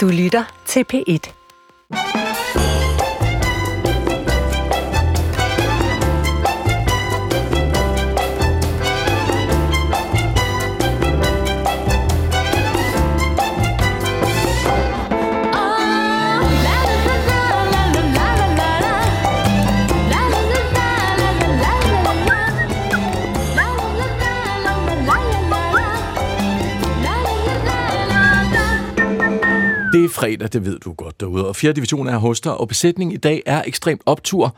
Du lytter til P1. Er fredag, det ved du godt derude, og 4. division er hos dig, og besætningen i dag er ekstremt optur.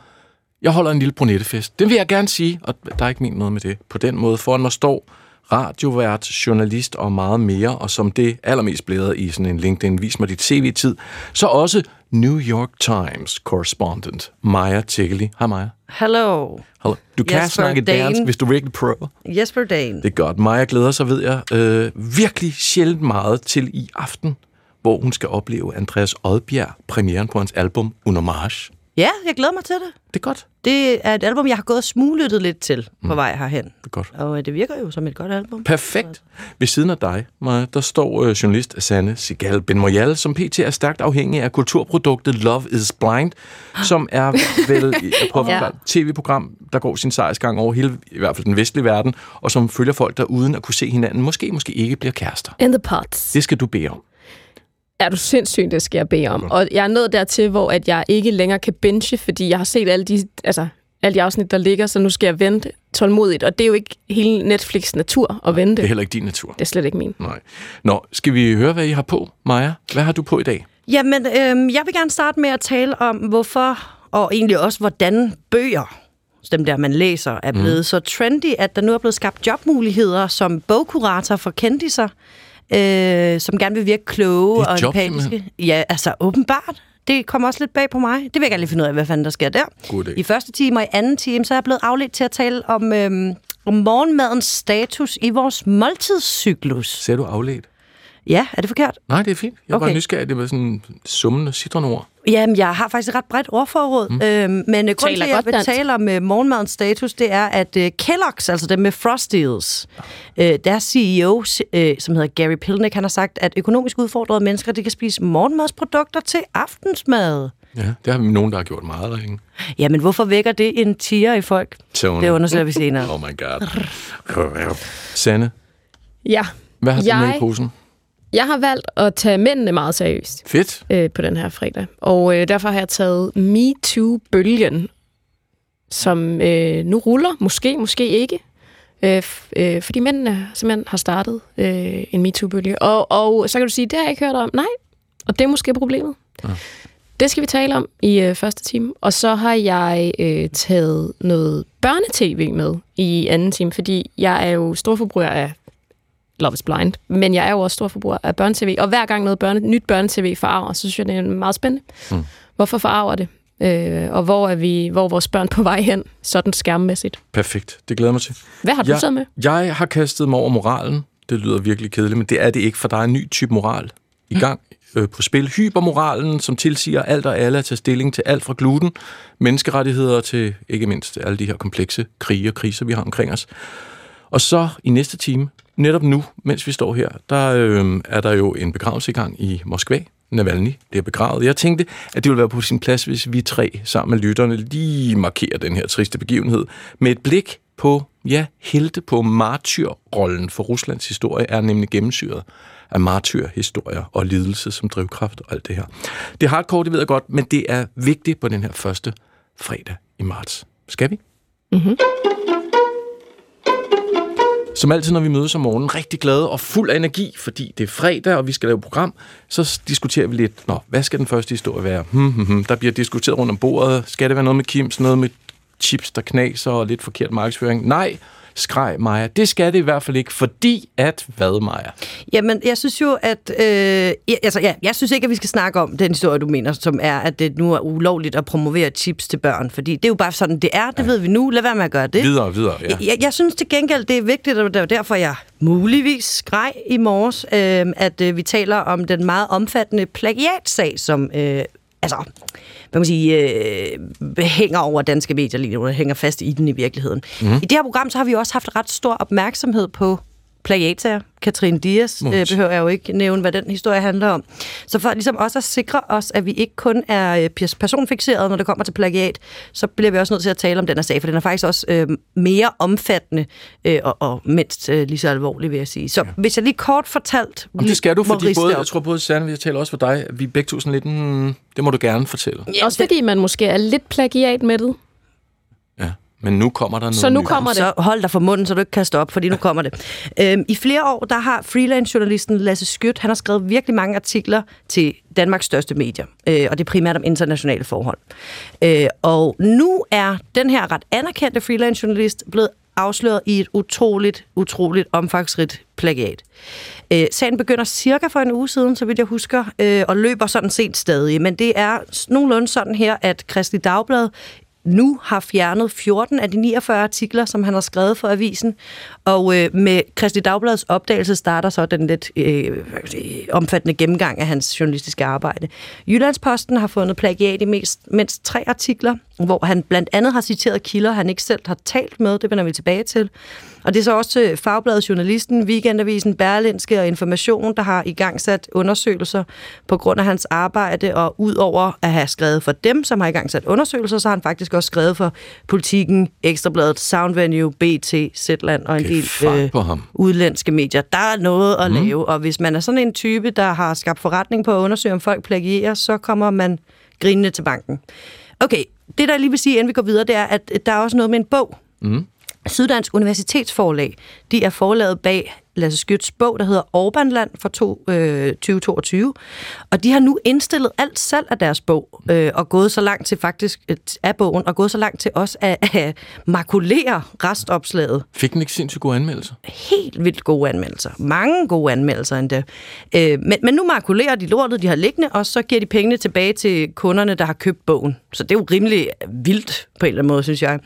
Jeg holder en lille brunettefest. Det vil jeg gerne sige, og der er ikke min noget med det. På den måde foran mig står radiovært, journalist og meget mere, og som det allermest blæder i sådan en LinkedIn, vis mig dit CV-tid, så også New York Times correspondent, Maja Tiggeli. Hej Maja. Hello. Hello. Du kan Jesper snakke Dane. dansk, hvis du er virkelig pro. Jesper Dane. Det er godt. Maja glæder sig, ved jeg, øh, virkelig sjældent meget til i aften, hvor hun skal opleve Andreas Odbjerg, premieren på hans album Unomage. Ja, jeg glæder mig til det. Det er godt. Det er et album, jeg har gået og smuglyttet lidt til på vej herhen. Det er godt. Og øh, det virker jo som et godt album. Perfekt. Ved siden af dig, Maja, der står øh, journalist Sanne Sigal Benmoyal, som pt. er stærkt afhængig af kulturproduktet Love is Blind, som er vel at Ja. et tv-program, der går sin sejrsgang over hele, i hvert fald den vestlige verden, og som følger folk, der uden at kunne se hinanden, måske, måske ikke bliver kærester. In the pots. Det skal du bede om. Er du sindssygt, det skal jeg bede om. Og jeg er nået dertil, hvor at jeg ikke længere kan binge, fordi jeg har set alle de, altså, alle de afsnit, der ligger, så nu skal jeg vente tålmodigt. Og det er jo ikke hele Netflix natur at vente. Det er heller ikke din natur. Det er slet ikke min. Nej. Nå, skal vi høre, hvad I har på, Maja? Hvad har du på i dag? Jamen, øhm, jeg vil gerne starte med at tale om, hvorfor, og egentlig også, hvordan bøger, dem der, man læser, er blevet mm. så trendy, at der nu er blevet skabt jobmuligheder som bogkurator for kendiser, øh, som gerne vil virke kloge Det er og job, empatiske. Ja, altså åbenbart. Det kommer også lidt bag på mig. Det vil jeg gerne lige finde ud af, hvad fanden der sker der. God. I første time og i anden time, så er jeg blevet afledt til at tale om, øhm, om morgenmadens status i vores måltidscyklus. Ser du afledt? Ja, er det forkert? Nej, det er fint. Jeg var Okay. bare nysgerrig. Det var sådan summende citronord. Jamen, jeg har faktisk et ret bredt ordforråd, mm. øhm, men øh, grunden til, Taler at jeg vil tale om øh, morgenmadens status, det er, at øh, Kellogg's, altså dem med Frosties, øh, deres CEO, øh, som hedder Gary Pilnick, han har sagt, at økonomisk udfordrede mennesker, de kan spise morgenmadsprodukter til aftensmad. Ja, det har vi nogen, der har gjort meget derinde. Jamen, hvorfor vækker det en tiger i folk? Tony. Det undersøger vi senere. Oh my god. Sanne, Ja. hvad har du med Jeg- i posen? Jeg har valgt at tage mændene meget seriøst Fedt. øh, på den her fredag. Og øh, derfor har jeg taget MeToo-bølgen, som øh, nu ruller. Måske, måske ikke. Øh, øh, fordi mændene simpelthen har startet øh, en MeToo-bølge. Og, og så kan du sige, det har jeg ikke hørt om. Nej, og det er måske problemet. Ja. Det skal vi tale om i øh, første time. Og så har jeg øh, taget noget børnetv med i anden time, fordi jeg er jo storforbruger af Love is Blind, men jeg er jo også storforbruger af børnetv, og hver gang noget børne, nyt børnetv forarver, så synes jeg, det er meget spændende. Mm. Hvorfor forarver det? Øh, og hvor er, vi, hvor er vores børn på vej hen, sådan skærmmæssigt? Perfekt. Det glæder jeg mig til. Hvad har du så med? Jeg har kastet mig over moralen. Det lyder virkelig kedeligt, men det er det ikke, for der er en ny type moral i gang øh, på spil. Hypermoralen, som tilsiger alt og alle at tage stilling til alt fra gluten, menneskerettigheder til ikke mindst alle de her komplekse krige og kriser, vi har omkring os. Og så i næste time, netop nu, mens vi står her, der øh, er der jo en begravelse i gang i Moskva. Navalny bliver begravet. Jeg tænkte, at det ville være på sin plads, hvis vi tre sammen med lytterne lige markerer den her triste begivenhed med et blik på, ja, helte på martyrrollen for Ruslands historie er nemlig gennemsyret af martyrhistorier og lidelse som drivkraft og alt det her. Det er hardcore, det ved jeg godt, men det er vigtigt på den her første fredag i marts. Skal vi? Mm-hmm. Som altid, når vi mødes om morgenen, rigtig glade og fuld af energi, fordi det er fredag, og vi skal lave et program, så diskuterer vi lidt, Nå, hvad skal den første historie være? Hmm, hmm, hmm. Der bliver diskuteret rundt om bordet. Skal det være noget med Kims, noget med chips, der knaser og lidt forkert markedsføring? Nej, skreg Maja. Det skal det i hvert fald ikke, fordi at hvad, Maja? Jamen, jeg synes jo, at... Øh, altså, ja, jeg synes ikke, at vi skal snakke om den historie, du mener, som er, at det nu er ulovligt at promovere chips til børn. Fordi det er jo bare sådan, det er. Det ja. ved vi nu. Lad være med at gøre det. Videre, videre, ja. Jeg, jeg synes til gengæld, det er vigtigt, og det var derfor, jeg muligvis skreg i morges, øh, at øh, vi taler om den meget omfattende plagiatsag, som... Øh, altså, hvad man sige, øh, hænger over danske medier lige nu, hænger fast i den i virkeligheden. Mm. I det her program, så har vi også haft ret stor opmærksomhed på plagiatsager. Katrine Dias øh, behøver jeg jo ikke nævne, hvad den historie handler om. Så for ligesom også at sikre os, at vi ikke kun er øh, pers- personfixeret, når det kommer til plagiat, så bliver vi også nødt til at tale om den her sag, for den er faktisk også øh, mere omfattende øh, og, og mindst øh, lige så alvorlig, vil jeg sige. Så ja. hvis jeg lige kort fortalt... Om det skal du, fordi både, op. jeg tror både Sande, jeg taler også for dig, vi er begge sådan lidt, mm, det må du gerne fortælle. Ja, Også fordi man måske er lidt plagiat med det. Men nu kommer der noget Så nu nyt. kommer det. Så hold dig for munden, så du ikke kaster op, fordi nu kommer det. Øhm, I flere år, der har freelance-journalisten Lasse Skødt, han har skrevet virkelig mange artikler til Danmarks største medier, øh, og det er primært om internationale forhold. Øh, og nu er den her ret anerkendte freelance-journalist blevet afsløret i et utroligt, utroligt omfangsrigt plagiat. Øh, sagen begynder cirka for en uge siden, så vidt jeg husker, øh, og løber sådan set stadig. Men det er nogenlunde sådan her, at Kristi Dagblad nu har fjernet 14 af de 49 artikler, som han har skrevet for avisen. Og øh, med Kristi Dagbladets opdagelse starter så den lidt øh, omfattende gennemgang af hans journalistiske arbejde. Jyllandsposten har fundet plagiat i mest, mindst tre artikler, hvor han blandt andet har citeret kilder, han ikke selv har talt med. Det vender vi tilbage til. Og det er så også til Fagbladet Journalisten, Weekendavisen, Berlinske og Information, der har i gang sat undersøgelser på grund af hans arbejde, og udover at have skrevet for dem, som har i gang sat undersøgelser, så har han faktisk også skrevet for Politiken, Ekstrabladet, Soundvenue, BT, Zetland og en del ham. udlandske medier. Der er noget at mm. lave, og hvis man er sådan en type, der har skabt forretning på at undersøge, om folk plagierer, så kommer man grinende til banken. Okay, det der jeg lige vil sige, inden vi går videre, det er, at der er også noget med en bog. Mm. Syddansk Universitetsforlag, de er forlaget bag Lasse Skøds bog, der hedder Orbanland fra to, øh, 2022. Og de har nu indstillet alt salg af deres bog, øh, og gået så langt til faktisk, øh, af bogen, og gået så langt til også at, at makulere restopslaget Fik den ikke sindssygt gode anmeldelser? helt vildt gode anmeldelser. Mange gode anmeldelser endda. Øh, men, men nu makulerer de lortet, de har liggende, og så giver de pengene tilbage til kunderne, der har købt bogen. Så det er jo rimelig vildt på en eller anden måde, synes jeg.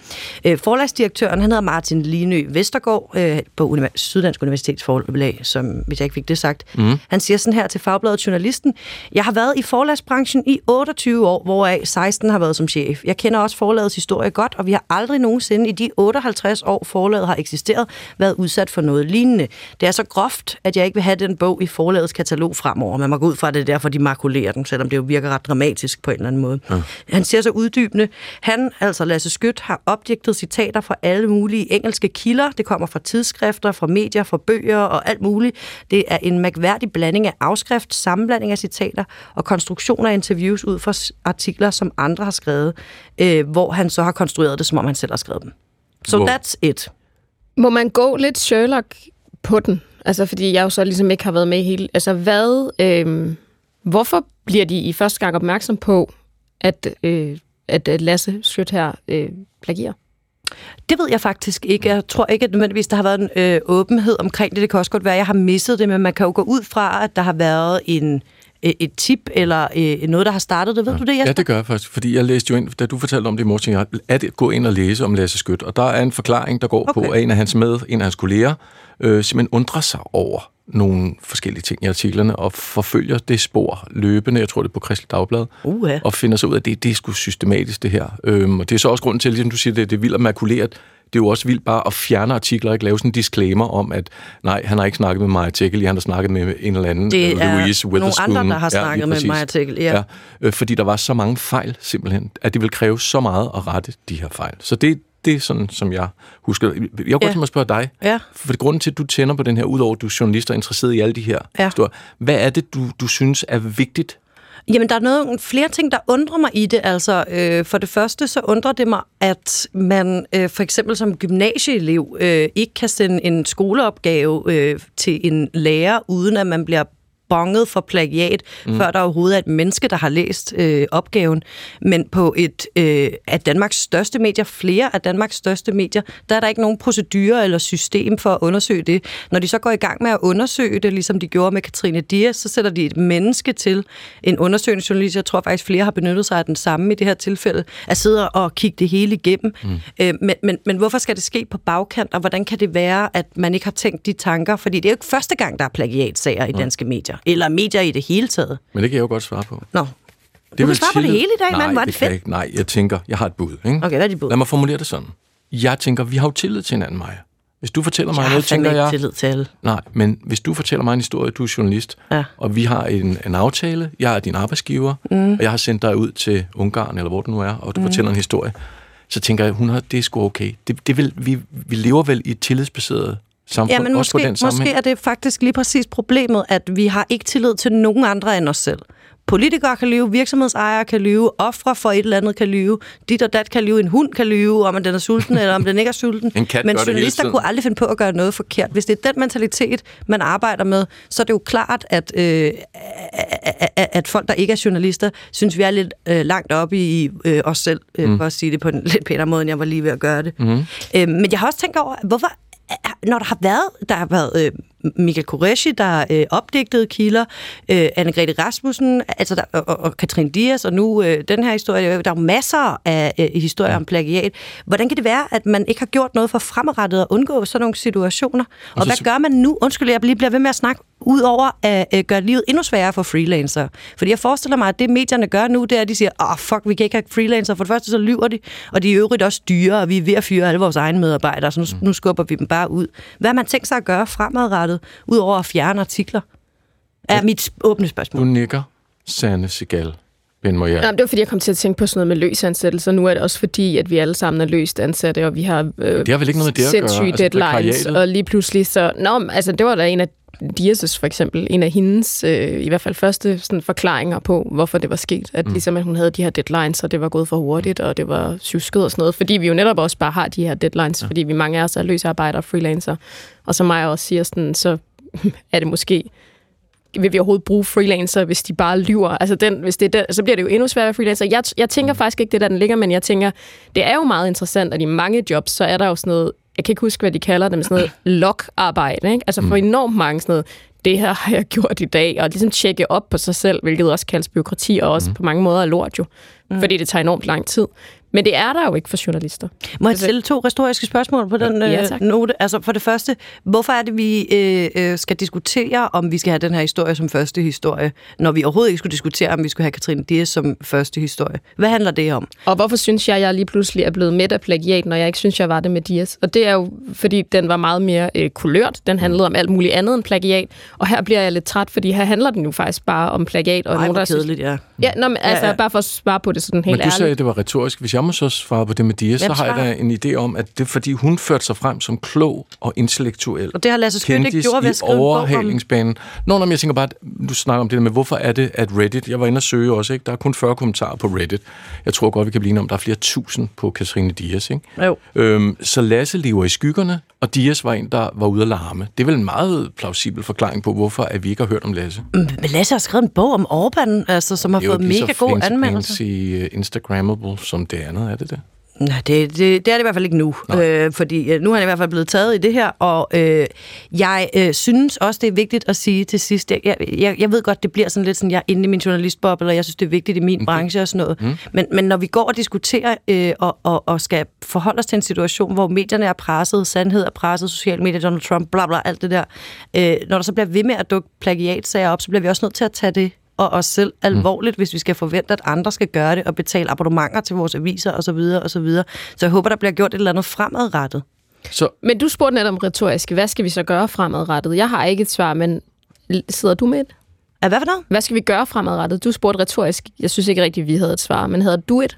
Øh, forlagsdirektøren, han hedder Martin Linø Vestergaard øh, på Univers- Syddansk Universitetsforlag, som, hvis jeg ikke fik det sagt. Mm. Han siger sådan her til Fagbladet Journalisten, Jeg har været i forlagsbranchen i 28 år, hvoraf 16 har været som chef. Jeg kender også forlagets historie godt, og vi har aldrig nogensinde i de 58 år, forlaget har eksisteret, været udsat for noget lignende. Det er så groft, at jeg ikke vil have den bog i forlagets katalog fremover. Man må gå ud fra, at det er derfor, de makulerer den, selvom det jo virker ret dramatisk på en eller anden måde. Ja. Han siger så uddybende, han, altså Lasse Skødt, har objektet citater fra alle mulige engelske kilder. Det kommer fra tidsskrifter, fra medier, fra bøger og alt muligt. Det er en mærkværdig blanding af afskrift, sammenblanding af citater og konstruktion af interviews ud fra artikler, som andre har skrevet, øh, hvor han så har konstrueret det, som om han selv har skrevet dem. So that's it. Må man gå lidt Sherlock på den? Altså, fordi jeg jo så ligesom ikke har været med hele... Altså, hvad... Øh, hvorfor bliver de i første gang opmærksom på, at, øh, at at Lasse Schødt her øh, plagier? Det ved jeg faktisk ikke. Jeg tror ikke, at nødvendigvis der har været en øh, åbenhed omkring det. Det kan også godt være, at jeg har misset det, men man kan jo gå ud fra, at der har været en, øh, et tip eller øh, noget, der har startet det. Ved du det, Jesper? Ja, det gør jeg faktisk, fordi jeg læste jo ind, da du fortalte om det i morgen, jeg, at gå ind og læse om Lasse Skødt, og der er en forklaring, der går okay. på, at en af hans med, en af hans kolleger, øh, simpelthen undrer sig over nogle forskellige ting i artiklerne, og forfølger det spor løbende, jeg tror det er på Kristelig Dagblad, Uha. og finder sig ud af, at det, det er sgu systematisk, det her. Øhm, og det er så også grunden til, ligesom du siger, det, det er vildt at makulere. Det er jo også vildt bare at fjerne artikler og ikke lave sådan en disclaimer om, at nej, han har ikke snakket med Maja Tekeli, han har snakket med en eller anden Det øh, er Louise nogle Witherspoon. andre, der har Ja, snakket med præcis. Maja Tekeli, ja. ja øh, fordi der var så mange fejl simpelthen, at det vil kræve så meget at rette de her fejl. Så det, det er sådan, som jeg husker. Jeg kunne godt Ja. tænke mig at spørge dig, Ja. for det grunden til, at du tænder på den her, udover at du er journalist og interesseret i alle de her Ja. historier, hvad er det, du, du synes er vigtigt Jamen, der er noget, flere ting, der undrer mig i det. Altså, øh, for det første, så undrer det mig, at man øh, for eksempel som gymnasieelev øh, ikke kan sende en skoleopgave øh, til en lærer, uden at man bliver bonget for plagiat, mm. før der overhovedet er et menneske, der har læst øh, opgaven. Men på et øh, af Danmarks største medier, flere af Danmarks største medier, der er der ikke nogen procedure eller system for at undersøge det. Når de så går i gang med at undersøge det, ligesom de gjorde med Katrine Dias, så sætter de et menneske til, en undersøgende journalist, jeg tror faktisk flere har benyttet sig af den samme i det her tilfælde, at sidde og kigge det hele igennem. Mm. Øh, men, men, men hvorfor skal det ske på bagkant, og hvordan kan det være, at man ikke har tænkt de tanker? Fordi det er jo ikke første gang, der er plagiatsager i danske medier, eller medier i det hele taget. Men det kan jeg jo godt svare på. Nå, Det du kan svare på det hele i dag, mand. Er det det fedt. ikke. Nej, jeg tænker, jeg har et bud. Ikke? Okay, hvad er dit bud? Lad mig formulere det sådan. Jeg tænker, vi har jo tillid til hinanden, Maja. Hvis du fortæller mig Jeg noget, tænker jeg... tillid til alle. Nej, men hvis du fortæller mig en historie, du er journalist, Ja. og vi har en, en aftale, jeg er din arbejdsgiver, mm. og jeg har sendt dig ud til Ungarn, eller hvor det nu er, og du mm. fortæller en historie, så tænker jeg, hun har, det er sgu okay. Det, det vil, vi, vi lever vel i et tillidsbaseret samfund, Ja, men også på måske, den sammenhæng. måske er det faktisk lige præcis problemet, at vi har ikke tillid til nogen andre end os selv. Politikere kan lyve, virksomhedsejere kan lyve, ofre for et eller andet kan lyve, dit og dat kan lyve, en hund kan lyve, om den er sulten eller om den ikke er sulten. En kat Men journalister kunne aldrig finde på at gøre noget forkert. Hvis det er den mentalitet, man arbejder med, så er det jo klart, at, øh, at folk, der ikke er journalister, synes, vi er lidt øh, langt oppe i øh, os selv, øh, mm. for at sige det på en lidt pænere måde, end jeg var lige ved at gøre det. Mm. Øh, men jeg har også tænkt over, hvorfor når der har været, der har været øh, Michael Koreshi, der øh, opdigtet kilder, øh, Anne-Grethe Rasmussen, altså der, og, og, Katrine Dias, og nu øh, den her historie, der er jo masser af øh, historier om plagiat. Hvordan kan det være, at man ikke har gjort noget for fremadrettet at undgå sådan nogle situationer? Og, Og og så- hvad gør man nu? Undskyld, jeg lige bliver ved med at snakke ud over at øh, gøre livet endnu sværere for freelancer. Fordi jeg forestiller mig, at det medierne gør nu, det er, at de siger, åh oh, fuck, vi kan ikke have freelancer. For det første så lyver de, og de er øvrigt også dyre, og vi er ved at fyre alle vores egne medarbejdere, så nu, nu skubber vi dem bare ud. Hvad har man tænkt sig at gøre fremadrettet, udover at fjerne artikler? Er mit åbne spørgsmål. Du nikker, Sanne Sigal. Ben Moyer. Jamen, det var fordi, jeg kom til at tænke på sådan noget med løs ansættelse. Nu er det også fordi, at vi alle sammen er løst ansatte, og vi har øh, Det har vel ikke noget med det at gøre? Altså, deadlines. Og lige pludselig så... Nå, altså, det var da en af Dias' for eksempel, en af hendes, øh, i hvert fald første sådan, forklaringer på, hvorfor det var sket. At mm. ligesom, at hun havde de her deadlines, og det var gået for hurtigt, og det var syvsket og sådan noget. Fordi vi jo netop også bare har de her deadlines, ja. fordi vi mange af os er løsarbejdere og freelancer. Og som mig også siger, sådan, så er det måske vil vi overhovedet bruge freelancer, hvis de bare lyver? Altså, den, hvis det er der, så bliver det jo endnu sværere freelancer. Jeg, jeg tænker faktisk ikke, det er der, den ligger, men jeg tænker, det er jo meget interessant, at i mange jobs, så er der jo sådan noget, jeg kan ikke huske, hvad de kalder det, men sådan noget log-arbejde, ikke? Altså for enormt mange sådan noget, det her har jeg gjort i dag, og ligesom tjekke op på sig selv, hvilket også kaldes byråkrati, og også mm. på mange måder er lort jo, mm. fordi det tager enormt lang tid. Men det er der jo ikke for journalister. Må jeg stille to retoriske spørgsmål på den Ja, øh, tak. note? Altså for det første, hvorfor er det, vi øh, øh, skal diskutere, om vi skal have den her historie som første historie, når vi overhovedet ikke skulle diskutere, om vi skulle have Katrine Dias som første historie? Hvad handler det om? Og hvorfor synes jeg, at jeg lige pludselig er blevet midt af plagiat, når jeg ikke synes, jeg var det med Dias? Og det er jo, fordi den var meget mere øh, kulørt. Den handlede om alt muligt andet end plagiat. Og her bliver jeg lidt træt, fordi her handler den jo faktisk bare om plagiat. Og Ej, nogen, synes- kedeligt, ja. Ja, nå, men, altså, Ja, ja. bare for at svare på det sådan helt Men du ærligt. sagde, at det var retorisk. Hvis jeg må så svare på det med Dia, så har jeg da en idé om, at det er fordi, hun førte sig frem som klog og intellektuel. Og det har Lasse Skødt ikke gjort ved at skrive overhalingsbanen. Nå, når jeg tænker bare, at du snakker om det der med, hvorfor er det, at Reddit, jeg var inde og søge også, ikke? der er kun 40 kommentarer på Reddit. Jeg tror godt, vi kan blive enige om, der er flere tusind på Katrine Dias. Ikke? Jo. Øhm, så Lasse lever i skyggerne, og Dias var en, der var ude at larme. Det er vel en meget plausibel forklaring på, hvorfor at vi ikke har hørt om Lasse. Men Lasse har skrevet en bog om Orbán, altså, som har Det er jo fået mega god anmeldelse. fancy uh, Instagrammable som det andet, er det det? Nej, det, det, det er det i hvert fald ikke nu, øh, fordi øh, nu er han i hvert fald blevet taget i det her, og øh, jeg øh, synes også, det er vigtigt at sige til sidst, jeg, jeg, jeg ved godt, det bliver sådan lidt sådan, jeg er inde i min journalistboble, og jeg synes, det er vigtigt i min branche og sådan noget, mm. men, men når vi går og diskuterer øh, og, og, og skal forholde os til en situation, hvor medierne er presset, sandhed er presset, sociale medier, Donald Trump, bla bla, alt det der, øh, når der så bliver ved med at dukke plagiatsager op, så bliver vi også nødt til at tage det og os selv alvorligt, mm. hvis vi skal forvente, at andre skal gøre det og betale abonnementer til vores aviser osv. Så, videre, og så, videre. så jeg håber, der bliver gjort et eller andet fremadrettet. Så Men du spurgte netop retorisk, hvad skal vi så gøre fremadrettet? Jeg har ikke et svar, men sidder du med et? Er hvad for noget? Hvad skal vi gøre fremadrettet? Du spurgte retorisk. Jeg synes ikke rigtigt, vi havde et svar, men havde du et?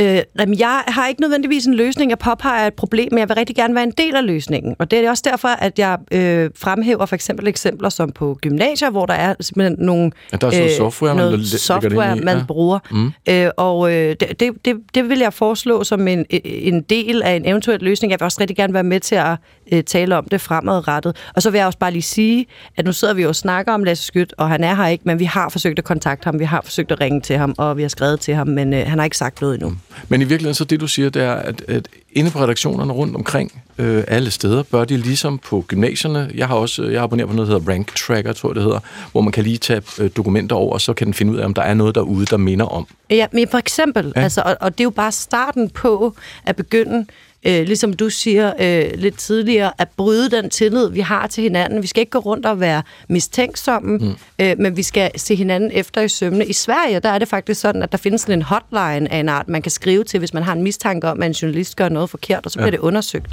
Øh, jamen, jeg har ikke nødvendigvis en løsning. Jeg påpeger et problem, men jeg vil rigtig gerne være en del af løsningen. Og det er også derfor, at jeg øh, fremhæver for eksempel eksempler som på gymnasier, hvor der er simpelthen nogle Ja, der er sådan noget software, man noget ind software, man ja. bruger. Mm. Øh, og øh, det, det, det, det vil jeg foreslå som en, en del af en eventuel løsning. Jeg vil også rigtig gerne være med til at øh, tale om det fremadrettet. Og så vil jeg også bare lige sige, at nu sidder vi jo og snakker om Lasse Skyt, og han er her ikke, men vi har forsøgt at kontakte ham, vi har forsøgt at ringe til ham, og vi har skrevet til ham, men øh, han har ikke sagt noget endnu. Men i virkeligheden, så det du siger, det er, at, at inde på redaktionerne rundt omkring øh, alle steder, bør de ligesom på gymnasierne, jeg har også jeg abonnerer på noget, der hedder Rank Tracker, tror jeg det hedder, hvor man kan lige tage øh, dokumenter over, og så kan den finde ud af, om der er noget derude, der minder om. Ja, men for eksempel, ja. altså, og, og det er jo bare starten på at begynde, øh, ligesom du siger øh, lidt tidligere, at bryde den tillid, vi har til hinanden. Vi skal ikke gå rundt og være mistænksomme, mm. øh, men vi skal se hinanden efter i sømne. I Sverige, der er det faktisk sådan, at der findes sådan en hotline af en art, man kan skrive til, hvis man har en mistanke om, at en journalist gør noget forkert, og så bliver Ja. det undersøgt.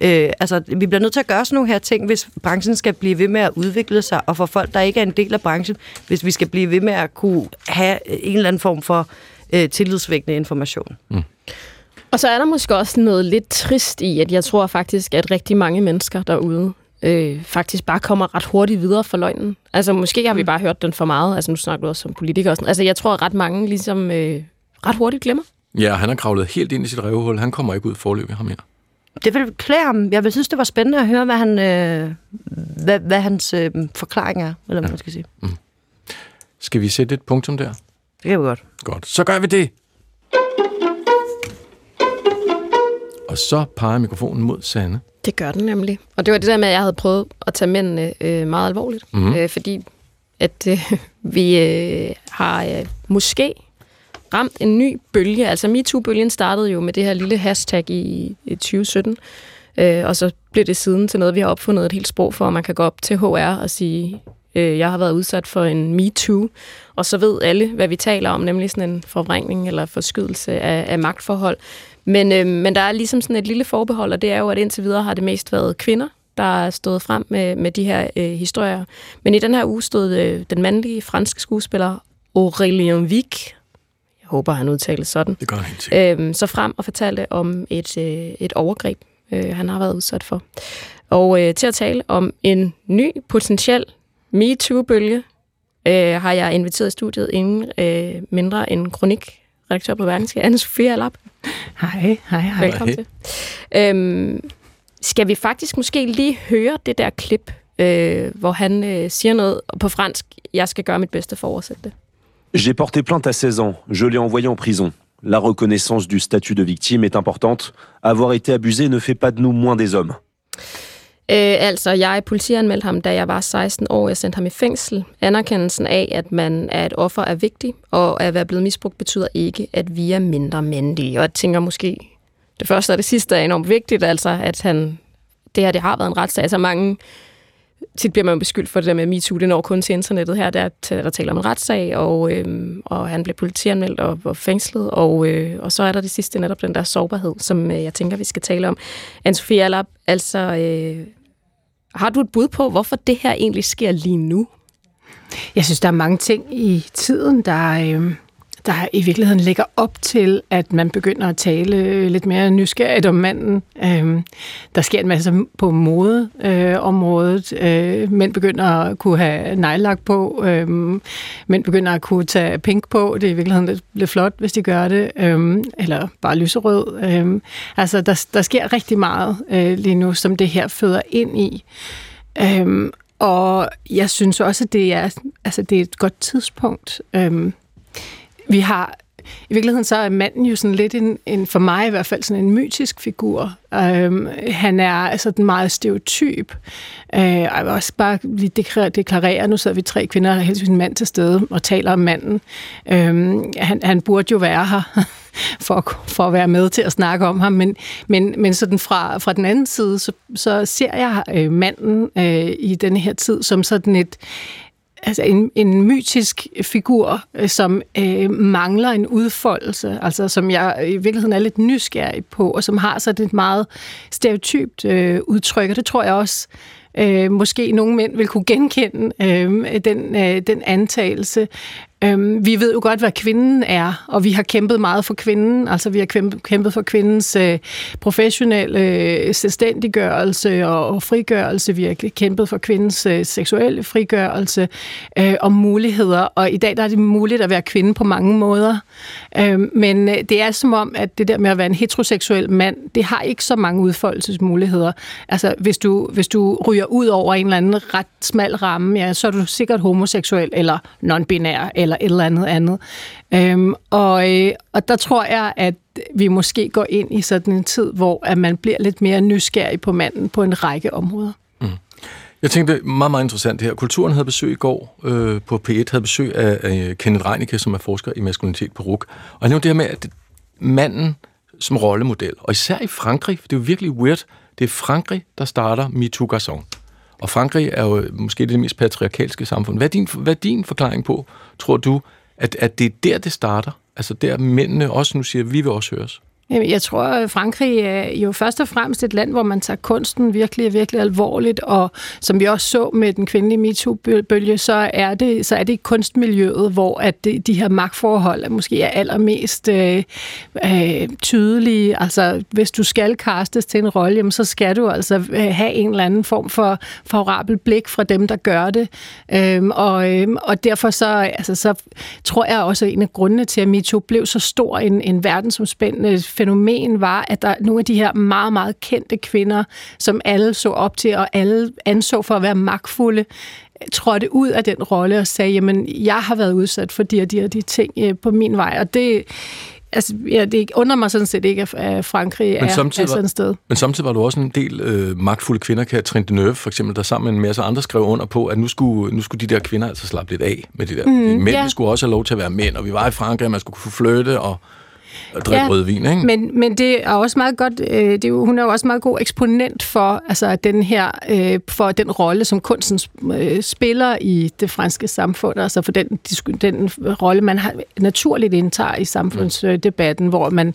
Øh, altså, vi bliver nødt til at gøre sådan nogle her ting, hvis branchen skal blive ved med at udvikle sig, og for folk, der ikke er en del af branchen, hvis vi skal blive ved med at kunne have en eller anden form for øh, tillidsvækkende information. Mm. Og så er der måske også noget lidt trist i, at jeg tror faktisk, at rigtig mange mennesker derude øh, faktisk bare kommer ret hurtigt videre for løgnen. Altså måske har vi mm. bare hørt den for meget. Altså nu snakker du også som politiker. Og sådan. Altså jeg tror, at ret mange ligesom øh, ret hurtigt glemmer. Ja, han har kravlet helt ind i sit revhul. Han kommer ikke ud forløbig ham her. Det vil klæde ham. Jeg vil synes, det var spændende at høre, hvad, han, øh, hvad, hvad hans øh, forklaring er, eller hvad ja. man skal sige. Mm. Skal vi sætte et punktum der? Det kan vi godt. Godt. Så gør vi det. Og så peger mikrofonen mod Sande. Det gør den nemlig. Og det var det der med, at jeg havde prøvet at tage mændene øh, meget alvorligt. Mm-hmm. Øh, fordi at øh, vi øh, har øh, måske ramt en ny bølge. Altså MeToo-bølgen startede jo med det her lille hashtag i, i 2017. Øh, og så blev det siden til noget, vi har opfundet et helt sprog for. Man kan gå op til HR og sige, øh, jeg har været udsat for en MeToo. Og så ved alle, hvad vi taler om, nemlig sådan en forvrængning eller forskydelse af, af magtforhold. Men, øh, men der er ligesom sådan et lille forbehold, og det er jo, at indtil videre har det mest været kvinder, der er stået frem med, med de her øh, historier. Men i den her uge stod øh, den mandlige franske skuespiller Aurélien Vic, jeg håber, han udtaler sådan, det gør han øh, så frem og fortalte om et, øh, et overgreb, øh, han har været udsat for. Og øh, til at tale om en ny potentiel MeToo-bølge, øh, har jeg inviteret i studiet ingen øh, mindre end kronik redaktør på Berlingske, Anne-Sophie Alap. Hej, hej, hej. Velkommen hej. til. Øhm, skal vi faktisk måske lige høre det der klip, øh, hvor han øh, siger noget på fransk. Jeg skal gøre mit bedste for at oversætte det. J'ai porté plainte à 16 ans. Je l'ai envoyé en prison. La reconnaissance du statut de victime est importante. Avoir été abusé ne fait pas de nous moins des hommes. Øh, altså, jeg politianmeldte ham, da jeg var 16 år. Jeg sendte ham i fængsel. Anerkendelsen af, at man er et offer, er vigtig, og at være blevet misbrugt betyder ikke, at vi er mindre mændige. Og jeg tænker måske, det første og det sidste er enormt vigtigt, altså, at han, det her det har været en retssag. Altså mange, tit bliver man beskyldt for det der med MeToo, det når kun til internettet her, der, øh, der taler om en retssag, og, øhm, og han blev politianmeldt og var fængslet, og, øh, og så er der det sidste netop den der sårbarhed, som øh, jeg tænker, vi skal tale om. Anne-Sophie Allap, altså, øh, har du et bud på, hvorfor det her egentlig sker lige nu? Jeg synes, der er mange ting i tiden, der, øh, der i virkeligheden lægger op til, at man begynder at tale øh, lidt mere nysgerrigt om manden. Øh, der sker en masse på modeområdet. Øh, øh, mænd begynder at kunne have nejlagt på. Øh, mænd begynder at kunne tage pink på. Det er i virkeligheden lidt, lidt flot, hvis de gør det. Øh, eller bare lyserød. Øh, altså, der, der sker rigtig meget øh, lige nu, som det her føder ind i. Øh, og jeg synes også, at det er, altså, det er et godt tidspunkt. Øh, vi har i virkeligheden så er manden jo sådan lidt en, en for mig i hvert fald sådan en mytisk figur. Øhm, han er altså den meget stereotyp. Øh, jeg vil også bare lige deklarere, nu sidder vi tre kvinder og helst en mand til stede og taler om manden. Øhm, han, han burde jo være her for, for at være med til at snakke om ham, men, men, men sådan fra, fra den anden side, så, så ser jeg øh, manden øh, i denne her tid som sådan et altså en, en mytisk figur, øh, som øh, mangler en udfoldelse, altså som jeg i virkeligheden er lidt nysgerrig på, og som har så et meget stereotypt øh, udtryk, og det tror jeg også, øh, måske nogle mænd vil kunne genkende øh, den, øh, den antagelse. Øhm, vi ved jo godt, hvad kvinden er, og vi har kæmpet meget for kvinden. Altså, vi har kæmpet for kvindens øh, professionelle øh, selvstændiggørelse og, og frigørelse. Vi har kæmpet for kvindens øh, seksuelle frigørelse øh, og muligheder. Og i dag der er det muligt at være kvinde på mange måder. Øhm, men øh, det er som om, at det der med at være en heteroseksuel mand, det har ikke så mange udfoldelsesmuligheder. Altså, hvis du, hvis du ryger ud over en eller anden ret smal ramme, ja, så er du sikkert homoseksuel eller non-binær eller et eller andet andet. Øhm, og, øh, og der tror jeg, at vi måske går ind i sådan en tid, hvor at man bliver lidt mere nysgerrig på manden på en række områder. Mm. Jeg tænkte, meget, meget interessant det her. Kulturen havde besøg i går øh, på P1, havde besøg af, af Kenneth Reinicke, som er forsker i maskulinitet på RUK. Og han nævnte det her med, at manden som rollemodel, og især i Frankrig, for det er jo virkelig weird, det er Frankrig, der starter MeToo Garçon. Og Frankrig er jo måske det mest patriarkalske samfund. Hvad er din, hvad er din forklaring på, tror du, at, at det er der, det starter? Altså der mændene også nu siger, at vi vil også høres? Jeg tror, at Frankrig er jo først og fremmest et land, hvor man tager kunsten virkelig, virkelig alvorligt, og som vi også så med den kvindelige MeToo-bølge, så er det, så er det kunstmiljøet, hvor at det, de her magtforhold er måske er allermest øh, øh, tydelige. Altså, hvis du skal kastes til en rolle, jamen, så skal du altså øh, have en eller anden form for favorabel blik fra dem, der gør det. Øhm, og, øhm, og derfor så, altså, så tror jeg også, at en af grundene til, at MeToo blev så stor en, en verdensomspændende fænomen var, at der er nogle af de her meget, meget kendte kvinder, som alle så op til, og alle anså for at være magtfulde, trådte ud af den rolle og sagde, jamen, jeg har været udsat for de og de og de ting øh, på min vej. Og det, altså, ja, det undrer mig sådan set ikke, at Frankrig men er, er sådan et sted. Men samtidig var du også en del øh, magtfulde kvinder, Catherine Deneuve for eksempel, der sammen med en masse andre skrev under på, at nu skulle, nu skulle de der kvinder altså slappe lidt af med det der. Mm, mænd ja. skulle også have lov til at være mænd, og vi var i Frankrig, og man skulle kunne flytte, og at drikke ja, rødvin, ikke? Men, men det er også meget godt, øh, det er jo, hun er jo også meget god eksponent for altså, den her, øh, for den rolle, som kunsten øh, spiller i det franske samfund, altså for den, den rolle, man har, naturligt indtager i samfundsdebatten, mm. hvor man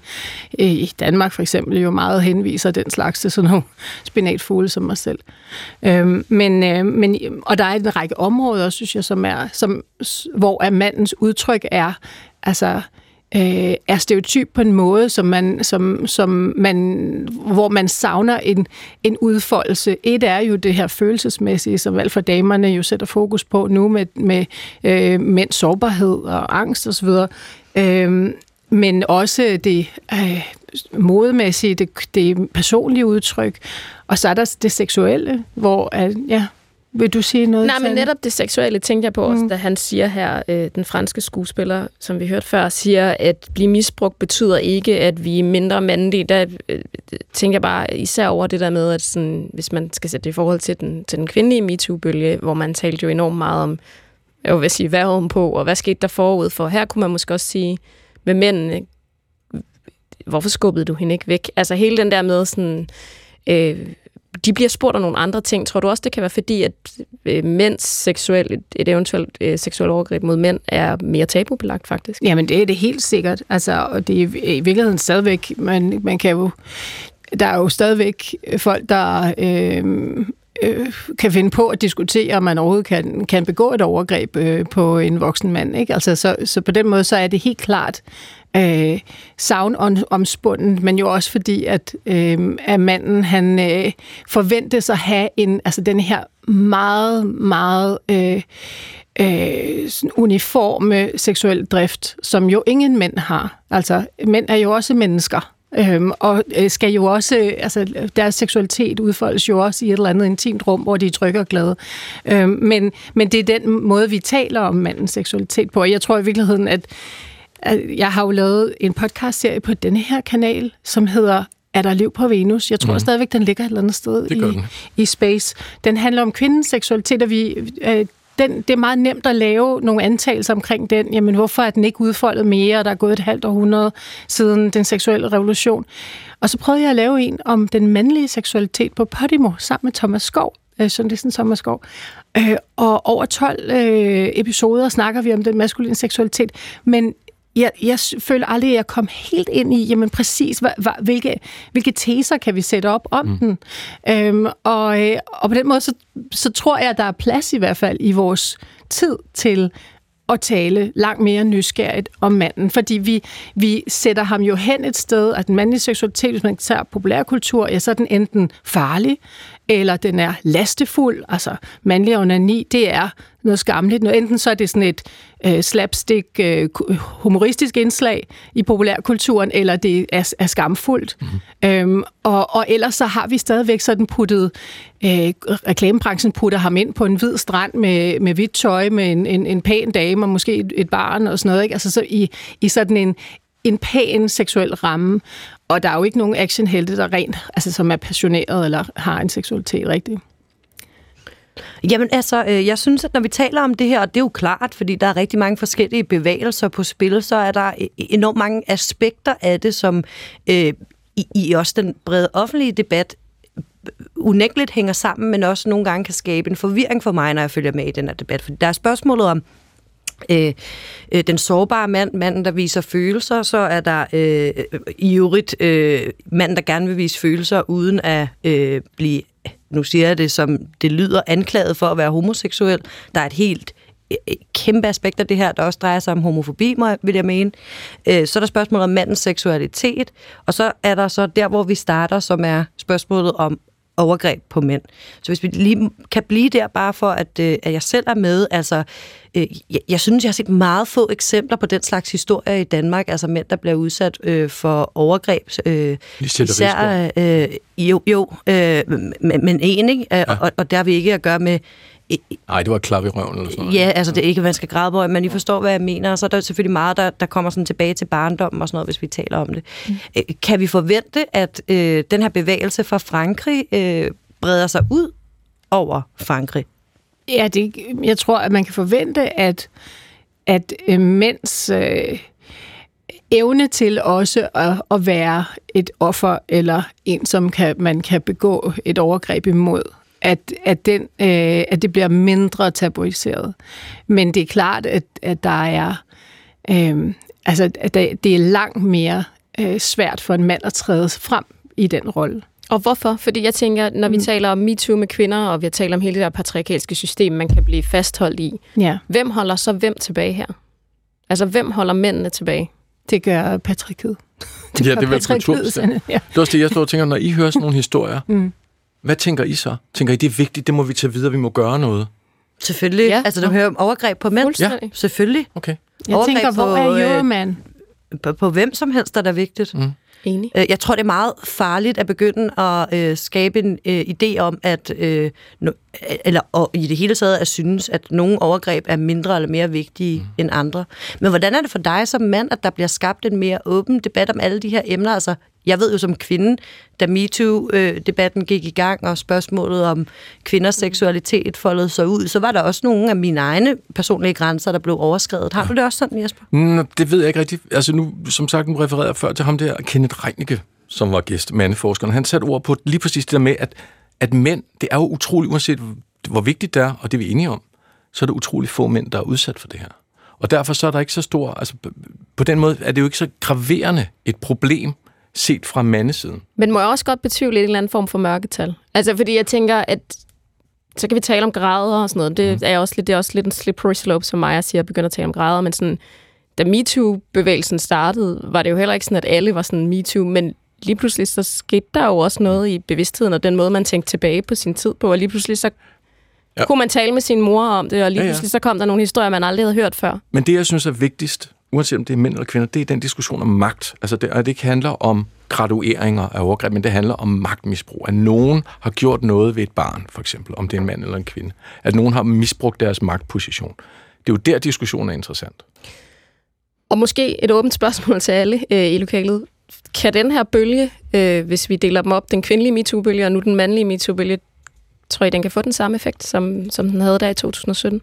øh, i Danmark for eksempel jo meget henviser den slags til sådan nogle spinatfugle som mig selv. Øh, men, øh, men, og der er en række områder, synes jeg, som er, som, hvor er mandens udtryk er, altså øh, er stereotyp på en måde, som man, som, som man, hvor man savner en, en udfoldelse. Et er jo det her følelsesmæssige, som alt for damerne jo sætter fokus på nu med, med øh, mænds sårbarhed og angst osv., øh, men også det øh, modemæssige, det, det personlige udtryk, og så er der det seksuelle, hvor at, ja, vil du sige noget? Nej, men netop det seksuelle tænkte jeg på også, mm. da han siger her, øh, den franske skuespiller, som vi hørte før, siger, at blive misbrugt betyder ikke, at vi er mindre mandlige. Der øh, tænker jeg bare især over det der med, at sådan, hvis man skal sætte det i forhold til den, til den kvindelige MeToo-bølge, hvor man talte jo enormt meget om, jeg vil sige, hvad på, og hvad skete der forud for. Her kunne man måske også sige, med mændene, hvorfor skubbede du hende ikke væk? Altså hele den der med sådan... Øh, de bliver spurgt om nogle andre ting. Tror du også, det kan være fordi, at øh, mænds seksuel, et, et eventuelt øh, seksuelt overgreb mod mænd er mere tabubelagt, faktisk? Jamen, det er det helt sikkert. Altså, og det er i virkeligheden stadigvæk, man, man kan jo, der er jo stadigvæk folk, der øh, øh, kan finde på at diskutere, om man overhovedet kan, kan begå et overgreb øh, på en voksen mand. Ikke? Altså, så, så på den måde, så er det helt klart øh, savnomspunden, men jo også fordi, at, øh, at manden han øh, forventes at have en, altså den her meget, meget øh, øh, sådan uniforme seksuel drift, som jo ingen mænd har. Altså, mænd er jo også mennesker. Øhm, og øh, skal jo også, øh, altså deres seksualitet udfoldes jo også i et eller andet intimt rum, hvor de er trygge og glade. Øhm, men, men det er den måde, vi taler om mandens seksualitet på. Og jeg tror i virkeligheden, at jeg har jo lavet en podcastserie på denne her kanal, som hedder er der liv på Venus? Jeg tror mm. stadigvæk, den ligger et eller andet sted i, i space. Den handler om kvindens seksualitet, og vi, øh, den, det er meget nemt at lave nogle antagelser omkring den. Jamen, hvorfor er den ikke udfoldet mere? Der er gået et halvt århundrede siden den seksuelle revolution. Og så prøvede jeg at lave en om den mandlige seksualitet på Podimo, sammen med Thomas Skov, øh, sådan Thomas Skov. Øh, og over 12 øh, episoder snakker vi om den maskuline seksualitet. Men jeg, jeg føler aldrig, at jeg kom helt ind i, jamen præcis, hvad, hvad, hvilke, hvilke teser kan vi sætte op om mm. den. Øhm, og, øh, og på den måde, så, så tror jeg, at der er plads i hvert fald i vores tid til at tale langt mere nysgerrigt om manden, fordi vi, vi sætter ham jo hen et sted, at den mandlige seksualitet, hvis man tager populærkultur, ja, så er den enten farlig, eller den er lastefuld, altså mandlig onani, det er noget skamligt. Enten så er det sådan et øh, slapstick, øh, humoristisk indslag i populærkulturen, eller det er, er skamfuldt. Mm-hmm. Øhm, og, og ellers så har vi stadigvæk sådan puttet, øh, reklamebranchen putter ham ind på en hvid strand med, med hvidt tøj, med en, en, en pæn dame og måske et, et barn og sådan noget. Ikke? Altså så i, i sådan en, en pæn seksuel ramme. Og der er jo ikke nogen actionhelte, der rent, altså, som er passioneret eller har en seksualitet rigtigt. Jamen altså, øh, jeg synes, at når vi taler om det her, og det er jo klart, fordi der er rigtig mange forskellige bevægelser på spil, så er der e- e- enormt mange aspekter af det, som øh, i, i også den brede offentlige debat øh, unægteligt hænger sammen, men også nogle gange kan skabe en forvirring for mig, når jeg følger med i den her debat. Fordi der er spørgsmålet om, øh, øh, den sårbare mand, manden, der viser følelser, så er der øh, i øvrigt øh, manden, der gerne vil vise følelser, uden at øh, blive, nu siger jeg det som det lyder, anklaget for at være homoseksuel. Der er et helt øh, kæmpe aspekt af det her, der også drejer sig om homofobi, må- vil jeg mene. Øh, Så er der spørgsmålet om mandens seksualitet, og så er der så der, hvor vi starter, som er spørgsmålet om overgreb på mænd. Så hvis vi lige kan blive der, bare for at, øh, at jeg selv er med, altså, øh, jeg, jeg synes, jeg har set meget få eksempler på den slags historier i Danmark, altså mænd, der bliver udsat øh, for overgreb. Øh, især, øh, jo, jo øh, men, men en, ikke? Ja. Og, og der har vi ikke at gøre med Nej, det var klap i røven eller sådan noget. Ja, altså det er ikke, man skal græde på, men I forstår, hvad jeg mener. Og så er der selvfølgelig meget, der, der kommer sådan tilbage til barndommen og sådan noget, hvis vi taler om det. Mm. Kan vi forvente, at øh, den her bevægelse fra Frankrig øh, breder sig ud over Frankrig? Ja, det, jeg tror, at man kan forvente, at, at øh, mænds øh, evne til også at, at være et offer, eller en, som kan, man kan begå et overgreb imod, at, at, den, øh, at det bliver mindre tabuiseret. Men det er klart, at, at der er... Øh, altså, at der, det er langt mere øh, svært for en mand at træde frem i den rolle. Og hvorfor? Fordi jeg tænker, når vi mm. taler om MeToo med kvinder, og vi taler om hele det der patriarkalske system, man kan blive fastholdt i, Ja, hvem holder så hvem tilbage her? Altså, hvem holder mændene tilbage? det gør patriarkiet. Ja, det er vel patriarkiet, kulturbestemt. Ja. Det er også det, jeg står og tænker, når I hører sådan nogle historier, Mm. Hvad tænker I så? Tænker I, det er vigtigt, det må vi tage videre, vi må gøre noget? Selvfølgelig. Ja. Ja. Altså, der hører om overgreb på mænd. Fuldstændig. Selvfølgelig. Okay. Jeg Overgreb tænker, hvor på, er øh, Euroman? På, på hvem som helst er der vigtigt. Mm. Enig. Øh, Jeg tror, det er meget farligt at begynde at øh, skabe en øh, idé om, at øh, no, eller og i det hele taget at synes, at nogle overgreb er mindre eller mere vigtige mm. end andre. Men hvordan er det for dig som mand, at der bliver skabt en mere åben debat om alle de her emner? Altså, jeg ved jo som kvinde, da MeToo-debatten gik i gang, og spørgsmålet om kvinders seksualitet foldede sig ud, så var der også nogle af mine egne personlige grænser, der blev overskrevet. Har du det også sådan, Jesper? Mm, det ved jeg ikke rigtigt. Altså nu, som sagt, nu refererede jeg før til ham der, Kenneth Reinicke, som var gæst, mandeforskeren. Han satte ord på lige præcis det der med, at, at mænd, det er jo utroligt, uanset hvor vigtigt det er, og det er vi enige om, så er det utroligt få mænd, der er udsat for det her. Og derfor så er der ikke så stor, altså på den måde er det jo ikke så graverende et problem, set fra mandesiden. Men må jeg også godt betvivle en eller anden form for mørketal? Altså, fordi jeg tænker, at så kan vi tale om grader og sådan noget. Det, Mm. er, også lidt, det er også lidt en slippery slope, som mig siger, at begynde at tale om grader. Men sådan, da MeToo-bevægelsen startede, var det jo heller ikke sådan, at alle var sådan MeToo, men lige pludselig så skete der jo også noget i bevidstheden, og den måde, man tænkte tilbage på sin tid på, og lige pludselig så Ja. kunne man tale med sin mor om det, og lige ja. ja. pludselig så kom der nogle historier, man aldrig havde hørt før. Men det, jeg synes er vigtigst, uanset om det er mænd eller kvinder, det er den diskussion om magt. Altså, det, og det ikke handler om gradueringer af overgreb, men det handler om magtmisbrug. At nogen har gjort noget ved et barn, for eksempel, om det er en mand eller en kvinde. At nogen har misbrugt deres magtposition. Det er jo der, diskussionen er interessant. Og måske et åbent spørgsmål til alle øh, i lokalet. Kan den her bølge, øh, hvis vi deler dem op, den kvindelige MeToo-bølge og nu den mandlige MeToo-bølge, tror I, den kan få den samme effekt, som, som den havde der i 2017?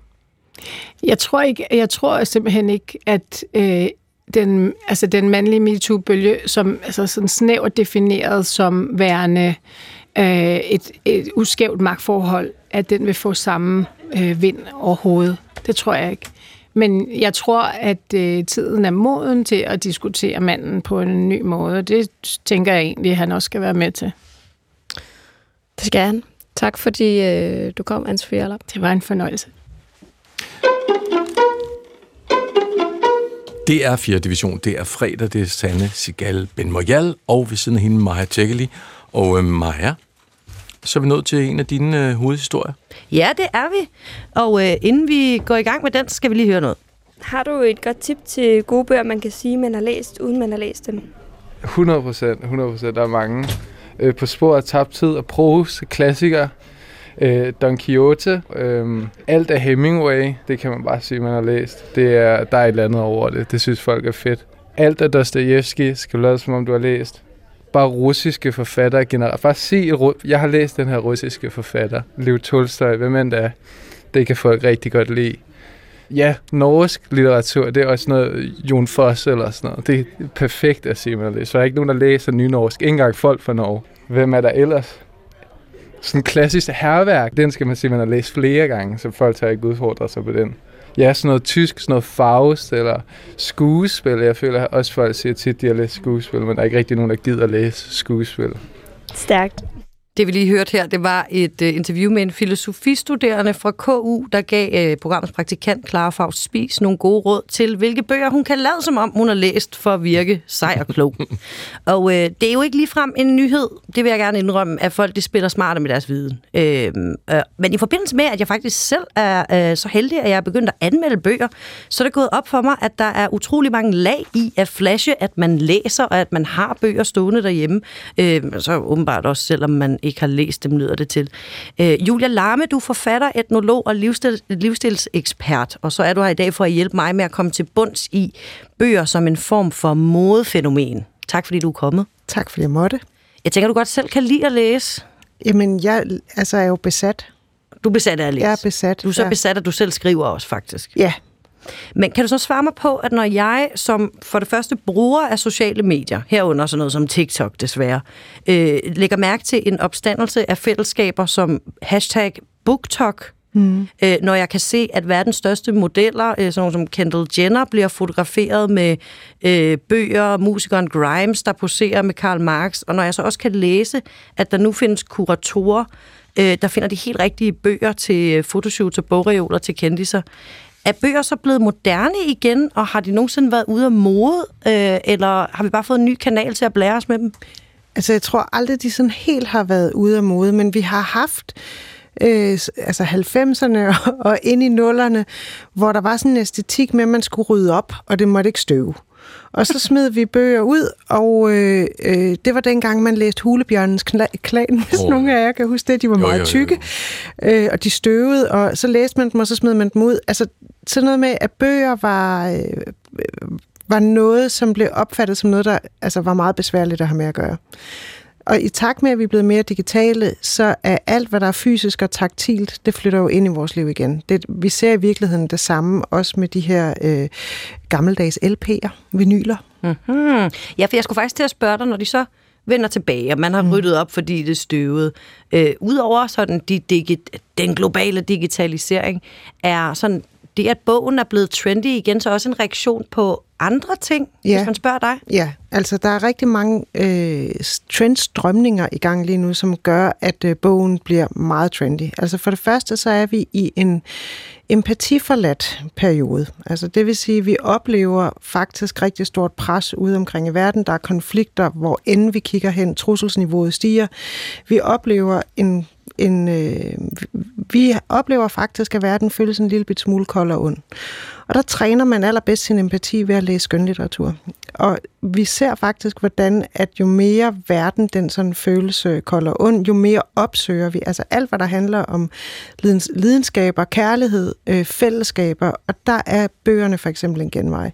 Jeg tror ikke, jeg tror simpelthen ikke, at øh, den, altså den mandlige MeToo-bølge, som altså sådan snævert defineret som værende øh, et, et uskævt magtforhold, at den vil få samme øh, vind overhovedet. Det tror jeg ikke. Men jeg tror, at øh, tiden er moden til at diskutere manden på en ny måde, og det tænker jeg egentlig, at han også skal være med til. Det skal han. Tak fordi øh, du kom, Anne-Sophie Allerp. Det var en fornøjelse. Det er 4. division. Det er fredag. Det er Sanne Sigal Ben Moyal, og ved siden af hende Maja Tjekkeli. Og øh, Maja, så er vi nået til en af dine øh, hovedhistorier. Ja, det er vi. Og øh, inden vi går i gang med den, så skal vi lige høre noget. Har du et godt tip til gode bøger, man kan sige, man har læst, uden man har læst dem? 100 procent, 100 procent. Der er mange. Øh, på spor af tabt tid og Proust, klassiker. Øh, Don Quixote. Øh, alt af Hemingway, det kan man bare sige, man har læst. Det er, der er et eller andet over det. Det synes folk er fedt. Alt af Dostojevski skal du lade som om du har læst. Bare russiske forfattere generelt. Bare sig, jeg har læst den her russiske forfatter. Lev Tolstoy, hvem end det er. Det kan folk rigtig godt lide. Ja, norsk litteratur, det er også noget Jon Foss eller sådan noget. Det er perfekt at sige, man har læst. Så er der ikke nogen, der læser nynorsk. Ikke engang folk fra Norge. Hvem er der ellers? Sådan en klassisk herværk, den skal man sige, man læst flere gange, så folk tager ikke udfordret sig på den. Ja, sådan noget tysk, sådan noget Faust eller skuespil. Jeg føler også, folk siger tit, at de har læst skuespil, men der er ikke rigtig nogen, der gider at læse skuespil. Stærkt. Det vi lige hørte her, det var et uh, interview med en filosofistuderende fra KU, der gav uh, programmets praktikant Clara Faust Spis nogle gode råd til, hvilke bøger hun kan lade som om, hun har læst for at virke sej og klog. og uh, det er jo ikke ligefrem en nyhed, det vil jeg gerne indrømme, at folk de spiller smarte med deres viden. Uh, uh, men i forbindelse med, at jeg faktisk selv er uh, så heldig, at jeg er begyndt at anmelde bøger, så er det gået op for mig, at der er utrolig mange lag i at flashe, at man læser, og at man har bøger stående derhjemme. Uh, så åbenbart også, selvom man ikke har læst dem, lyder det til. Øh, Julia Larme, du er forfatter, etnolog og livsstil, livsstilsekspert, og så er du her i dag for at hjælpe mig med at komme til bunds i bøger som en form for modefænomen. Tak fordi du er kommet. Tak fordi jeg måtte. Jeg tænker, du godt selv kan lide at læse. Jamen, jeg altså, er jo besat. Du er besat af at læse. Jeg er besat. Du er så ja. besat, at du selv skriver også, faktisk. Ja, Men kan du så svare mig på, at når jeg som for det første bruger af sociale medier, herunder sådan noget som TikTok desværre, øh, lægger mærke til en opstandelse af fællesskaber som hashtag BookTok, Mm. Øh, når jeg kan se, at verdens største modeller, øh, sådan som Kendall Jenner, bliver fotograferet med øh, bøger, musikeren Grimes, der poserer med Karl Marx, og når jeg så også kan læse, at der nu findes kuratorer, øh, der finder de helt rigtige bøger til fotoshoots og bogreoler til kendiser, er bøger så blevet moderne igen, og har de nogensinde været ude af mode, øh, eller har vi bare fået en ny kanal til at blære os med dem? altså jeg tror aldrig, de sådan helt har været ude af mode, men vi har haft øh, altså 90'erne og, og ind i nullerne, hvor der var sådan en æstetik med, at man skulle rydde op, og det måtte ikke støve. Og så smed vi bøger ud, og øh, øh, det var dengang, man læste Hulebjørnens Kla- Klan, hvis oh. nogle af jer kan huske det. De var Jo, meget jo, jo, tykke, øh, og de støvede, og så læste man dem, og så smed man dem ud. Altså sådan noget med, at bøger var, øh, var noget, som blev opfattet som noget, der altså, var meget besværligt at have med at gøre. Og i takt med, at vi er blevet mere digitale, så er alt, hvad der er fysisk og taktilt, det flytter jo ind i vores liv igen. Det, vi ser i virkeligheden det samme, også med de her øh, gammeldags LP'er, vinyler. Mm-hmm. Ja, for jeg skulle faktisk til at spørge dig, når de så vender tilbage, og man har ryddet op, fordi det støvede. Øh, Udover sådan de digi- den globale digitalisering, er sådan det, at bogen er blevet trendy igen, så også en reaktion på andre ting, Ja. hvis man spørger dig? Ja, altså der er rigtig mange øh, trendstrømninger i gang lige nu, som gør, at øh, bogen bliver meget trendy. Altså for det første, så er vi i en empatiforladt periode. Altså det vil sige, at vi oplever faktisk rigtig stort pres ude omkring i verden. Der er konflikter, hvor end vi kigger hen, trusselsniveauet stiger. Vi oplever en en, øh, vi oplever faktisk, at verden føles en lille bit smule kold og ond. Og der træner man allerbedst sin empati ved at læse skønlitteratur. Og vi ser faktisk, hvordan at jo mere verden den sådan føles øh, kold og ond, jo mere opsøger vi. Altså alt, hvad der handler om lidens, lidenskaber, kærlighed, øh, fællesskaber, og der er bøgerne for eksempel en genvej.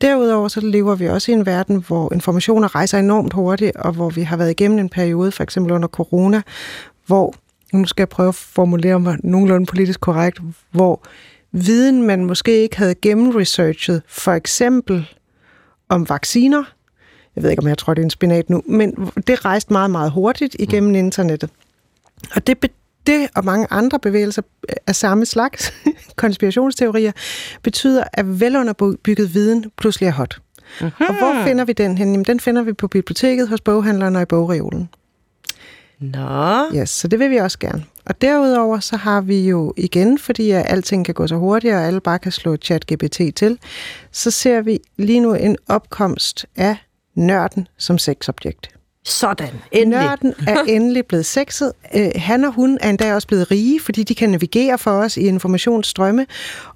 Derudover så lever vi også i en verden, hvor informationer rejser enormt hurtigt, og hvor vi har været igennem en periode, for eksempel under corona, hvor, nu skal jeg prøve at formulere mig nogenlunde politisk korrekt, hvor viden, man måske ikke havde gennemresearchet, for eksempel om vacciner, jeg ved ikke, om jeg tror, det er en spinat nu, men det rejste meget, meget hurtigt igennem mm. internettet. Og det, det og mange andre bevægelser af samme slags, konspirationsteorier, betyder, at velunderbygget viden pludselig er hot. Mm-hmm. Og hvor finder vi den hen? Jamen, den finder vi på biblioteket, hos boghandlerne og i bogreolen. Nå, Yes, så det vil vi også gerne. Og derudover så har vi jo igen, fordi at alting kan gå så hurtigt, og alle bare kan slå chat-GPT til, så ser vi lige nu en opkomst af nørden som sexobjekt. sådan. Endelig. Nørden er endelig blevet sexet. Øh, han og hun er endda også blevet rige, fordi de kan navigere for os i informationsstrømme.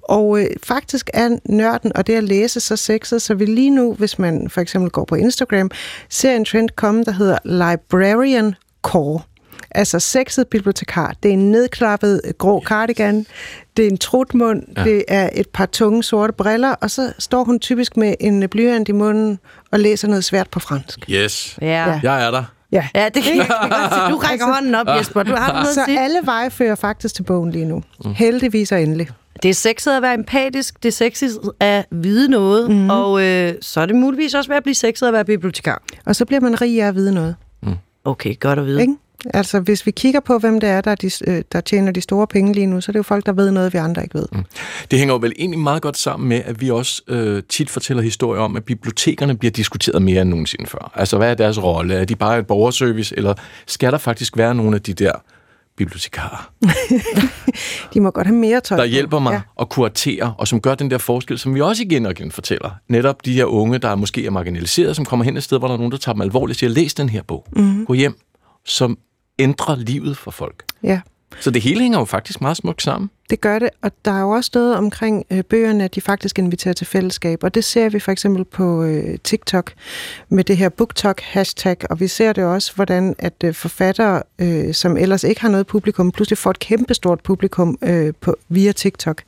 Og øh, faktisk er nørden og det at læse så sexet, så vi lige nu, hvis man for eksempel går på Instagram, ser en trend komme, der hedder Librarian Core. Altså sexet bibliotekar. Det er en nedklappet øh, grå cardigan, det er en trutmund, ja. det er et par tunge sorte briller, og så står hun typisk med en blyant i munden og læser noget svært på fransk. Yes. Ja. Jeg er der. Ja. Ja, det kan jeg godt se. Du rækker hånden op, Jesper. Du har noget Så sige. alle veje fører faktisk til bogen lige nu. Mm. Heldigvis og endelig. Det er sexet at være empatisk, det er sexet at vide noget, mm. og øh, så er det muligvis også ved at blive sexet at være bibliotekar. Og så bliver man rig af at vide noget. Okay, godt at vide. Ikke? Altså, hvis vi kigger på, hvem det er, der, er de, øh, der tjener de store penge lige nu, så er det jo folk, der ved noget, vi andre ikke ved. Mm. Det hænger jo vel egentlig meget godt sammen med, at vi også øh, tit fortæller historier om, at bibliotekerne bliver diskuteret mere end nogensinde før. Altså, hvad er deres rolle? Er de bare et borgerservice, eller skal der faktisk være nogle af de der bibliotekarer, De må godt have mere tøj der hjælper mig Ja. at kuratere, og som gør den der forskel, som vi også igen og igen fortæller. Netop de her unge, der måske er marginaliseret, som kommer hen et sted, hvor der er nogen, der tager dem alvorligt og siger, læs den her bog. Mm. Gå hjem, som ændrer livet for folk. Ja. Så det hele hænger jo faktisk meget smukt sammen. Det gør det, og der er jo også noget omkring øh, bøgerne, at de faktisk inviterer til fællesskab, og det ser vi for eksempel på øh, TikTok med det her BookTok-hashtag, og vi ser det også, hvordan at øh, forfattere, øh, som ellers ikke har noget publikum, pludselig får et kæmpestort publikum øh, på, via TikTok.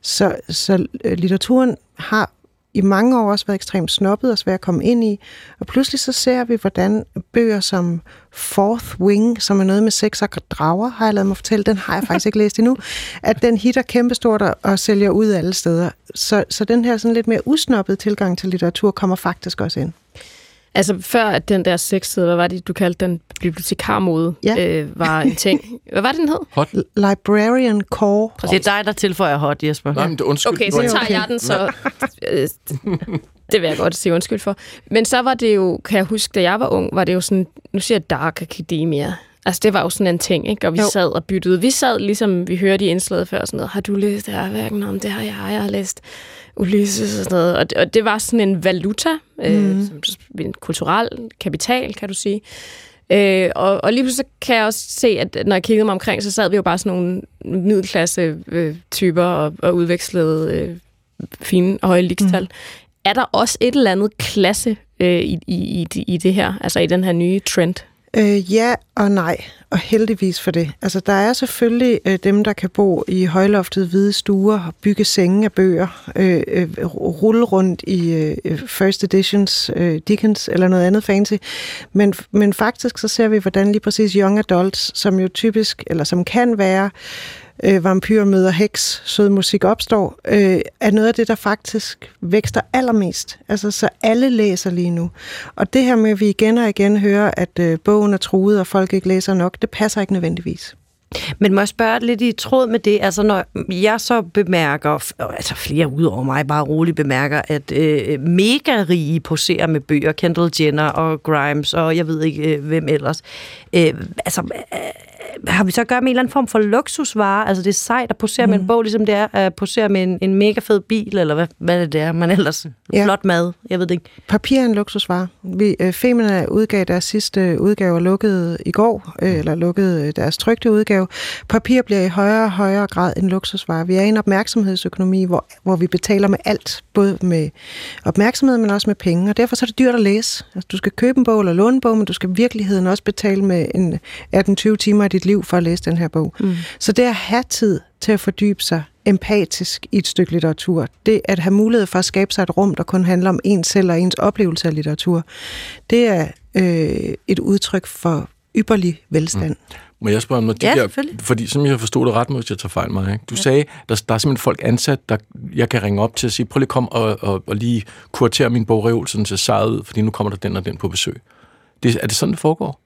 Så, så øh, litteraturen har i mange år også været ekstremt snobbet og svær at komme ind i. Og pludselig så ser vi, hvordan bøger som Fourth Wing, som er noget med sex og drager, har jeg lavet mig fortælle, den har jeg faktisk ikke læst endnu, at den hitter kæmpestort og, og sælger ud alle steder. Så, så den her sådan lidt mere usnobbede tilgang til litteratur kommer faktisk også ind. Altså før at den der sexside, hvad var det, du kaldte den bibliotekarmode, Ja. øh, var en ting. Hvad var det, den hed? Hot. Librarian Core. Det er dig, der tilføjer hot, Jesper. Nej, men det, undskyld. Okay, så er tager jeg den, så... Det vil jeg godt sige undskyld for. Men så var det jo, kan jeg huske, da jeg var ung, var det jo sådan, nu siger jeg Dark Academia. Altså, det var jo sådan en ting, ikke? Og vi Jo. sad og byttede. Vi sad ligesom, vi hørte i indslaget før, sådan noget, har du læst det her hverken om det har jeg, jeg har læst Ulysses og sådan noget. Og det, og det var sådan en valuta, mm. øh, som, en kulturel kapital, kan du sige. Øh, og, og lige pludselig kan jeg også se, at når jeg kiggede mig omkring, så sad vi jo bare sådan nogle middelklasse øh, typer og, og udvekslede øh, fine og høje ligestal. Mm. Er der også et eller andet klasse øh, i, i, i, i det her, altså i den her nye trend? Øh, ja og nej, og heldigvis for det. Altså, der er selvfølgelig øh, dem, der kan bo i højloftede hvide stuer og bygge senge af bøger, øh, øh, rulle rundt i øh, øh, first editions øh, Dickens eller noget andet fancy. Men, men faktisk så ser vi, hvordan lige præcis young adults, som jo typisk, eller som kan være øh, vampyr møder heks, sød musik opstår, øh, er noget af det, der faktisk vækster allermest. Altså, så alle læser lige nu. Og det her med, at vi igen og igen hører, at øh, bogen er truet, og folk ikke læser nok, det passer ikke nødvendigvis. Men må jeg spørge lidt i tråd med det, altså når jeg så bemærker, altså flere ud over mig bare roligt bemærker, at øh, mega rige poserer med bøger, Kendall Jenner og Grimes og jeg ved ikke øh, hvem ellers. Øh, altså, øh, har vi så at gøre med en eller anden form for luksusvare? Altså det er sejt at posere mm. med en bog, ligesom det er at posere med en, en mega fed bil, eller hvad, hvad det er, man ellers... Ja. Flot mad, jeg ved det ikke. Papir er en luksusvare. Vi, øh, Femina udgav deres sidste udgave og lukkede i går, øh, eller lukkede øh, deres trygte udgave. Papir bliver i højere og højere grad en luksusvare. Vi er i en opmærksomhedsøkonomi, hvor, hvor vi betaler med alt, både med opmærksomhed, men også med penge, og derfor så er det dyrt at læse. Altså, du skal købe en bog eller låne en bog, men du skal i virkeligheden også betale med en 18-20 timer af dit liv for at læse den her bog. Mm. Så det at have tid til at fordybe sig empatisk i et stykke litteratur, det at have mulighed for at skabe sig et rum, der kun handler om ens selv og ens oplevelse af litteratur, det er øh, et udtryk for ypperlig velstand. Mm. Må jeg spørge om noget? De Ja, der, fordi som jeg forstod det ret, må jeg tage fejl mig. Ikke? Du ja. sagde, der, der er simpelthen folk ansat, der jeg kan ringe op til at sige, prøv lige kom og, og, og lige kuratere min bogreol, sådan til sejret ud, fordi nu kommer der den og den på besøg. Det, er det sådan, det foregår?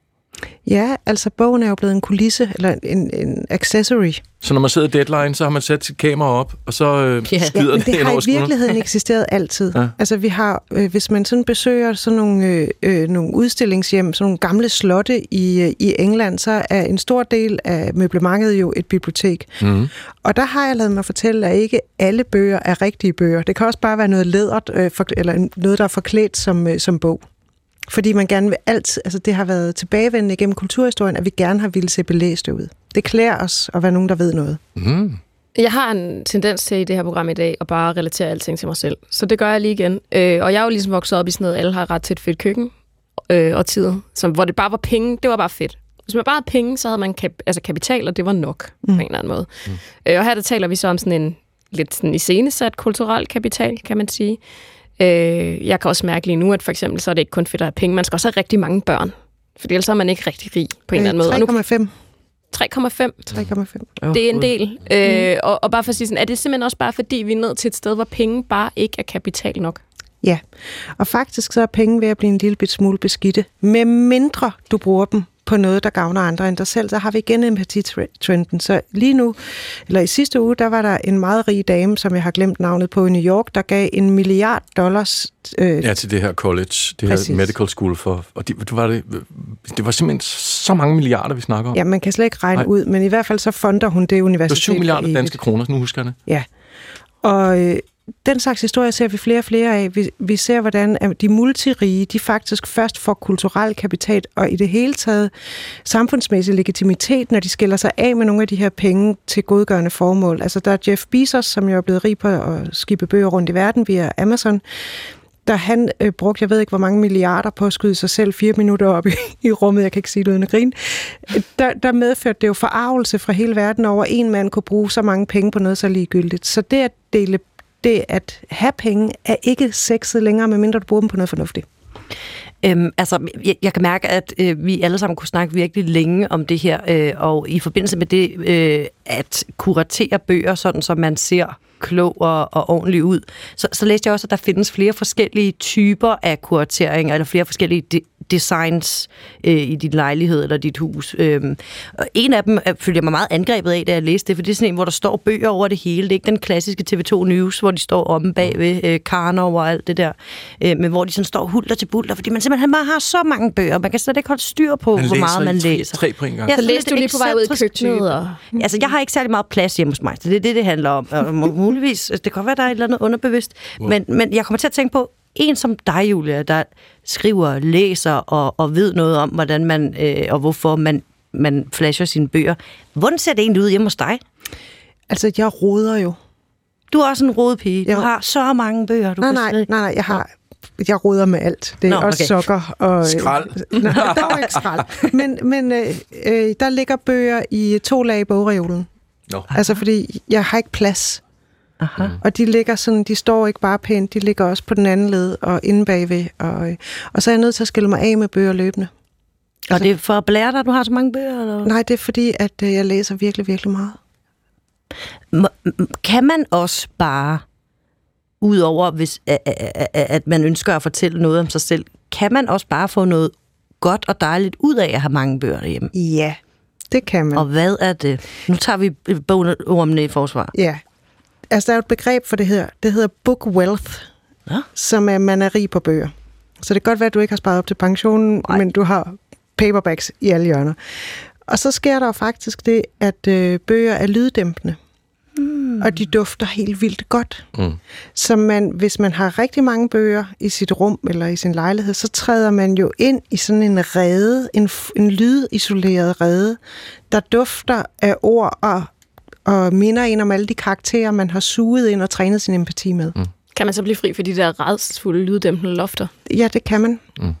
Ja, altså bogen er jo blevet en kulisse, eller en, en accessory. Så når man sidder i deadline, så har man sat sit kamera op, og så øh, ja. skider Ja, men det, det har i virkeligheden eksisteret altid. Ja. Ja. Altså vi har, øh, hvis man sådan besøger sådan nogle, øh, øh, nogle udstillingshjem, sådan nogle gamle slotte i, øh, i England, så er en stor del af møblementet jo et bibliotek. Mm. Og der har jeg lavet mig fortælle, at ikke alle bøger er rigtige bøger. Det kan også bare være noget lædert, øh, for, eller noget, der er forklædt som, øh, som bog. Fordi man gerne vil altid, altså det har været tilbagevendende gennem kulturhistorien, at vi gerne har ville se belæste ud. Det klæder os at være nogen, der ved noget. Mm. Jeg har en tendens til i det her program i dag at bare relatere alting til mig selv. Så det gør jeg lige igen. Øh, og jeg er jo ligesom vokset op i sådan noget, alle har ret til et fedt køkken øh, og tid, som, hvor det bare var penge. Det var bare fedt. Hvis man bare havde penge, så havde man kap- altså kapital, og det var nok mm. på en eller anden måde. Mm. Øh, og her der taler vi så om sådan en lidt sådan iscenesat kulturel kapital, kan man sige. Øh, jeg kan også mærke lige nu, at for eksempel så er det ikke kun fedt at have penge, man skal også have rigtig mange børn. For ellers er man ikke rigtig rig på en eller anden måde. Og nu 3,5. 3,5 3,5. det er en del. Øh, og, og bare for at sige sådan, er det simpelthen også bare fordi, vi er nået til et sted, hvor penge bare ikke er kapital nok? Ja, og faktisk så er penge ved at blive en lille bit smule beskidte, med mindre du bruger dem på noget, der gavner andre end dig selv, så har vi igen empatitrenden. Så lige nu, eller i sidste uge, der var der en meget rig dame, som jeg har glemt navnet på i New York, der gav en milliard dollars Øh, ja, til det her college, det præcis. her medical school. For, og de, du var det, det var simpelthen så mange milliarder, vi snakker om. Ja, man kan slet ikke regne Nej. ud, men i hvert fald så fonder hun det universitet. Det var 7 milliarder danske kroner, nu husker jeg det. Ja, og øh, den slags historier ser vi flere og flere af. Vi, vi ser, hvordan de multirige, de faktisk først får kulturel kapital, og i det hele taget samfundsmæssig legitimitet, når de skiller sig af med nogle af de her penge til godgørende formål. Altså der er Jeff Bezos, som jo er blevet rig på at skibe bøger rundt i verden via Amazon da han øh, brugte, jeg ved ikke hvor mange milliarder på at skyde sig selv fire minutter op i, i rummet, jeg kan ikke sige det uden at grine, der, der medførte det jo forarvelse fra hele verden over, en mand kunne bruge så mange penge på noget så ligegyldigt. Så det at dele det at have penge er ikke sexet længere, medmindre du bruger dem på noget fornuftigt. Øhm, altså, jeg, jeg kan mærke, at øh, vi alle sammen kunne snakke virkelig længe om det her, øh, og i forbindelse med det øh, at kuratere bøger, sådan som man ser klog og, og ordentlig ud, så, så læste jeg også, at der findes flere forskellige typer af kuratering, eller flere forskellige de, designs øh, i din lejlighed eller dit hus. Øhm, og en af dem øh, følger jeg mig meget angrebet af, da jeg læste det, for det er sådan en, hvor der står bøger over det hele. Det er ikke den klassiske TV2 News, hvor de står omme bagved øh, Karnov og alt det der, øh, men hvor de sådan står hulter til bulter, fordi man simpelthen bare har så mange bøger, man kan slet ikke holde styr på, hvor meget man læser. Tre på en gang. Ja, så læser du lige på vej ud i køkkenet. Og... Altså, jeg har ikke særlig meget plads hjemme hos mig, så det er det, det handler om. Og muligvis, det kan godt være, der er et eller andet underbevidst, wow. men, men jeg kommer til at tænke på, en som dig, Julia, der skriver, læser og, og ved noget om, hvordan man øh, og hvorfor man, man flasher sine bøger. Hvordan ser det egentlig ud hjemme hos dig? Altså, jeg roder jo. Du er også en rodepige. Du har så mange bøger. Du nej, nej, nej, nej, jeg har jeg roder med alt. Det er Nå, også okay. sokker. Og, skrald. nej, der er ikke skrald. Men, men øh, øh, der ligger bøger i to lag i bogreolen. Nå. Altså, fordi jeg har ikke plads. Aha. Mm. Og de ligger sådan, de står ikke bare pænt, de ligger også på den anden led og inde bagved. Og, og så er jeg nødt til at skille mig af med bøger løbende. Og altså, det er for at blære dig, at du har så mange bøger? Eller? Nej, det er fordi, at øh, jeg læser virkelig, virkelig meget. Kan man også bare, udover hvis, at man ønsker at fortælle noget om sig selv, kan man også bare få noget godt og dejligt ud af at have mange bøger derhjemme? Ja, det kan man. Og hvad er det? Nu tager vi bogormene i forsvar. Ja, altså der er et begreb for det her. Det hedder book wealth, ja. som er, man er rig på bøger. Så det kan godt være, at du ikke har sparet op til pensionen, Ej. men du har paperbacks i alle hjørner. Og så sker der jo faktisk det, at øh, bøger er lyddæmpende. Mm. Og de dufter helt vildt godt. Mm. Så man, hvis man har rigtig mange bøger i sit rum eller i sin lejlighed, så træder man jo ind i sådan en rede, en, en lydisoleret rede, der dufter af ord og og minder en om alle de karakterer, man har suget ind og trænet sin empati med. Mm. Kan man så blive fri for de der redselsfulde lyddæmpende lofter? Ja, det kan man. Mm.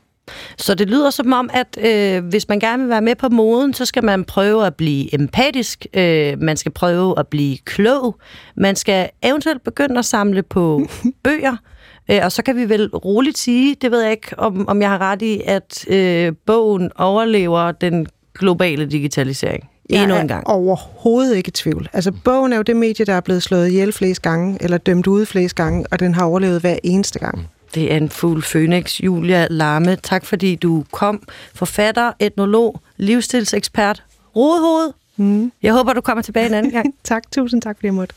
Så det lyder som om, at øh, hvis man gerne vil være med på moden, så skal man prøve at blive empatisk, øh, man skal prøve at blive klog, man skal eventuelt begynde at samle på bøger, øh, og så kan vi vel roligt sige, det ved jeg ikke, om, om jeg har ret i, at øh, bogen overlever den globale digitalisering. Jeg Endnu en gang. er overhovedet ikke i tvivl. Altså, bogen er jo det medie, der er blevet slået ihjel flest gange, eller dømt ude flest gange, og den har overlevet hver eneste gang. Det er en fuld Phoenix. Julia Larme, tak fordi du kom. Forfatter, etnolog, livsstilsekspert, rodehoved. Mm. Jeg håber, du kommer tilbage en anden gang. tak, tusind tak, fordi jeg måtte.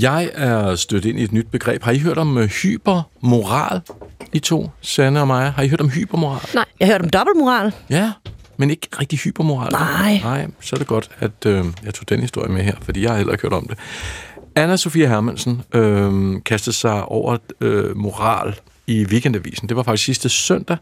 Jeg er stødt ind i et nyt begreb. Har I hørt om øh, hypermoral? I to, Sanne og mig. Har I hørt om hypermoral? Nej, jeg har hørt om dobbeltmoral. Ja, men ikke rigtig hypermoral. Nej. Nej, så er det godt, at øh, jeg tog den historie med her, fordi jeg har heller ikke hørt om det. Anna Sofia Hermansen øh, kastede sig over øh, moral i Weekendavisen. Det var faktisk sidste søndag,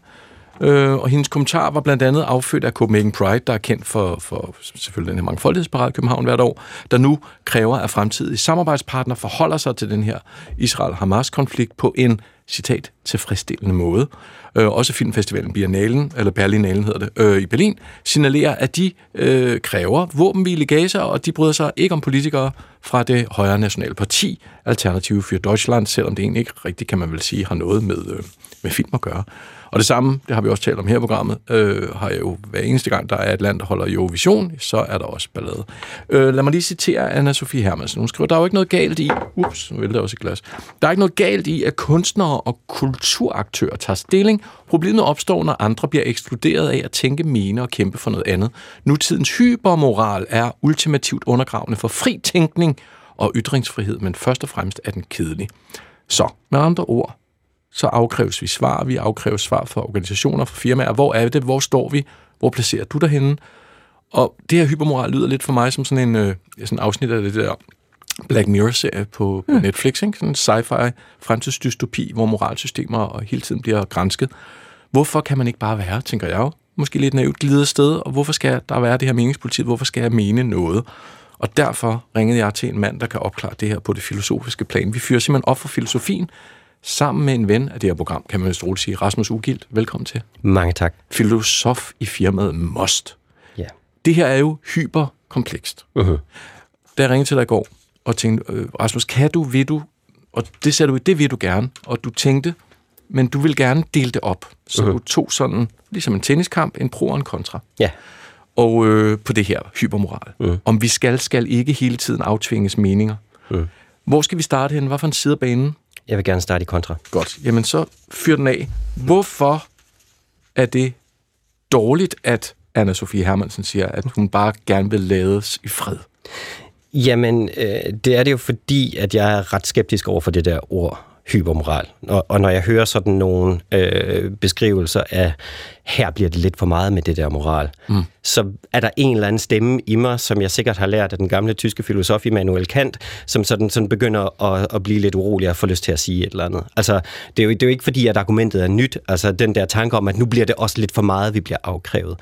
Øh, og hendes kommentar var blandt andet affødt af Copenhagen Pride, der er kendt for, for selvfølgelig den her mangfoldighedsparade København hvert år, der nu kræver, at fremtidige samarbejdspartnere forholder sig til den her Israel-Hamas-konflikt på en, citat, tilfredsstillende måde. Øh, også filmfestivalen Biennalen, eller Berlinalen hedder det, øh, i Berlin, signalerer, at de øh, kræver våbenhvile i Gaza, og de bryder sig ikke om politikere fra det højre nationale parti, Alternative for Deutschland, selvom det egentlig ikke rigtigt, kan man vel sige, har noget med, øh, med film at gøre. Og det samme, det har vi også talt om her i programmet, øh, har jeg jo hver eneste gang, der er et land, der holder Eurovision, så er der også ballade. Øh, lad mig lige citere anna Sofie Hermansen. Hun skriver, der er jo ikke noget galt i, ups, nu vælter også et glas, der er ikke noget galt i, at kunstnere og kulturaktører tager stilling. Problemet opstår, når andre bliver ekskluderet af at tænke, mene og kæmpe for noget andet. Nutidens hypermoral er ultimativt undergravende for fri tænkning og ytringsfrihed, men først og fremmest er den kedelig. Så, med andre ord, så afkræves vi svar. Vi afkræves svar fra organisationer, fra firmaer. Hvor er det? Hvor står vi? Hvor placerer du dig henne? Og det her hypermoral lyder lidt for mig som sådan en øh, sådan afsnit af det der Black Mirror-serie på, på mm. Netflix. Ikke? Sådan en sci-fi fremtidsdystopi, hvor moralsystemer og hele tiden bliver grænsket. Hvorfor kan man ikke bare være, tænker jeg jo, måske lidt naivt glidet sted, og hvorfor skal der være det her meningspolitik? Hvorfor skal jeg mene noget? Og derfor ringede jeg til en mand, der kan opklare det her på det filosofiske plan. Vi fyrer simpelthen op for filosofien, sammen med en ven af det her program, kan man vist roligt sige. Rasmus Ugilt, velkommen til. Mange tak. Filosof i firmaet Most. Ja. Det her er jo hyperkomplekst. Uh-huh. Da jeg ringede til dig i går og tænkte, øh, Rasmus, kan du, vil du, og det sagde du, det vil du gerne, og du tænkte, men du vil gerne dele det op. Så uh-huh. du tog sådan, ligesom en tenniskamp, en pro og en kontra. Ja. Og øh, på det her hypermoral. Uh-huh. Om vi skal, skal ikke hele tiden aftvinges meninger. Uh-huh. Hvor skal vi starte hen? Hvad for en side af banen? Jeg vil gerne starte i kontra. Godt. Jamen så fyr den af. Hvorfor er det dårligt, at anna Sofie Hermansen siger, at hun bare gerne vil lades i fred? Jamen, øh, det er det jo fordi, at jeg er ret skeptisk over for det der ord hypermoral. Og, og når jeg hører sådan nogle øh, beskrivelser af, her bliver det lidt for meget med det der moral, mm. så er der en eller anden stemme i mig, som jeg sikkert har lært af den gamle tyske filosof Immanuel Kant, som sådan, sådan begynder at, at blive lidt urolig og få lyst til at sige et eller andet. Altså, det er, jo, det er jo ikke fordi, at argumentet er nyt. Altså, den der tanke om, at nu bliver det også lidt for meget, vi bliver afkrævet.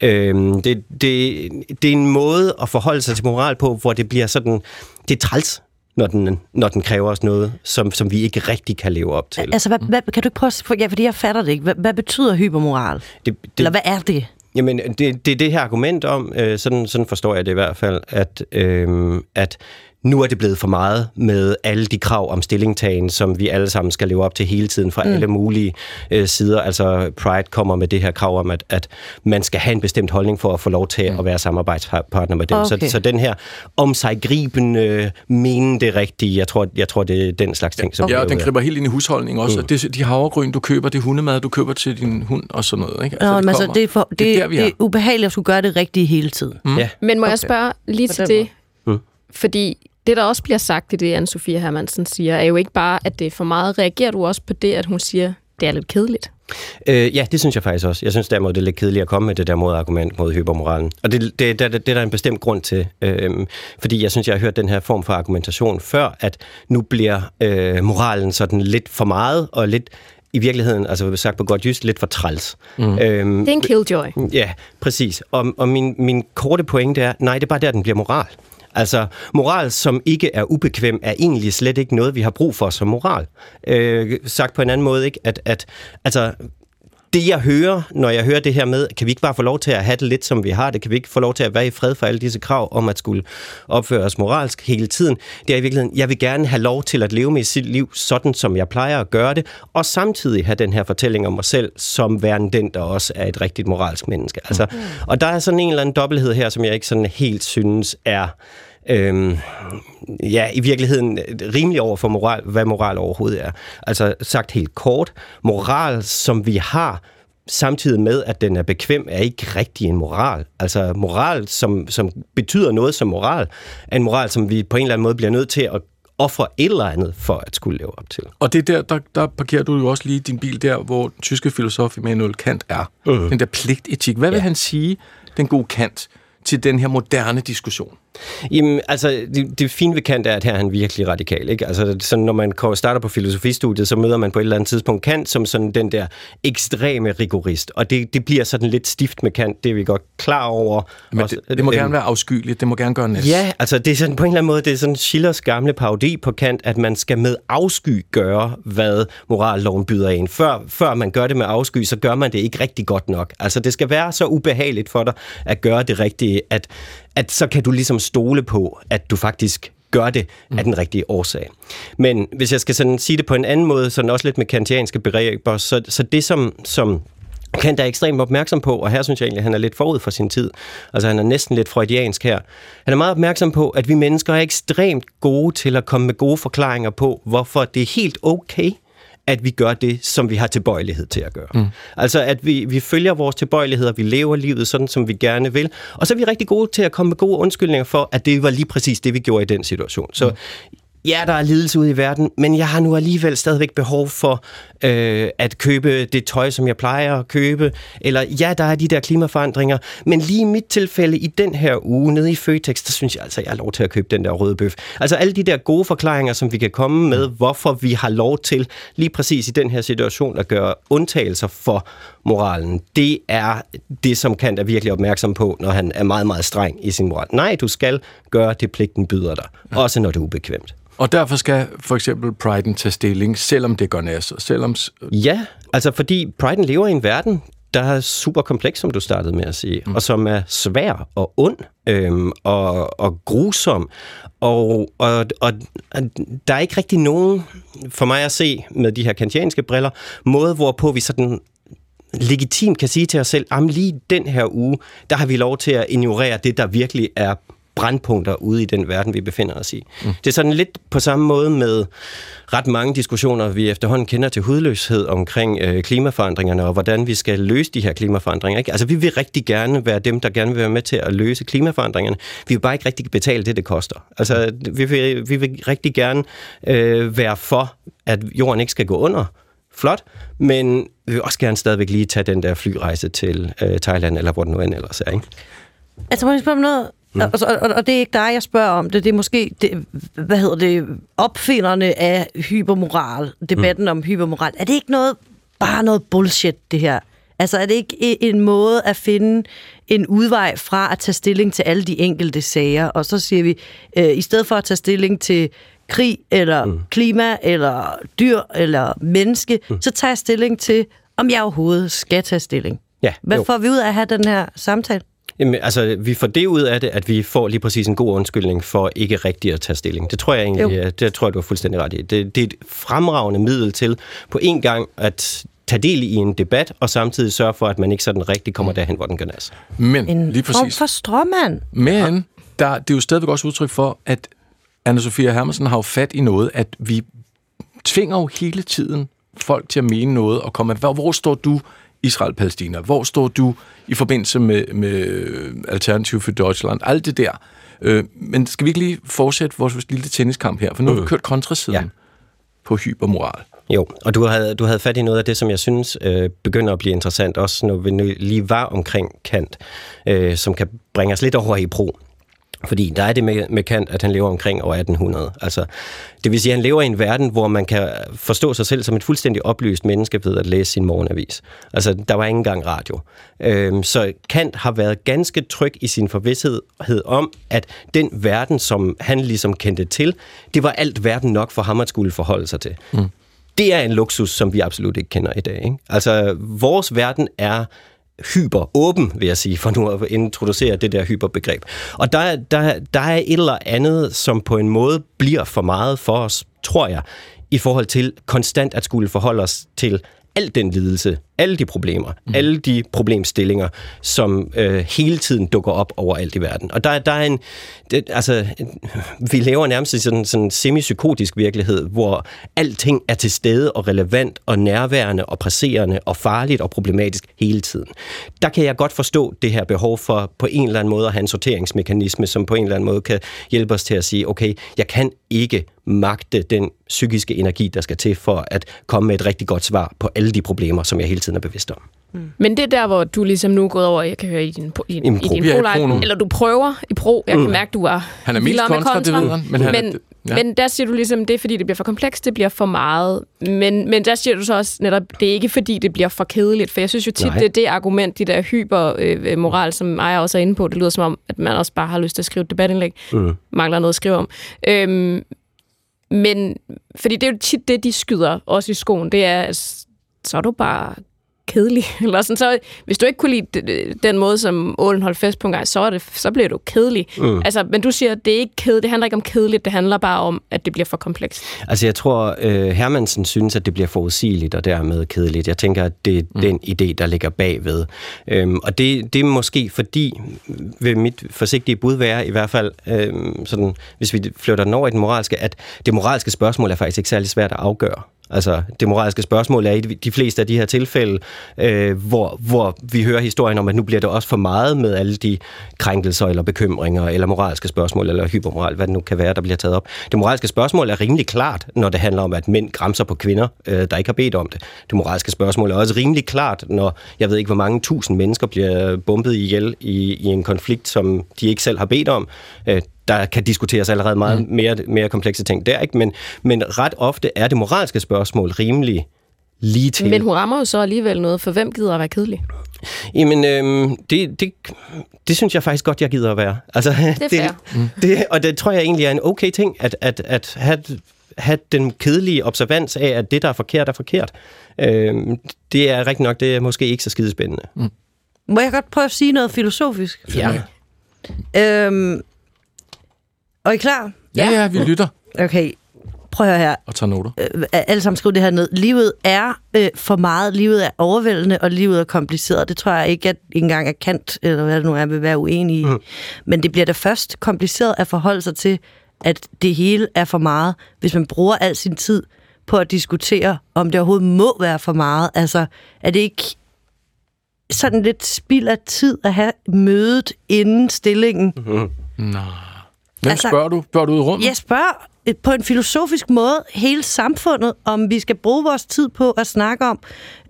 Øhm, det, det, det er en måde at forholde sig til moral på, hvor det bliver sådan, det er træls når den, når den kræver os noget, som, som vi ikke rigtig kan leve op til. Altså, hvad, hvad, kan du ikke prøve at... Ja, fordi jeg fatter det ikke. Hvad, hvad betyder hypermoral? Det, det, Eller hvad er det? Jamen, det, det er det her argument om, øh, sådan, sådan forstår jeg det i hvert fald, at, øh, at nu er det blevet for meget med alle de krav om stillingtagen, som vi alle sammen skal leve op til hele tiden fra mm. alle mulige øh, sider. Altså Pride kommer med det her krav om, at, at man skal have en bestemt holdning for at få lov til mm. at være samarbejdspartner med dem. Okay. Så, så den her om sig gribende, mene det rigtige, jeg tror, jeg tror, det er den slags ting. Som ja, og den griber helt ind i husholdningen også. Mm. Det, de havregryn, du køber, det hundemad, du køber til din hund og sådan noget. Ikke? Altså, Nå, det, altså, det, er for, det, det, er der, det er ubehageligt at skulle gøre det rigtige hele tiden. Mm. Ja. Men må okay. jeg spørge lige til det? Mm. Fordi det, der også bliver sagt i det, Anne-Sophia Hermansen siger, er jo ikke bare, at det er for meget. Reagerer du også på det, at hun siger, det er lidt kedeligt? Øh, ja, det synes jeg faktisk også. Jeg synes derimod, det er lidt kedeligt at komme med det der modargument mod hypermoralen. Og det, det, det, det, det er der en bestemt grund til. Øh, fordi jeg synes, jeg har hørt den her form for argumentation før, at nu bliver øh, moralen sådan lidt for meget og lidt i virkeligheden, altså sagt på godt just, lidt for træls. Mm. Øhm, det er en killjoy. Ja, præcis. Og, og min, min korte pointe er, nej, det er bare der, den bliver moral. Altså, moral, som ikke er ubekvem, er egentlig slet ikke noget, vi har brug for som moral. Øh, sagt på en anden måde, ikke? At, at altså, det jeg hører, når jeg hører det her med, kan vi ikke bare få lov til at have det lidt, som vi har det? Kan vi ikke få lov til at være i fred for alle disse krav om at skulle opføre os moralsk hele tiden? Det er i virkeligheden, jeg vil gerne have lov til at leve med sit liv sådan, som jeg plejer at gøre det, og samtidig have den her fortælling om mig selv, som værende den, der også er et rigtigt moralsk menneske. Altså, mm. Og der er sådan en eller anden dobbelthed her, som jeg ikke sådan helt synes er øhm, ja, i virkeligheden rimelig over for moral, hvad moral overhovedet er. Altså sagt helt kort, moral, som vi har, samtidig med, at den er bekvem, er ikke rigtig en moral. Altså moral, som, som betyder noget som moral, er en moral, som vi på en eller anden måde bliver nødt til at ofre et eller andet for at skulle leve op til. Og det der, der, der parkerer du jo også lige din bil der, hvor den tyske filosof Immanuel Kant er. Uh. Den der pligtetik. Hvad vil ja. han sige, den gode Kant, til den her moderne diskussion? Jamen, altså, det, det fine ved Kant er, at her er han virkelig radikal. Ikke? Altså, sådan, når man starter på filosofistudiet, så møder man på et eller andet tidspunkt Kant som sådan den der ekstreme rigorist. Og det, det bliver sådan lidt stift med Kant, det er vi godt klar over. Men det, det må øh, gerne være afskyeligt, det må gerne gøre næst. Ja, altså det er sådan, på en eller anden måde, det er sådan Schillers gamle parodi på Kant, at man skal med afsky gøre, hvad moralloven byder ind. Før, før man gør det med afsky, så gør man det ikke rigtig godt nok. Altså det skal være så ubehageligt for dig at gøre det rigtige, at, at så kan du ligesom stole på, at du faktisk gør det af den rigtige årsag. Men hvis jeg skal sådan sige det på en anden måde, sådan også lidt med kantianske begreber, så, så det som, som Kant er ekstremt opmærksom på, og her synes jeg egentlig, at han er lidt forud for sin tid. Altså han er næsten lidt freudiansk her. Han er meget opmærksom på, at vi mennesker er ekstremt gode til at komme med gode forklaringer på, hvorfor det er helt okay, at vi gør det, som vi har tilbøjelighed til at gøre. Mm. Altså, at vi, vi følger vores tilbøjeligheder, vi lever livet sådan, som vi gerne vil, og så er vi rigtig gode til at komme med gode undskyldninger for, at det var lige præcis det, vi gjorde i den situation. Så mm ja, der er lidelse ude i verden, men jeg har nu alligevel stadigvæk behov for øh, at købe det tøj, som jeg plejer at købe. Eller ja, der er de der klimaforandringer, men lige i mit tilfælde i den her uge nede i Føtex, der synes jeg altså, jeg har lov til at købe den der røde bøf. Altså alle de der gode forklaringer, som vi kan komme med, hvorfor vi har lov til lige præcis i den her situation at gøre undtagelser for moralen, det er det, som Kant er virkelig opmærksom på, når han er meget, meget streng i sin moral. Nej, du skal gøre det, pligten byder dig, også når det er ubekvemt. Og derfor skal for eksempel Priden tage stilling, selvom det går næs, selvom... Ja, altså fordi Priden lever i en verden, der er super kompleks, som du startede med at sige, mm. og som er svær og ond øhm, og, og grusom. Og, og, og der er ikke rigtig nogen, for mig at se med de her kantianske briller, måde, hvorpå vi sådan legitimt kan sige til os selv, at lige den her uge, der har vi lov til at ignorere det, der virkelig er brandpunkter ude i den verden, vi befinder os i. Mm. Det er sådan lidt på samme måde med ret mange diskussioner, vi efterhånden kender til hudløshed omkring øh, klimaforandringerne, og hvordan vi skal løse de her klimaforandringer. Ikke? Altså, vi vil rigtig gerne være dem, der gerne vil være med til at løse klimaforandringerne. Vi vil bare ikke rigtig betale det, det koster. Altså, vi vil, vi vil rigtig gerne øh, være for, at jorden ikke skal gå under, flot, men vi vil også gerne stadigvæk lige tage den der flyrejse til øh, Thailand, eller hvor den nu end ellers er. Ikke? Altså, må jeg spørge om noget? Mm. Og, og, og det er ikke dig, jeg spørger om det. Det er måske, det, hvad hedder det, opfinderne af hypermoral, debatten mm. om hypermoral. Er det ikke noget, bare noget bullshit, det her? Altså er det ikke en måde at finde en udvej fra at tage stilling til alle de enkelte sager, og så siger vi, øh, i stedet for at tage stilling til krig, eller mm. klima, eller dyr, eller menneske, mm. så tager jeg stilling til, om jeg overhovedet skal tage stilling. Ja, Hvad jo. får vi ud af at have den her samtale? Jamen, altså, vi får det ud af det, at vi får lige præcis en god undskyldning for ikke rigtigt at tage stilling. Det tror jeg egentlig, jo. det tror jeg, du har fuldstændig ret i. Det, det er et fremragende middel til på en gang at tage del i en debat, og samtidig sørge for, at man ikke sådan rigtig kommer derhen, hvor den gør nas. Men, En lige form præcis. for stråmand. Men der, det er jo stadigvæk også udtryk for, at Anna-Sophia Hermansen har jo fat i noget, at vi tvinger jo hele tiden folk til at mene noget og komme, hvor, hvor står du Israel-Palæstina? Hvor står du i forbindelse med, med Alternativ for Deutschland? Alt det der. Øh, men skal vi ikke lige fortsætte vores lille tenniskamp her? For nu har vi kørt kontrasiden Ja. på hypermoral. Jo, og du havde, du havde fat i noget af det, som jeg synes øh, begynder at blive interessant, også når vi nu lige var omkring Kant, øh, som kan bringe os lidt over i pro. Fordi der er det med, med Kant, at han lever omkring år 1800. Altså, det vil sige, at han lever i en verden, hvor man kan forstå sig selv som et fuldstændig oplyst menneske ved at læse sin morgenavis. Altså, der var ikke engang radio. Øhm, så Kant har været ganske tryg i sin forvidshed om, at den verden, som han ligesom kendte til, det var alt verden nok for ham at skulle forholde sig til. Mm. Det er en luksus, som vi absolut ikke kender i dag. Ikke? Altså, vores verden er hyper åben, vil jeg sige, for nu at introducere det der hyperbegreb. Og der, der, der er et eller andet, som på en måde bliver for meget for os, tror jeg, i forhold til konstant at skulle forholde os til al den lidelse, alle de problemer, mm. alle de problemstillinger, som øh, hele tiden dukker op overalt i verden. Og der, der er en, det, altså, vi lever nærmest i sådan, sådan en semipsykotisk virkelighed, hvor alting er til stede og relevant og nærværende og presserende og farligt og problematisk hele tiden. Der kan jeg godt forstå det her behov for på en eller anden måde at have en sorteringsmekanisme, som på en eller anden måde kan hjælpe os til at sige, okay, jeg kan ikke magte den psykiske energi, der skal til for at komme med et rigtig godt svar på alle de problemer, som jeg hele tiden er bevidst om. Men det er der, hvor du ligesom nu er gået over, jeg kan høre i din, i, i, pro. din er i pro pro nu. eller du prøver i pro. Jeg kan mærke, du er Han er mest med kontra, det ved han, men han er- men, ja. men der siger du ligesom, det er fordi, det bliver for komplekst, det bliver for meget. Men, men der siger du så også netop, det er ikke fordi, det bliver for kedeligt. For jeg synes jo tit, Nej. det er det argument, de der hypermoral, som Maja også er inde på, det lyder som om, at man også bare har lyst til at skrive et debatindlæg. Mm. Mangler noget at skrive om. Øhm, men, fordi det er jo tit det, de skyder også i skoen, det er, at så er du bare kedelig. Eller sådan, så, hvis du ikke kunne lide den måde, som ålen holdt fest på en gang, så, er det, så bliver du kedelig. Mm. Altså, men du siger, at det er ikke kedeligt. Det handler ikke om kedeligt. Det handler bare om, at det bliver for komplekst. Altså, jeg tror, øh, Hermansen synes, at det bliver forudsigeligt og dermed kedeligt. Jeg tænker, at det er mm. den idé, der ligger bagved. Øhm, og det, det er måske fordi, vil mit forsigtige bud være, i hvert fald, øhm, sådan, hvis vi flytter den over i den moralske, at det moralske spørgsmål er faktisk ikke særlig svært at afgøre. Altså, det moralske spørgsmål er i de fleste af de her tilfælde, øh, hvor, hvor vi hører historien om, at nu bliver det også for meget med alle de krænkelser eller bekymringer, eller moralske spørgsmål, eller hypermoral, hvad det nu kan være, der bliver taget op. Det moralske spørgsmål er rimelig klart, når det handler om, at mænd græmser på kvinder, øh, der ikke har bedt om det. Det moralske spørgsmål er også rimelig klart, når jeg ved ikke, hvor mange tusind mennesker bliver øh, bumpet ihjel i, i en konflikt, som de ikke selv har bedt om. Øh, der kan diskuteres allerede meget mm. mere, mere komplekse ting der, ikke? Men, men ret ofte er det moralske spørgsmål rimelig lige til. Men hun rammer jo så alligevel noget, for hvem gider at være kedelig? Jamen, øhm, det, det, det synes jeg faktisk godt, jeg gider at være. Altså, det er det, det, og det tror jeg egentlig er en okay ting, at, at, at have, have den kedelige observans af, at det, der er forkert, er forkert. Øhm, det er rigtig nok, det er måske ikke så skidespændende. Mm. Må jeg godt prøve at sige noget filosofisk? Ja. Øhm, og er I klar? Ja, ja, vi lytter Okay, prøv at høre her. og tager noter. Øh, alle sammen skriv det her ned. Livet er øh, for meget, livet er overvældende, og livet er kompliceret. Det tror jeg ikke, at engang er Kant, eller hvad det nu er, vil være uenig i. Mm. Men det bliver da først kompliceret at forholde sig til, at det hele er for meget, hvis man bruger al sin tid på at diskutere, om det overhovedet må være for meget. Altså, er det ikke sådan lidt spild af tid at have mødet inden stillingen? Mm-hmm. Nej. Hvem Altså- spørger du? Spørger du ud i rummet? Jeg spørger øh, på en filosofisk måde hele samfundet, om vi skal bruge vores tid på at snakke om,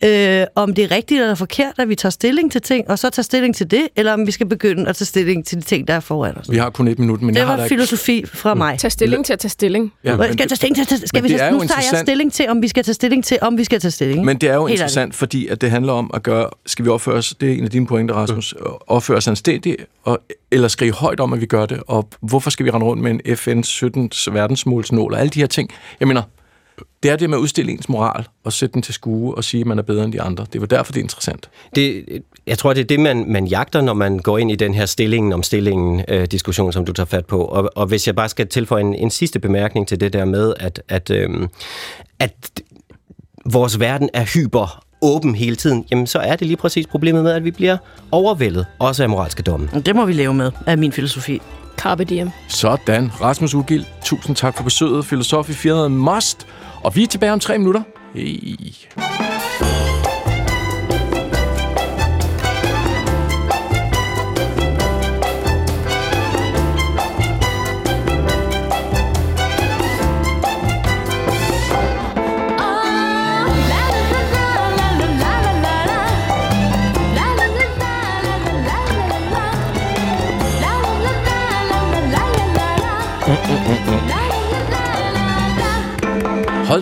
øh, om det er rigtigt eller forkert, at vi tager stilling til ting, og så tager stilling til det, eller om vi skal begynde at tage stilling til de ting, der er foran os. Vi har kun et minut, men Det jeg har da var ikke... filosofi fra mig. Tag stilling til at tage stilling. Ja, men, skal jeg tage stilling til, skal men vi det er tage, nu tager jeg stilling til, om vi skal tage stilling til, om vi skal tage stilling. men det er jo Helt interessant, fordi at det handler om at gøre, skal vi opføre os, det er en af dine pointer, Rasmus, opføre os anstændigt, og, eller skrive højt om, at vi gør det, og hvorfor skal vi rende rundt med en FN 17 verdensmålsnål, og alle de her ting. Jeg mener, det er det med at udstille ens moral, og sætte den til skue, og sige, at man er bedre end de andre. Det var derfor, det er interessant. Det, jeg tror, det er det, man, man jagter, når man går ind i den her stillingen om stillingen øh, diskussion, som du tager fat på. Og, og hvis jeg bare skal tilføje en, en sidste bemærkning til det der med, at, at, øh, at vores verden er hyper åben hele tiden, jamen så er det lige præcis problemet med, at vi bliver overvældet, også af moralske domme. Det må vi leve med, af min filosofi. Carpe diem. Sådan. Rasmus Ugild, tusind tak for besøget. Filosofi firmaet Must. Og vi er tilbage om tre minutter. Hej.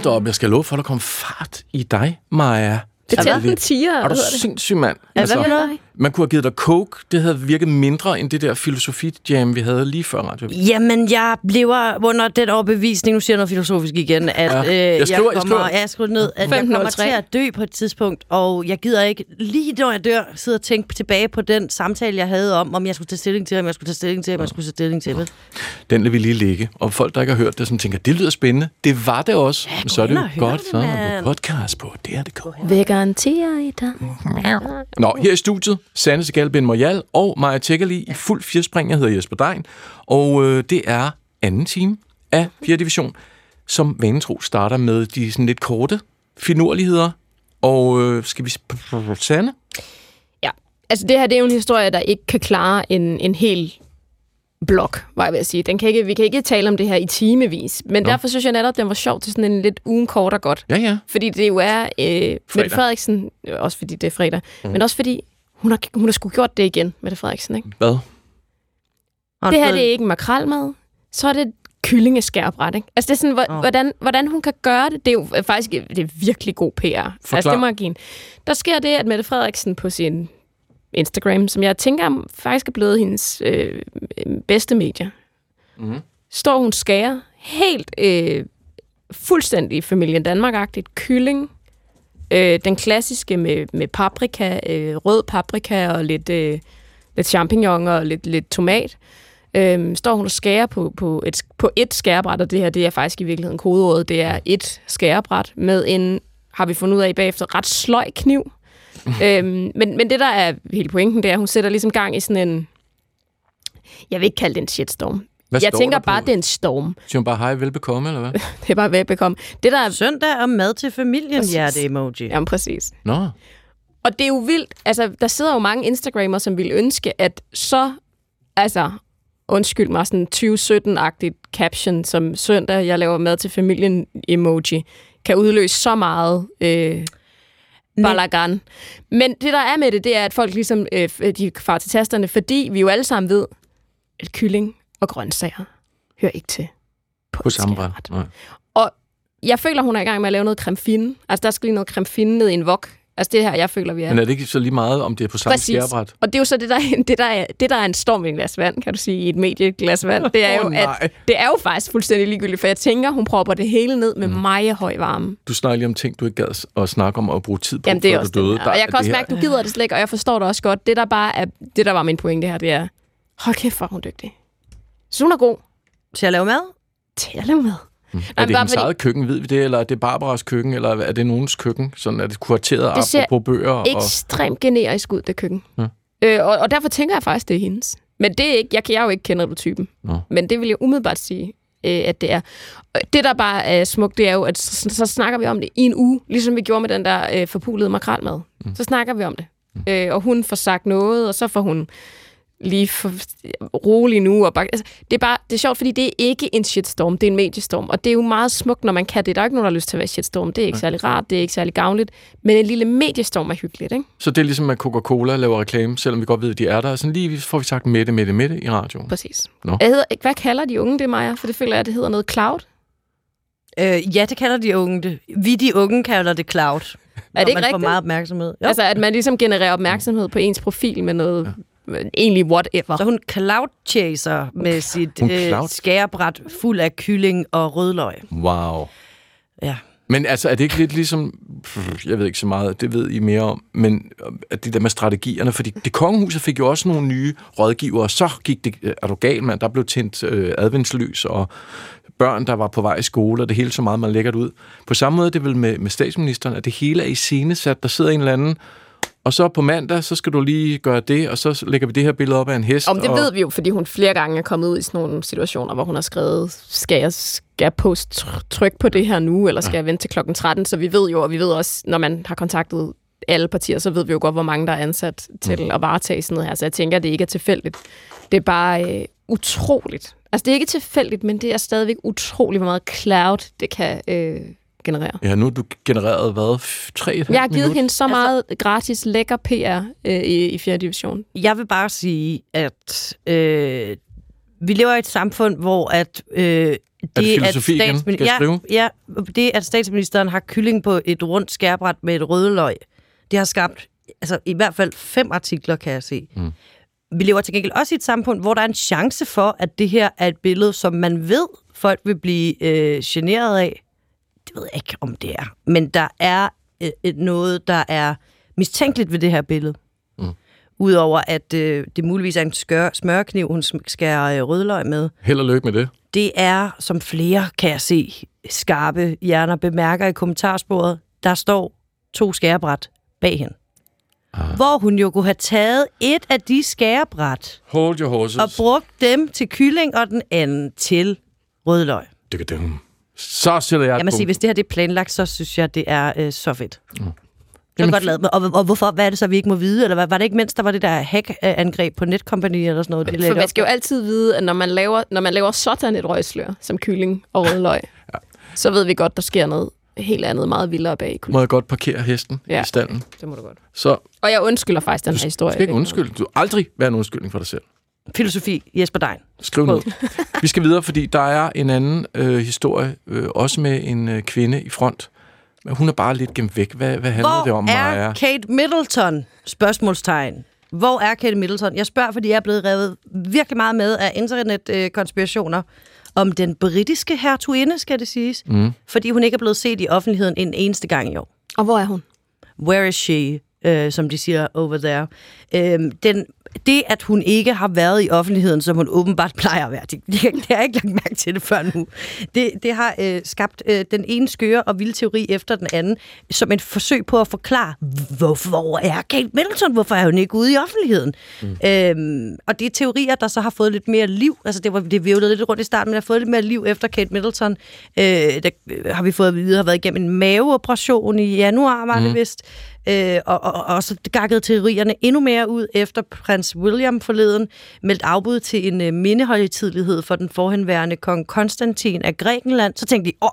Da op, jeg skal love for, at der kom fart i dig, Maja. Det Altså, tændte en tiger, Er du sindssyg, mand? Altså, hvad for noget? Man kunne have givet dig coke. Det havde virket mindre end det der filosofi-jam, vi havde lige før radio. Jamen, jeg lever under den overbevisning, nu siger jeg noget filosofisk igen, at Ja. øh, Jeg skriver- jeg kommer, skriver. jeg skriver ned, at jeg kommer 1503. til at dø på et tidspunkt, og jeg gider ikke, lige når jeg dør, sidde og tænke tilbage på den samtale, jeg havde om, om jeg skulle tage stilling til, om jeg skulle tage stilling til, om jeg skulle tage stilling til. vel? Den lader vi lige ligge. Og folk, der ikke har hørt det, som tænker, det lyder spændende. Det var det også. Men så er det jo godt, det, så er podcast på DR.dk. Vil garantere i dig. Nå, her i studiet, Sanne Segal Ben Moyal og Maja Tækkerli i fuld firspring. Jeg hedder Jesper Dein, og øh, det er anden time af 4. division, som vanetro starter med de sådan lidt korte finurligheder. Og øh, skal vi... Sanne? Ja, altså det her det er jo en historie, der ikke kan klare en, en hel blok, var jeg ved at sige. Den kan ikke, vi kan ikke tale om det her i timevis, men Nå. derfor synes jeg netop, den var sjov til sådan en lidt ugen kort og godt. Ja, ja. Fordi det jo er øh, Mette Frederiksen, også fordi det er fredag, mm. men også fordi hun har, hun har sgu gjort det igen, Mette Frederiksen. Ikke? Hvad? Og Det her det er ikke makrelmad, så er det kyllingeskærbræt, ikke? Altså det er sådan, hvor, hvordan, hvordan hun kan gøre det, det er jo faktisk det er virkelig god PR. Altså det må jeg give. Der sker det, at Mette Frederiksen på sin Instagram, som jeg tænker faktisk er blevet hendes øh, bedste medie, Mhm. står hun skærer helt øh, fuldstændig familien Danmark-agtigt kylling, øh, den klassiske med, med paprika, øh, rød paprika og lidt, øh, lidt champignon og lidt, lidt tomat. Øhm, står hun og skærer på, på, et, på et skærebræt, og det her det er faktisk i virkeligheden kodeordet, det er et skærebræt med en, har vi fundet ud af bagefter, ret sløj kniv. øhm, men, men det, der er hele pointen, det er, at hun sætter ligesom gang i sådan en, jeg vil ikke kalde det en shitstorm. Hvad Jeg står tænker der bare, på? det er en storm. Siger hun bare, hej, velbekomme, eller hvad? Det er bare velbekomme. Det der er... Søndag og mad til familien, Præcis. hjerte-emoji. Jamen, præcis. Nå, Og det er jo vildt. Altså, der sidder jo mange Instagrammer, som ville ønske, at så... Altså, undskyld mig, sådan 2017-agtigt caption, som søndag, jeg laver mad til familien emoji, kan udløse så meget øh, balagan. Men det, der er med det, det er, at folk ligesom øh, de far til tasterne, fordi vi jo alle sammen ved, at kylling og grøntsager hører ikke til på, på samme bræt. Og jeg føler, hun er i gang med at lave noget creme fine. Altså, der skal lige noget creme fine ned i en wok. Altså, det her, jeg føler, vi er. Men er det ikke så lige meget, om det er på samme Præcis. skærebræt? Og det er jo så det, der, er- det, der er, det, der er en storm i et glas vand, kan du sige, i et medieglas vand. Det er, Åh, jo, nej. at, det er jo faktisk fuldstændig ligegyldigt, for jeg tænker, hun propper det hele ned med mm. meget høj varme. Du snakker lige om ting, du ikke gad at snakke om og bruge tid på, Jamen, det er også du døde. her. Og jeg kan også det mærke, at du gider det slet ikke, og jeg forstår det også godt. Det, der bare er, det, der var min pointe her, det er, hold kæft, hvor hun dygtig. Så hun er god Til at lave mad? til at lave mad. Er men det hendes fordi- eget køkken, ved vi det, eller er det Barbaras køkken, eller er det nogens køkken? Sådan er det kurateret Det ser apropos bøger? Og... Ekstremt generisk ud, det køkken. Ja. Øh, og, og derfor tænker jeg faktisk, det er hendes. Men det er ikke, jeg, kan- jeg er jo ikke kender du typen. Nå. Men det vil jeg umiddelbart sige, øh, at det er. Og Det, der bare er smukt, det er jo, at så, så snakker vi om det i en uge, ligesom vi gjorde med den der øh, forpulede makrelmad. Mm. Så snakker vi om det. Mm. Øh, og hun får sagt noget, og så får hun lige for, rolig nu. Og bare, altså, det er bare det er sjovt, fordi det er ikke en shitstorm, det er en mediestorm. Og det er jo meget smukt, når man kan det. Der er ikke nogen, der har lyst til at være shitstorm. Det er ikke særlig rart, det er ikke særlig gavnligt. Men en lille mediestorm er hyggeligt, ikke? Så det er ligesom, at Coca-Cola laver reklame, selvom vi godt ved, at de er der. Sådan lige får vi sagt midte, midte, midte i radioen. Præcis. Nå. Jeg hedder, hvad kalder de unge det, Maja? For det føler jeg, det hedder noget cloud. Øh, ja, det kalder de unge det. Vi de unge kalder det cloud. Er det ikke man får rigtigt? meget opmærksomhed. Jo. Altså, at man ligesom genererer opmærksomhed på ens profil med noget ja. Egentlig whatever. Så hun cloud chaser med sit Hun øh, skærebræt fuld af kylling og rødløg. Wow. Ja. Men altså, er det ikke lidt ligesom, jeg ved ikke så meget, det ved I mere om, men øh, at det der med strategierne, fordi det kongehuset fik jo også nogle nye rådgivere, så gik det, øh, er du gal, mand, der blev tændt øh, adventslys, og børn, der var på vej i skole, og det hele så meget, man lægger det ud. På samme måde er det vel med, med statsministeren, at det hele er i scenesat, der sidder en eller anden, og så på mandag, så skal du lige gøre det, og så lægger vi det her billede op af en hest. Om det og, ved vi jo, fordi hun flere gange er kommet ud i sådan nogle situationer, hvor hun har skrevet, skal jeg, skal jeg post tr- tryk på det her nu, eller skal jeg vente til klokken 13? Så vi ved jo, og vi ved også, når man har kontaktet alle partier, så ved vi jo godt, hvor mange der er ansat til mm. at varetage sådan noget her. Så jeg tænker, at det ikke er tilfældigt. Det er bare øh, utroligt. Altså, det er ikke tilfældigt, men det er stadigvæk utroligt, hvor meget cloud det kan øh, generere. Ja, nu har du genereret, hvad, tre Jeg har givet minut? hende så meget altså, gratis lækker PR øh, i, i 4. division. Jeg vil bare sige, at øh, vi lever i et samfund, hvor at... Øh, det filosofi igen? Skal jeg skrive? ja, ja, det, at statsministeren har kylling på et rundt skærbræt med et rødløg, det har skabt altså, i hvert fald fem artikler, kan jeg se. Mm. Vi lever til gengæld også i et samfund, hvor der er en chance for, at det her er et billede, som man ved, folk vil blive øh, generet af. Det ved jeg ikke, om det er. Men der er øh, et noget, der er mistænkeligt ved det her billede. Mm. Udover at øh, det muligvis er en skør, smørkniv, hun skærer øh, rødløg med. Held og lykke med det. Det er, som flere kan jeg se, skarpe hjerner bemærker i kommentarsporet, der står to skærebræt bag hende. Ah. Hvor hun jo kunne have taget et af de skærebræt Hold your horses. og brugt dem til kylling og den anden til rødløg. Dum. Så sætter jeg et sige, hvis det her det er planlagt, så synes jeg, det er øh, så fedt. Mm. Så Jamen, godt lavet. Og, og, hvorfor? Hvad er det så, vi ikke må vide? Eller hvad, var det ikke mens, der var det der hack-angreb på Netcompany eller sådan noget? de For man skal jo altid vide, at når man laver, når man laver sådan et røgslør, som kylling og rødløg, ja. så ved vi godt, der sker noget helt andet, meget vildere bag Må jeg godt parkere hesten Ja. i stallen? Det må du godt. Så Og jeg undskylder faktisk den her du historie. skal ikke undskylde. Du aldrig være en undskyldning for dig selv. Filosofi, Jesper Dein. Skriv ned. Vi skal videre, fordi der er en anden øh, historie, øh, også med en øh, kvinde i front. Men hun er bare lidt gemt væk. Hvad, hvad handler Hvor det om, er Maja? Kate Middleton? Spørgsmålstegn. Hvor er Kate Middleton? Jeg spørger, fordi jeg er blevet revet virkelig meget med af internetkonspirationer om den britiske hertuginde, skal det siges. Mm. Fordi hun ikke er blevet set i offentligheden en eneste gang i år. Og hvor er hun? Where is she? Øh, som de siger over there. Øh, den det, at hun ikke har været i offentligheden, som hun åbenbart plejer at være, det, det, det har jeg ikke lagt mærke til det før nu. Det, det har øh, skabt øh, den ene skøre og vilde teori efter den anden, som et forsøg på at forklare, hvorfor er Kate Middleton? Hvorfor er hun ikke ude i offentligheden? Mm. Øhm, og det er teorier, der så har fået lidt mere liv. Altså, det var det virvlede lidt rundt i starten, men har fået lidt mere liv efter Kate Middleton. Øh, der øh, har vi fået at vide, har været igennem en maveoperation i januar, var mm. det vist. Øh, og, og, og så gakkede teorierne endnu mere ud efter prins William forleden meldt afbud til en øh, mindehøjtidlighed for den forhenværende kong Konstantin af Grækenland. Så tænkte de, åh,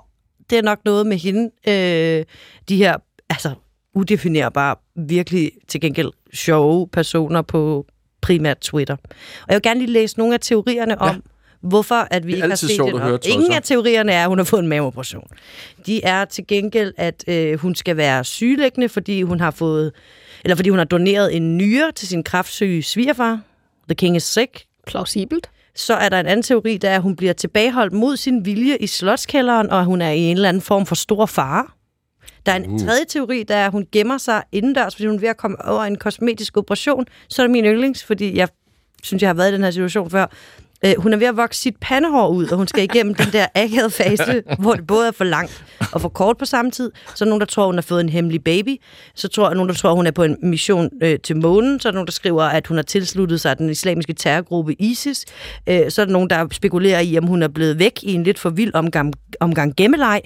det er nok noget med hende. Øh, de her, altså, udefinerbare, virkelig til gengæld sjove personer på primært Twitter. Og jeg vil gerne lige læse nogle af teorierne om, ja hvorfor at vi Det er ikke har set sjovt det at høre. Ingen af teorierne er, at hun har fået en maveoperation. De er til gengæld, at øh, hun skal være sygelæggende, fordi hun har fået, eller fordi hun har doneret en nyre til sin kraftsyge svigerfar. The king is sick. Plausibelt. Så er der en anden teori, der er, at hun bliver tilbageholdt mod sin vilje i slotskælderen, og at hun er i en eller anden form for stor fare. Der er en uh. tredje teori, der er, at hun gemmer sig indendørs, fordi hun er ved at komme over en kosmetisk operation. Så er det min yndlings, fordi jeg synes, jeg har været i den her situation før. Øh, hun er ved at vokse sit pandehår ud, og hun skal igennem den der akavede fase, hvor det både er for langt og for kort på samme tid. Så er der nogen, der tror, hun har fået en hemmelig baby. Så tror jeg, nogen, der tror, hun er på en mission øh, til månen. Så er der nogen, der skriver, at hun har tilsluttet sig den islamiske terrorgruppe ISIS. Øh, så er der nogen, der spekulerer i, om hun er blevet væk i en lidt for vild omgang, omgang gemmeleg.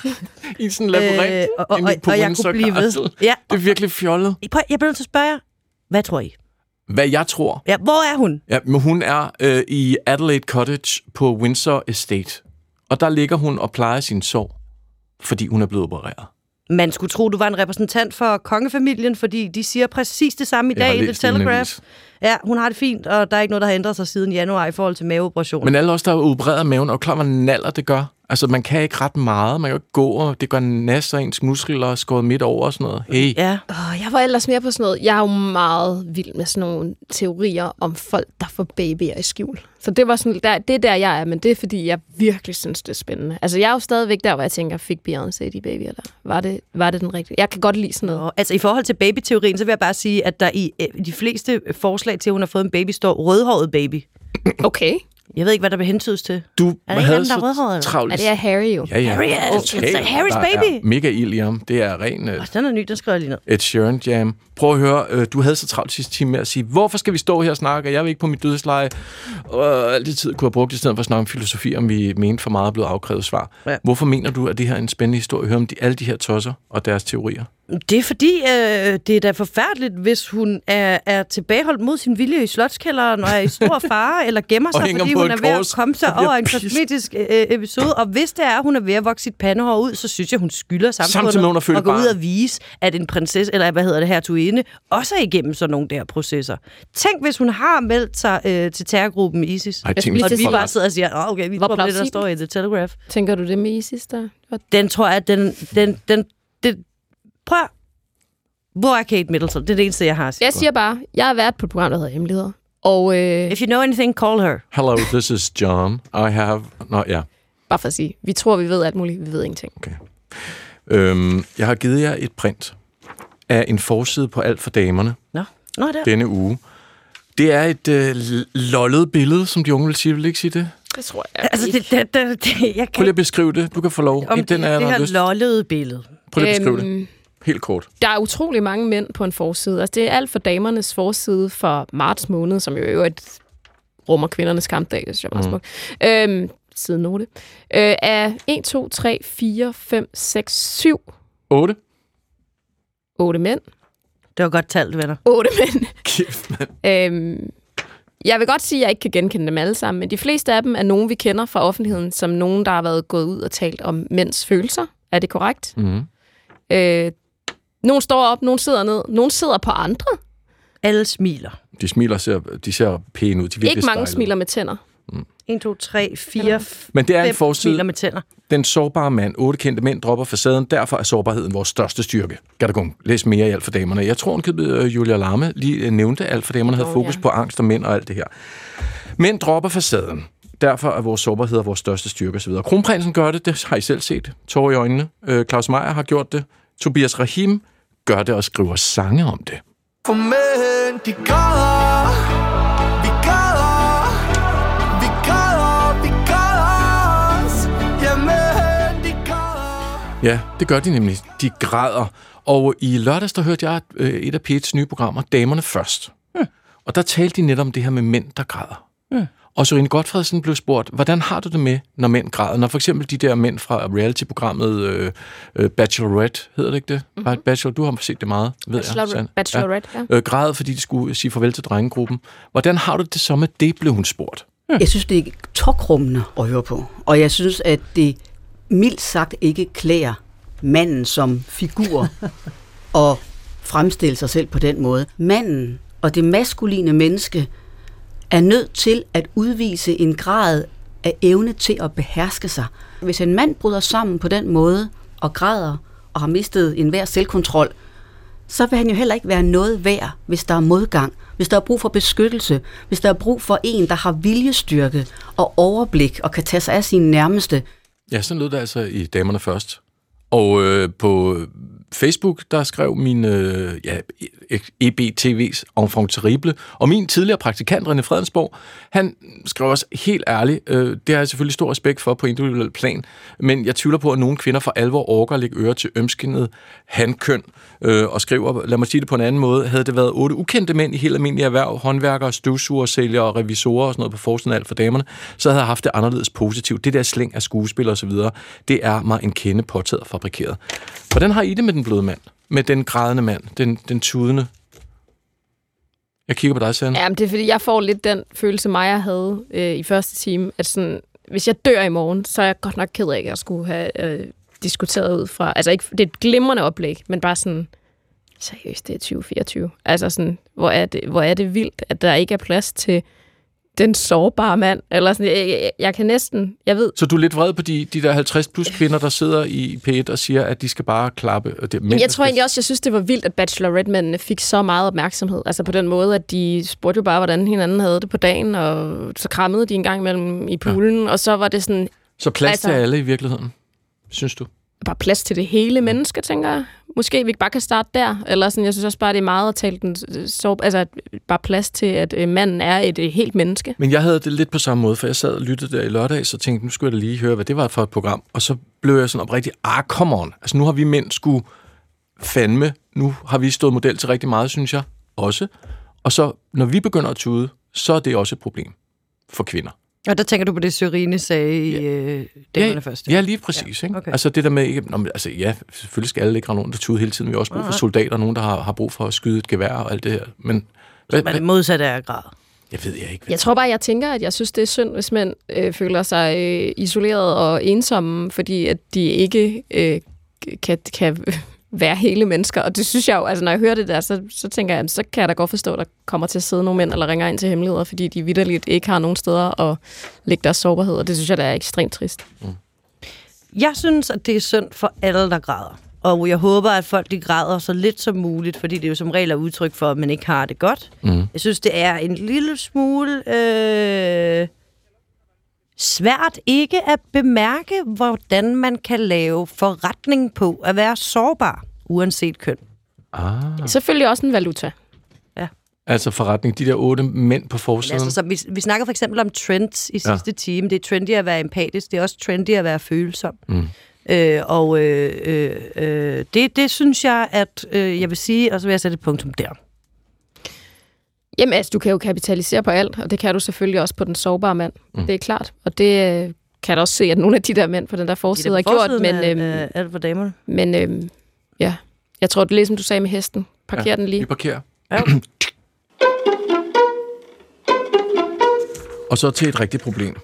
I sådan en labyrint Øh, og- og- inde på og jeg kunne blive ved. Ja. Det er virkelig fjollet. Jeg bliver nødt til at spørge jer, hvad tror I? Hvad jeg tror, Ja, hvor er hun? Ja, men hun er øh, i Adelaide Cottage på Windsor Estate. Og der ligger hun og plejer sin sår, fordi hun er blevet opereret. Man skulle tro, du var en repræsentant for kongefamilien, fordi de siger præcis det samme i Jeg dag i The Telegraph. Ja, hun har det fint, og der er ikke noget, der har ændret sig siden januar i forhold til maveoperationen. Men alle os, der er opereret maven, jo klar, hvor naller det gør. Altså, man kan ikke ret meget. Man kan jo ikke gå, og det gør nasser ens muskler og skåret midt over og sådan noget. Hey, Ja, Oh, jeg var ellers mere på sådan noget. Jeg er jo meget vild med sådan nogle teorier om folk, der får babyer i skjul. Så det var sådan, der, det er der, jeg er, men det er, fordi jeg virkelig synes, det er spændende. Altså, jeg er jo stadigvæk der, hvor jeg tænker, fik Beyoncé de babyer der? Var det, var det den rigtige? Jeg kan godt lide sådan noget. og, altså i forhold til babyteorien, så vil jeg bare sige, at der i øh, de fleste forslag til, at hun har fået en baby, står rødhåret baby. Okay. Jeg ved ikke, hvad der vil hentydes til. du Er der en havde anden, der er rødhåret, travlt. Er det er Harry jo? Ja, ja. Harry er- it's Harrys Der baby. Er mega ild i ham. Det er ren uh, Oh, den er ny, den skriver jeg lige ned. Ed Sheeran Jam. Prøv at høre, øh, du havde så travlt sidste time med at sige, hvorfor skal vi stå her og snakke, jeg vil ikke på mit dødsleje. Og alt det tid kunne jeg brugt i stedet for at snakke om filosofi, om vi mente for meget er blevet afkrævet svar. Ja. Hvorfor mener du, at det her er en spændende historie at høre om de, alle de her tosser og deres teorier? Det er fordi, øh, det er da forfærdeligt, hvis hun er, er tilbageholdt mod sin vilje i slotskælderen og er i stor fare, eller gemmer sig, fordi hun er ved kors at komme sig over en kosmetisk øh, episode. Og hvis det er, at hun er ved at vokse sit pandehår ud, så synes jeg, hun skylder Samtidig med, hun samfundet at gå ud og vise, at en prinsesse, eller hvad hedder det, hertuginde, også er igennem sådan nogle der processer. Tænk, hvis hun har meldt sig øh, til terrorgruppen ISIS. Ej, Jeg tænk, Og vi bare sidder og siger, oh, okay, vi tror på det, der står i The Telegraph. Tænker du det med Isis der? Den tror jeg, den, den, den, den, prøv at- hvor er Kate Middleton? Det er det eneste, jeg har at sige. Jeg siger bare, jeg har været på et program, der hedder Hemmeligheder. Og øh, If you know anything, call her. Hello, this is John. I have... Nå, ja. bare for at sige, vi tror, vi ved alt muligt, vi ved ingenting. Øhm, jeg har givet jer et print af en forside på Alt for damerne Nå, Nå der. denne uge. Det er et øh, lollet billede, som de unge vil sige. Vil ikke sige det? Det tror jeg Altså, det, det, det, det, jeg Prøv kan lige at beskrive det. Du kan få lov. om En, den det, er det her lyst. lollede billede. Prøv lige at beskrive det. Øhm, Helt kort. Der er utrolig mange mænd på en forside. Altså, det er alt for damernes forside for marts måned, som jo er et rummer kvindernes kampdag, det synes jeg er meget smukt. Øhm, side note. Øh, er 1, 2, 3, 4, 5, 6, 7, 8. 8 mænd. Det var godt talt, venner. 8 mænd. Kæft, mand. Øhm, jeg vil godt sige, at jeg ikke kan genkende dem alle sammen, men de fleste af dem er nogen, vi kender fra offentligheden, som nogen, der har været gået ud og talt om mænds følelser. Er det korrekt? Mm. Øh, nogen står op, nogen sidder ned, nogen sidder på andre. Alle smiler. De smiler, ser, de ser pæne ud. De er Ikke mange stylede. smiler med tænder. 1, 2, 3, 4, Men det er en 5 forside. med tænder. Den sårbare mand. Otte kendte mænd dropper facaden. Derfor er sårbarheden vores største styrke. Gattergung. Læs mere i Alt for damerne. Jeg tror, at uh, Julia Larme lige øh, nævnte, at Alt for damerne havde fokus ja. på angst og mænd og alt det her. Mænd dropper facaden. Derfor er vores sårbarhed vores største styrke osv. Kronprinsen gør det, det har I selv set. Tår i øjnene. Øh, Claus Meier har gjort det. Tobias Rahim gør det og skriver sange om det. For mænd, de græder Ja, det gør de nemlig. De græder. Og i lørdags, der hørte jeg øh, et af P1's nye programmer, Damerne Først. Hmm. Og der talte de netop om det her med mænd, der græder. Hmm. Og Sørine Godfredsen blev spurgt, hvordan har du det med, når mænd græder? Når for eksempel de der mænd fra reality-programmet øh, øh, Bachelorette, hedder det ikke det? Mm-hmm. Bachelor, du har set det meget, ved Bachelor- jeg. Sand. Bachelorette, ja. Øh, græd, fordi de skulle sige farvel til drengegruppen. Hvordan har du det så med det, blev hun spurgt? Jeg synes, det er tokrummende at høre på. Og jeg synes, at det mildt sagt ikke klæder manden som figur og fremstille sig selv på den måde. Manden og det maskuline menneske er nødt til at udvise en grad af evne til at beherske sig. Hvis en mand bryder sammen på den måde og græder og har mistet enhver selvkontrol, så vil han jo heller ikke være noget værd, hvis der er modgang, hvis der er brug for beskyttelse, hvis der er brug for en, der har viljestyrke og overblik og kan tage sig af sine nærmeste. Ja, sådan lød det altså i Damerne Først. Og øh, på Facebook, der skrev min øh, ja, EBTV's Enfant Terrible, og min tidligere praktikant, René Fredensborg, han skrev også helt ærligt, øh, det har jeg selvfølgelig stor respekt for på individuel plan, men jeg tvivler på, at nogle kvinder for alvor orker at lægge øre til ømskindet hankøn, øh, og skriver, lad mig sige det på en anden måde, havde det været otte ukendte mænd i helt almindelige erhverv, håndværkere, støvsuger, sælgere og revisorer og sådan noget på forsiden alt for damerne, så havde jeg haft det anderledes positivt. Det der slæng af skuespil og så videre, det er mig en kende påtaget og fabrikeret. Hvordan har I det med den bløde mand? Med den grædende mand? Den, den tudende? Jeg kigger på dig, Sand. Jamen, det er fordi, jeg får lidt den følelse, Maja havde øh, i første time, at sådan, hvis jeg dør i morgen, så er jeg godt nok ked af, at jeg skulle have øh, diskuteret ud fra... Altså, ikke, det er et glimrende oplæg, men bare sådan... Seriøst, det er 2024. Altså sådan, hvor er, det, hvor er det vildt, at der ikke er plads til den sårbare mand. Eller sådan, jeg, jeg, jeg kan næsten... Jeg ved... Så du er lidt vred på de, de der 50 plus kvinder, der sidder i P1 og siger, at de skal bare klappe. Og det, Men jeg tror egentlig også, jeg synes, det var vildt, at Bachelorette-mændene fik så meget opmærksomhed. Altså på den måde, at de spurgte jo bare, hvordan hinanden havde det på dagen, og så krammede de en gang imellem i poolen, ja. og så var det sådan... Så plads altså, til alle i virkeligheden, synes du? Bare plads til det hele menneske, tænker jeg. Måske vi bare kan starte der. Eller sådan, jeg synes også bare, det er meget at tale den så, altså bare plads til, at øh, manden er et øh, helt menneske. Men jeg havde det lidt på samme måde, for jeg sad og lyttede der i lørdag, så tænkte nu skulle jeg da lige høre, hvad det var for et program. Og så blev jeg sådan oprigtig, ah, come on. Altså nu har vi mænd skulle fandme, nu har vi stået model til rigtig meget, synes jeg, også. Og så, når vi begynder at tude, så er det også et problem for kvinder. Og der tænker du på det, Sørine sagde i øh, Damerne ja, først. Ja, lige præcis. Ja, ikke? Okay. Altså det der med, ikke, nå, altså ja, selvfølgelig skal alle ikke rende rundt og tude hele tiden. Vi har også brug for soldater, nogen der har, har brug for at skyde et gevær og alt det her. Men, hvad, men det modsatte er grad. Jeg ved jeg ikke. Jeg tror bare, jeg tænker, at jeg synes, det er synd, hvis mænd øh, føler sig øh, isoleret og ensomme, fordi at de ikke øh, kan, kan være hele mennesker. Og det synes jeg jo, altså når jeg hører det der, så, så tænker jeg, så kan jeg da godt forstå, at der kommer til at sidde nogle mænd, eller ringer ind til hemmeligheder, fordi de vidderligt ikke har nogen steder at lægge deres sårbarhed, og det synes jeg, der er ekstremt trist. Mm. Jeg synes, at det er synd for alle, der græder. Og jeg håber, at folk de græder så lidt som muligt, fordi det jo som regel er udtryk for, at man ikke har det godt. Mm. Jeg synes, det er en lille smule øh, svært ikke at bemærke, hvordan man kan lave forretning på at være sårbar, uanset køn. Ah. Selvfølgelig også en valuta. Ja. Altså forretning, de der otte mænd på forsiden. Altså, så vi, vi snakker for eksempel om trends i sidste ja. time. Det er trendy at være empatisk, det er også trendy at være følsom. Mm. Øh, og øh, øh, øh, det, det synes jeg, at øh, jeg vil sige, og så vil jeg sætte et punktum der. Jamen altså, du kan jo kapitalisere på alt, og det kan du selvfølgelig også på den sårbare mand. Mm. Det er klart. Og det øh, kan jeg også se, at nogle af de der mænd på den der forside har gjort. Men, øhm, øh, alt for damerne. Men øhm, ja, jeg tror, det er ligesom du sagde med hesten. Parker ja, den lige. Vi parkerer. Ja. og så til et rigtigt problem.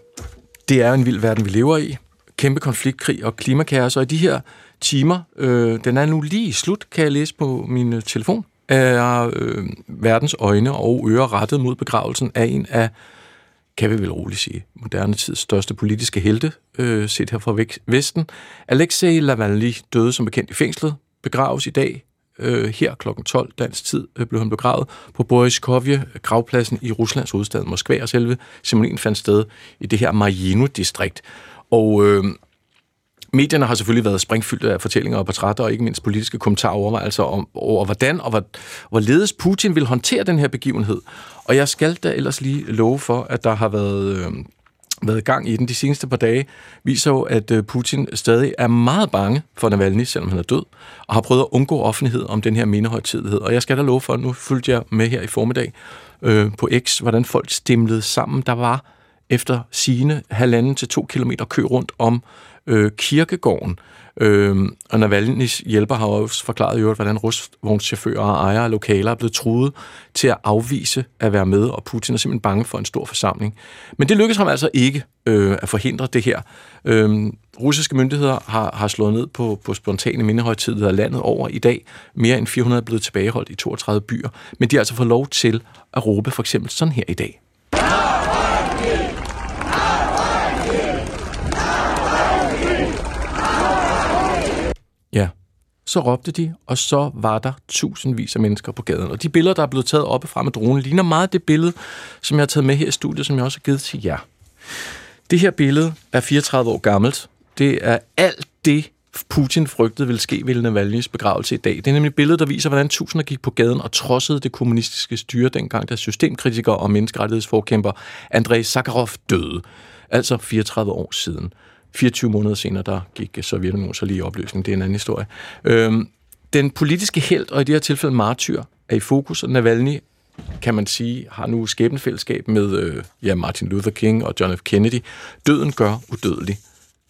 Det er jo en vild verden, vi lever i. Kæmpe konfliktkrig og klimakaos, og i de her timer, øh, den er nu lige slut, kan jeg læse på min øh, telefon, er øh, verdens øjne og ører rettet mod begravelsen af en af, kan vi vel roligt sige, moderne tids største politiske helte, øh, set her fra Vesten. Alexei Lavalny døde som bekendt i fængslet, begraves i dag øh, her kl. 12 dansk tid øh, blev han begravet på Boriskovje, gravpladsen i Ruslands hovedstad Moskva, og selve ceremonien fandt sted i det her Marjino-distrikt. Og øh, medierne har selvfølgelig været springfyldte af fortællinger og portrætter, og ikke mindst politiske kommentarer og overvejelser om, over hvordan og hvor, hvorledes Putin vil håndtere den her begivenhed. Og jeg skal da ellers lige love for, at der har været... Øh, været gang i den de seneste par dage, viser jo, at øh, Putin stadig er meget bange for Navalny, selvom han er død, og har prøvet at undgå offentlighed om den her mindehøjtidlighed. Og jeg skal da love for, at nu fulgte jeg med her i formiddag øh, på X, hvordan folk stemlede sammen. Der var efter sine halvanden til to kilometer kø rundt om øh, kirkegården. Øh, og Navalny's hjælper har også forklaret i øvrigt, hvordan rustvognschauffører og ejere af lokaler er blevet truet til at afvise at være med, og Putin er simpelthen bange for en stor forsamling. Men det lykkedes ham altså ikke øh, at forhindre det her. Øh, russiske myndigheder har, har slået ned på, på spontane mindehøjtider landet over i dag. Mere end 400 er blevet tilbageholdt i 32 byer, men de har altså fået lov til at råbe for eksempel sådan her i dag. Ja, så råbte de, og så var der tusindvis af mennesker på gaden. Og de billeder, der er blevet taget oppe fra med dronen, ligner meget det billede, som jeg har taget med her i studiet, som jeg også har givet til jer. Det her billede er 34 år gammelt. Det er alt det, Putin frygtede ville ske ved Navalny's begravelse i dag. Det er nemlig et billede, der viser, hvordan tusinder gik på gaden og trodsede det kommunistiske styre dengang, da systemkritiker og menneskerettighedsforkæmper Andrei Sakharov døde. Altså 34 år siden. 24 måneder senere, der gik Sovjetunionen så lige i opløsning. Det er en anden historie. Øhm, den politiske held, og i det her tilfælde martyr, er i fokus, og Navalny kan man sige, har nu skæbnefællesskab med øh, ja, Martin Luther King og John F. Kennedy. Døden gør udødelig.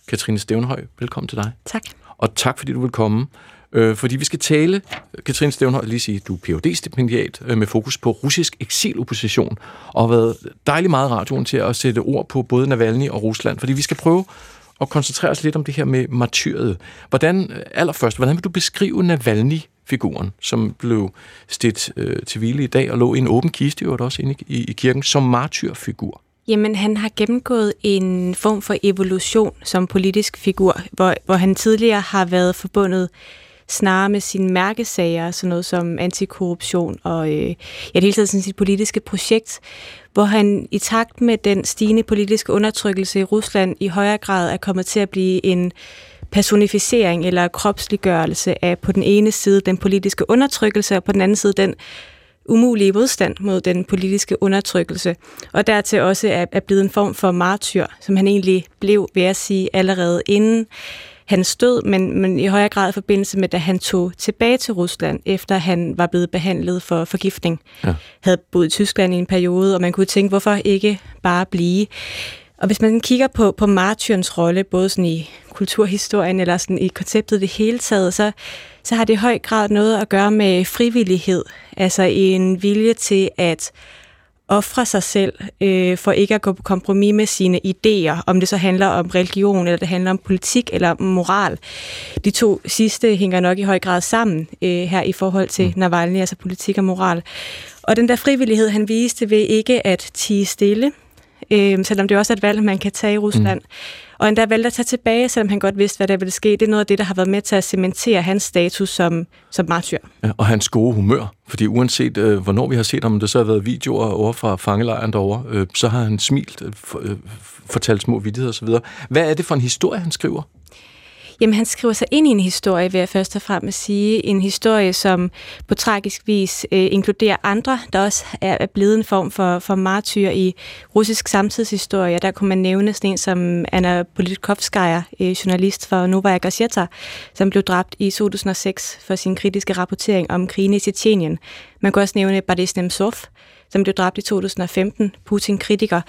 Katrine Stævnhøj, velkommen til dig. Tak. Og tak, fordi du vil komme. Øh, fordi vi skal tale, Katrine Stævnhøj, lige sige, du er phd stipendiat øh, med fokus på russisk eksilopposition, og har været dejlig meget radioen til at sætte ord på både Navalny og Rusland, fordi vi skal prøve og koncentrere os lidt om det her med martyret. Hvordan, øh, allerførst, hvordan vil du beskrive Navalny-figuren, som blev stedt øh, til hvile i dag og lå i en åben kiste, jo også inde i, i kirken, som martyrfigur? Jamen, han har gennemgået en form for evolution som politisk figur, hvor, hvor han tidligere har været forbundet snarere med sine mærkesager, sådan noget som antikorruption og øh, ja, det hele taget sådan sit politiske projekt, hvor han i takt med den stigende politiske undertrykkelse i Rusland i højere grad er kommet til at blive en personificering eller kropsliggørelse af på den ene side den politiske undertrykkelse, og på den anden side den umulige modstand mod den politiske undertrykkelse, og dertil også er, blevet en form for martyr, som han egentlig blev, ved at sige, allerede inden hans død, men, men i højere grad i forbindelse med, da han tog tilbage til Rusland, efter han var blevet behandlet for forgiftning. Ja. Havde boet i Tyskland i en periode, og man kunne tænke, hvorfor ikke bare blive? Og hvis man kigger på, på martyrens rolle, både sådan i kulturhistorien eller sådan i konceptet det hele taget, så, så har det i høj grad noget at gøre med frivillighed. Altså en vilje til at ofre sig selv øh, for ikke at gå på kompromis med sine idéer, om det så handler om religion, eller det handler om politik eller moral. De to sidste hænger nok i høj grad sammen øh, her i forhold til mm. Navalny, altså politik og moral. Og den der frivillighed, han viste ved ikke at tige stille, øh, selvom det også er et valg, man kan tage i Rusland, mm og endda valgte at tage tilbage, selvom han godt vidste, hvad der ville ske. Det er noget af det, der har været med til at cementere hans status som, som martyr. Ja, og hans gode humør, fordi uanset øh, hvornår vi har set ham, om det så har været videoer over fra fangelejren derovre, øh, så har han smilt, øh, øh, fortalt små vidtigheder osv. Hvad er det for en historie, han skriver? Jamen, han skriver sig ind i en historie, vil jeg først og fremmest sige. En historie, som på tragisk vis øh, inkluderer andre, der også er, er blevet en form for, for martyr i russisk samtidshistorie. Der kunne man nævne sådan en som Anna Politkovskaya, øh, journalist for Novaya Gazeta, som blev dræbt i 2006 for sin kritiske rapportering om krigen i Tjetjenien. Man kunne også nævne Boris Nemtsov, som blev dræbt i 2015, Putin-kritiker.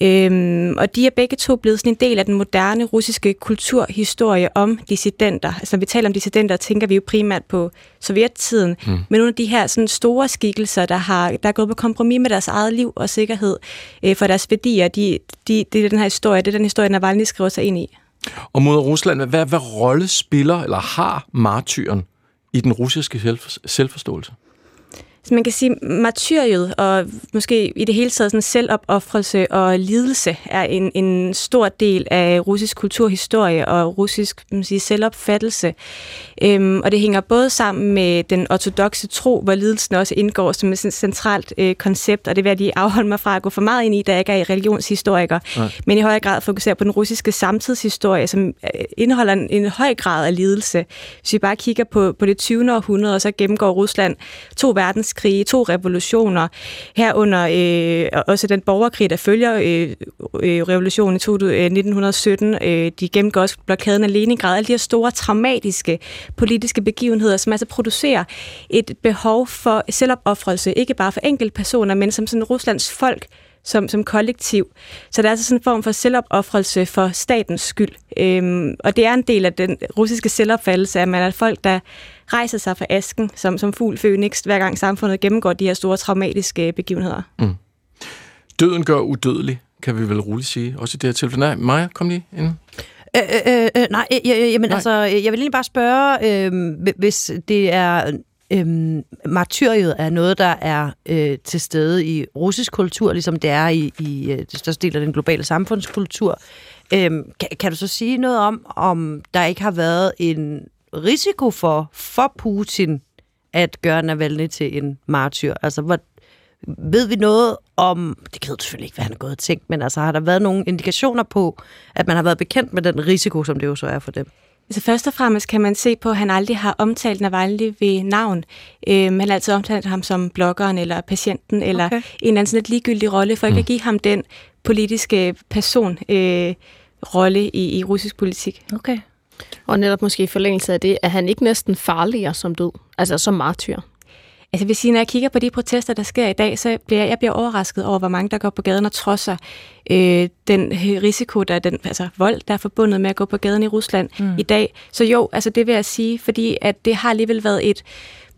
Øhm, og de er begge to blevet sådan en del af den moderne russiske kulturhistorie om dissidenter. Altså når vi taler om dissidenter, tænker vi jo primært på sovjettiden, mm. men nogle af de her sådan store skikkelser, der har der er gået på kompromis med deres eget liv og sikkerhed øh, for deres værdier, de, de, det er den her historie, det er den historie, Navalny skriver sig ind i. Og mod Rusland, hvad, hvad rolle spiller eller har martyren i den russiske selvforståelse? Man kan sige, martyriet og måske i det hele taget sådan selvopoffrelse og lidelse er en, en stor del af russisk kulturhistorie og russisk man sige, selvopfattelse. Øhm, og det hænger både sammen med den ortodoxe tro, hvor lidelsen også indgår som et centralt øh, koncept, og det vil jeg lige afholde mig fra at gå for meget ind i, da jeg ikke er religionshistoriker, Nej. men i højere grad fokusere på den russiske samtidshistorie, som øh, indeholder en, en høj grad af lidelse. Hvis vi bare kigger på, på det 20. århundrede, og så gennemgår Rusland to verdenskrige, to revolutioner, herunder øh, også den borgerkrig, der følger øh, øh, revolutionen i 1917. Øh, øh, de gennemgår også blokaden af Leningrad, alle de her store traumatiske politiske begivenheder, som altså producerer et behov for selvopoffrelse, ikke bare for enkelte personer, men som sådan Ruslands folk, som, som kollektiv. Så der er altså sådan en form for selvopoffrelse for statens skyld. Øhm, og det er en del af den russiske selvopfattelse, at man er folk, der rejser sig fra asken som, som fugl Phoenix, hver gang samfundet gennemgår de her store traumatiske begivenheder. Mm. Døden gør udødelig, kan vi vel roligt sige. Også i det her tilfælde. Nej, Maja, kom lige ind. Øh, øh, øh, nej, jeg, jeg, jamen, nej. altså, jeg vil egentlig bare spørge, øh, hvis det er øhm, martyriet er noget, der er øh, til stede i russisk kultur, ligesom det er i, i øh, det største del af den globale samfundskultur. Øhm, kan, kan du så sige noget om, om der ikke har været en risiko for, for Putin at gøre Navalny til en martyr? Altså, hvor, ved vi noget om, det kan selvfølgelig ikke, hvad han har gået og tænkt, men altså, har der været nogle indikationer på, at man har været bekendt med den risiko, som det jo så er for dem? Altså først og fremmest kan man se på, at han aldrig har omtalt Navalny ved navn. Øhm, han har altid omtalt ham som bloggeren eller patienten, eller okay. en eller anden sådan lidt ligegyldig rolle, for ikke mm. at give ham den politiske person øh, rolle i, i russisk politik. Okay. Og netop måske i forlængelse af det, er han ikke næsten farligere som død, altså som martyr? Altså hvis når jeg kigger på de protester, der sker i dag, så bliver jeg, jeg bliver overrasket over, hvor mange der går på gaden og trodser øh, den risiko, der er den altså vold, der er forbundet med at gå på gaden i Rusland mm. i dag. Så jo, altså det vil jeg sige, fordi at det har alligevel været et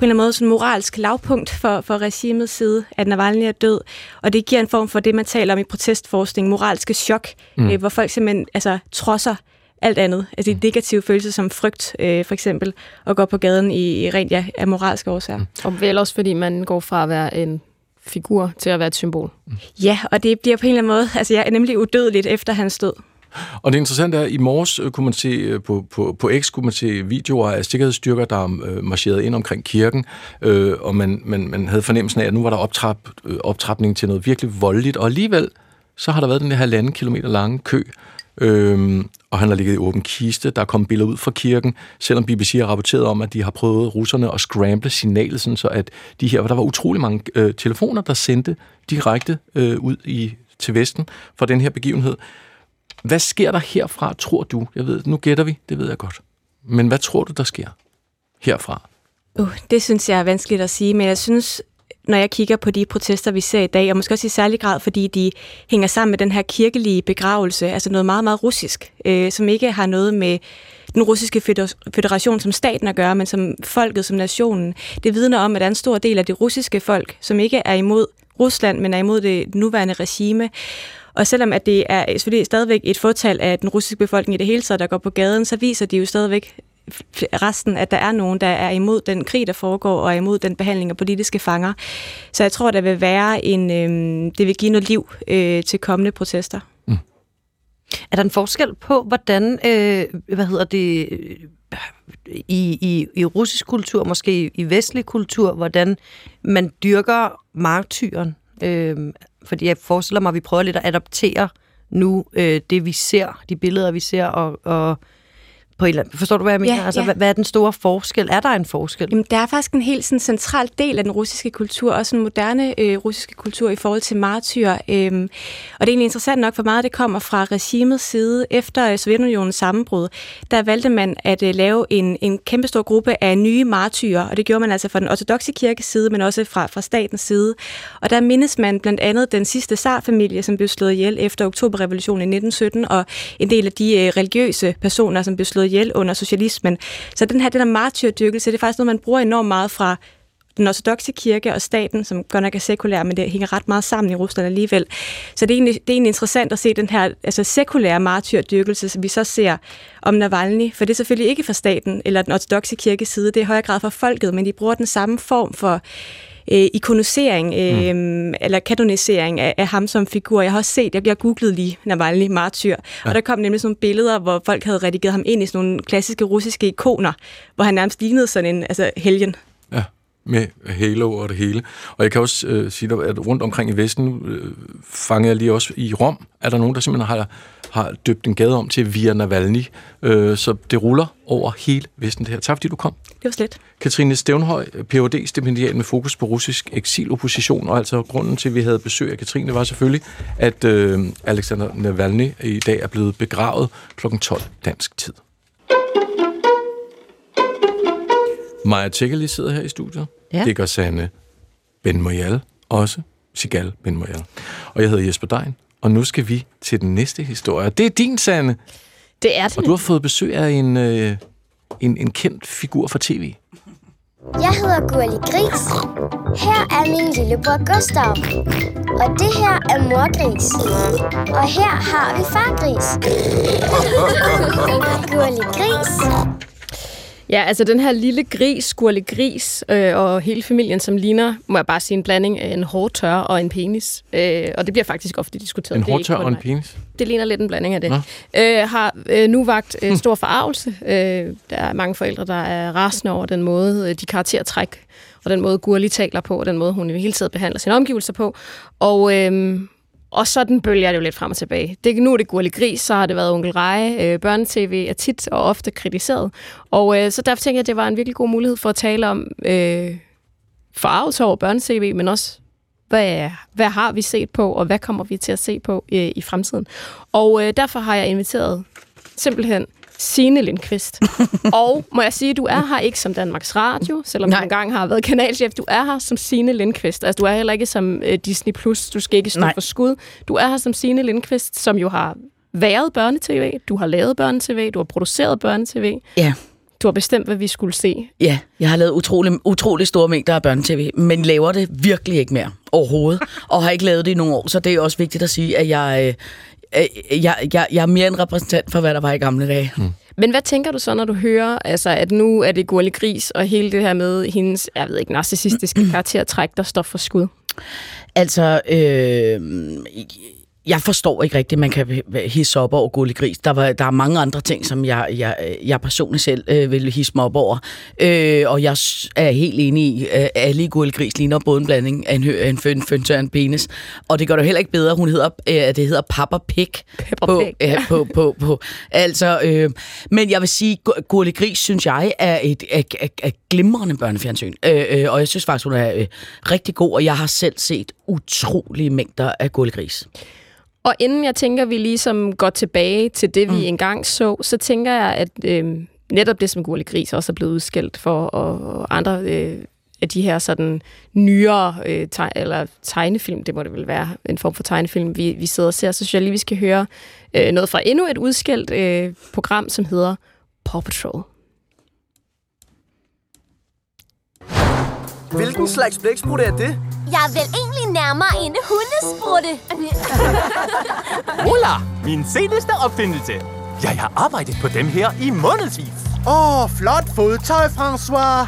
på en eller anden måde sådan moralsk lavpunkt for, for regimets side, at Navalny er død. Og det giver en form for det, man taler om i protestforskning, moralske chok, mm. øh, hvor folk simpelthen altså, trodser alt andet. Altså mm. negative følelser som frygt, øh, for eksempel, og går på gaden i, i rent ja, af moralske årsager. Mm. Og vel også, fordi man går fra at være en figur til at være et symbol. Mm. Ja, og det bliver på en eller anden måde, altså jeg er nemlig udødeligt efter hans død. Og det interessante er, at i morges øh, kunne man se, øh, på, på, på X kunne man se videoer af sikkerhedsstyrker, der øh, marcherede ind omkring kirken, øh, og man, man, man havde fornemmelsen af, at nu var der optrap, øh, optrapning til noget virkelig voldeligt, og alligevel så har der været den her halvanden kilometer lange kø, Øhm, og han har ligget i åben kiste. Der er kommet billeder ud fra kirken, selvom BBC har rapporteret om, at de har prøvet russerne at scramble signalet, sådan så at de her, der var utrolig mange øh, telefoner, der sendte direkte øh, ud i, til Vesten for den her begivenhed. Hvad sker der herfra, tror du? Jeg ved, nu gætter vi, det ved jeg godt. Men hvad tror du, der sker herfra? Uh, det synes jeg er vanskeligt at sige, men jeg synes, når jeg kigger på de protester, vi ser i dag, og måske også i særlig grad, fordi de hænger sammen med den her kirkelige begravelse, altså noget meget, meget russisk, øh, som ikke har noget med den russiske federation som staten at gøre, men som folket, som nationen. Det vidner om, at der er en stor del af det russiske folk, som ikke er imod Rusland, men er imod det nuværende regime. Og selvom at det er selvfølgelig stadigvæk et fortal af den russiske befolkning i det hele taget, der går på gaden, så viser de jo stadigvæk resten, at der er nogen, der er imod den krig, der foregår, og er imod den behandling af politiske fanger. Så jeg tror, der vil være en, øh, det vil give noget liv øh, til kommende protester. Mm. Er der en forskel på, hvordan, øh, hvad hedder det, i, i, i russisk kultur, måske i vestlig kultur, hvordan man dyrker martyren? Øh, fordi jeg forestiller mig, at vi prøver lidt at adoptere nu øh, det, vi ser, de billeder, vi ser, og, og på en forstår du, hvad jeg mener? Ja, altså, ja. Hvad, hvad er den store forskel? Er der en forskel? Jamen, der er faktisk en helt sådan, central del af den russiske kultur, også den moderne øh, russiske kultur i forhold til martyr. Øhm, og det er egentlig interessant nok, for meget det kommer fra regimets side. Efter øh, Sovjetunionens sammenbrud, der valgte man at øh, lave en, en kæmpestor gruppe af nye martyrer, og det gjorde man altså fra den ortodoxe kirkes side, men også fra, fra statens side. Og der mindes man blandt andet den sidste zarfamilie, som blev slået ihjel efter oktoberrevolutionen i 1917, og en del af de øh, religiøse personer, som blev slået ihjel under socialismen. Så den her, den her martyrdyrkelse, det er faktisk noget, man bruger enormt meget fra den ortodoxe kirke og staten, som godt nok er sekulær, men det hænger ret meget sammen i Rusland alligevel. Så det er egentlig, det er egentlig interessant at se den her altså sekulære martyrdyrkelse, som vi så ser om Navalny, for det er selvfølgelig ikke fra staten eller den ortodoxe kirkes side, det er i højere grad fra folket, men de bruger den samme form for øh, ikonisering øh, mm. eller kanonisering af, af ham som figur. Jeg har også set, jeg, jeg googlede lige Navalny martyr, ja. og der kom nemlig sådan nogle billeder, hvor folk havde redigeret ham ind i sådan nogle klassiske russiske ikoner, hvor han nærmest lignede sådan en altså helgen. Med halo og det hele. Og jeg kan også øh, sige dig, at rundt omkring i Vesten øh, fanger jeg lige også i Rom, er der nogen, der simpelthen har, har døbt en gade om til Via Navalny. Øh, så det ruller over hele Vesten det her. Tak fordi du kom. Det var slet. Katrine Stævnhøj, Ph.D. stipendiat med fokus på russisk eksilopposition, og altså grunden til, at vi havde besøg af Katrine, var selvfølgelig, at øh, Alexander Navalny i dag er blevet begravet kl. 12 dansk tid. Maja Tjekkeli sidder her i studiet. Ja. Det gør Sanne Ben Moyal også. Sigal Ben Moyal. Og jeg hedder Jesper Dein, og nu skal vi til den næste historie. Det er din, Sanne. Det er det. Og du har fået besøg af en, øh, en, en kendt figur fra tv. Jeg hedder Gurli Gris. Her er min lillebror Gustav. Og det her er mor Gris. Og her har vi far Gris. Gurli Gris. Ja, altså den her lille gris, skurle gris, øh, og hele familien, som ligner, må jeg bare sige, en blanding af en hårdtør og en penis. Øh, og det bliver faktisk ofte diskuteret. En hårdtør og en mig. penis. Det ligner lidt en blanding af det. Nå. Øh, har øh, nu vagt øh, stor forarvelse. Øh, der er mange forældre, der er rasende over den måde, øh, de karaktertræk, og den måde Gurli taler på, og den måde, hun i det hele taget behandler sine omgivelser på. Og, øh, og sådan bølger det jo lidt frem og tilbage. Det, nu er det Gurli Gris, så har det været Onkel Reje. Øh, Børnetv er tit og ofte kritiseret. Og øh, så derfor tænker jeg, at det var en virkelig god mulighed for at tale om øh, forarvelse over børnetv, men også hvad, hvad har vi set på, og hvad kommer vi til at se på øh, i fremtiden. Og øh, derfor har jeg inviteret simpelthen Signe Lindqvist. og må jeg sige, du er her ikke som Danmarks Radio, selvom Nej. du engang har været kanalchef. Du er her som Signe Lindqvist. Altså, du er heller ikke som øh, Disney+. Plus. Du skal ikke stå Nej. for skud. Du er her som Signe Lindqvist, som jo har været børnetv. Du har lavet børnetv. Du har produceret børnetv. Ja. Du har bestemt, hvad vi skulle se. Ja, jeg har lavet utrolig, utrolig store mængder af børnetv, men laver det virkelig ikke mere overhovedet, og har ikke lavet det i nogle år, så det er også vigtigt at sige, at jeg, øh, jeg, jeg, jeg er mere en repræsentant for, hvad der var i gamle dage. Mm. Men hvad tænker du så, når du hører, altså, at nu er det Gurli Gris, og hele det her med hendes, jeg ved ikke, narcissistiske karaktertræk, der står for skud? Altså, øh, jeg forstår ikke rigtigt, at man kan hisse op over Gulli Gris. Der, var, der er mange andre ting, som jeg, jeg, jeg personligt selv øh, vil hisse mig op over. Øh, og jeg er helt enig i, at alle i Gulli Gris ligner både en blanding af en, hø, en føn, og en penis. Og det gør det heller ikke bedre. Hun hedder, øh, det hedder Papa Pig. På, Pig, øh, på, på, på. Altså, øh, men jeg vil sige, Gu- Gurli Gris, synes jeg, er et er, er, er glimrende børnefjernsyn. Øh, øh, og jeg synes faktisk, hun er øh, rigtig god, og jeg har selv set utrolige mængder af Gurli Gris. Og inden jeg tænker, vi ligesom går tilbage til det, vi mm. engang så, så tænker jeg, at øh, netop det, som Gurli Gris også er blevet udskældt for, og, og andre øh, af de her sådan nyere øh, teg- eller tegnefilm, det må det vel være, en form for tegnefilm, vi, vi sidder og ser, så synes jeg lige, vi skal høre øh, noget fra endnu et udskældt øh, program, som hedder Paw Patrol. Hvilken slags blæksprutte er det? Jeg er vel egentlig nærmere en hundesprutte. Hola! Min seneste opfindelse. Jeg har arbejdet på dem her i månedsvis. Åh, oh, flot fodtøj, François.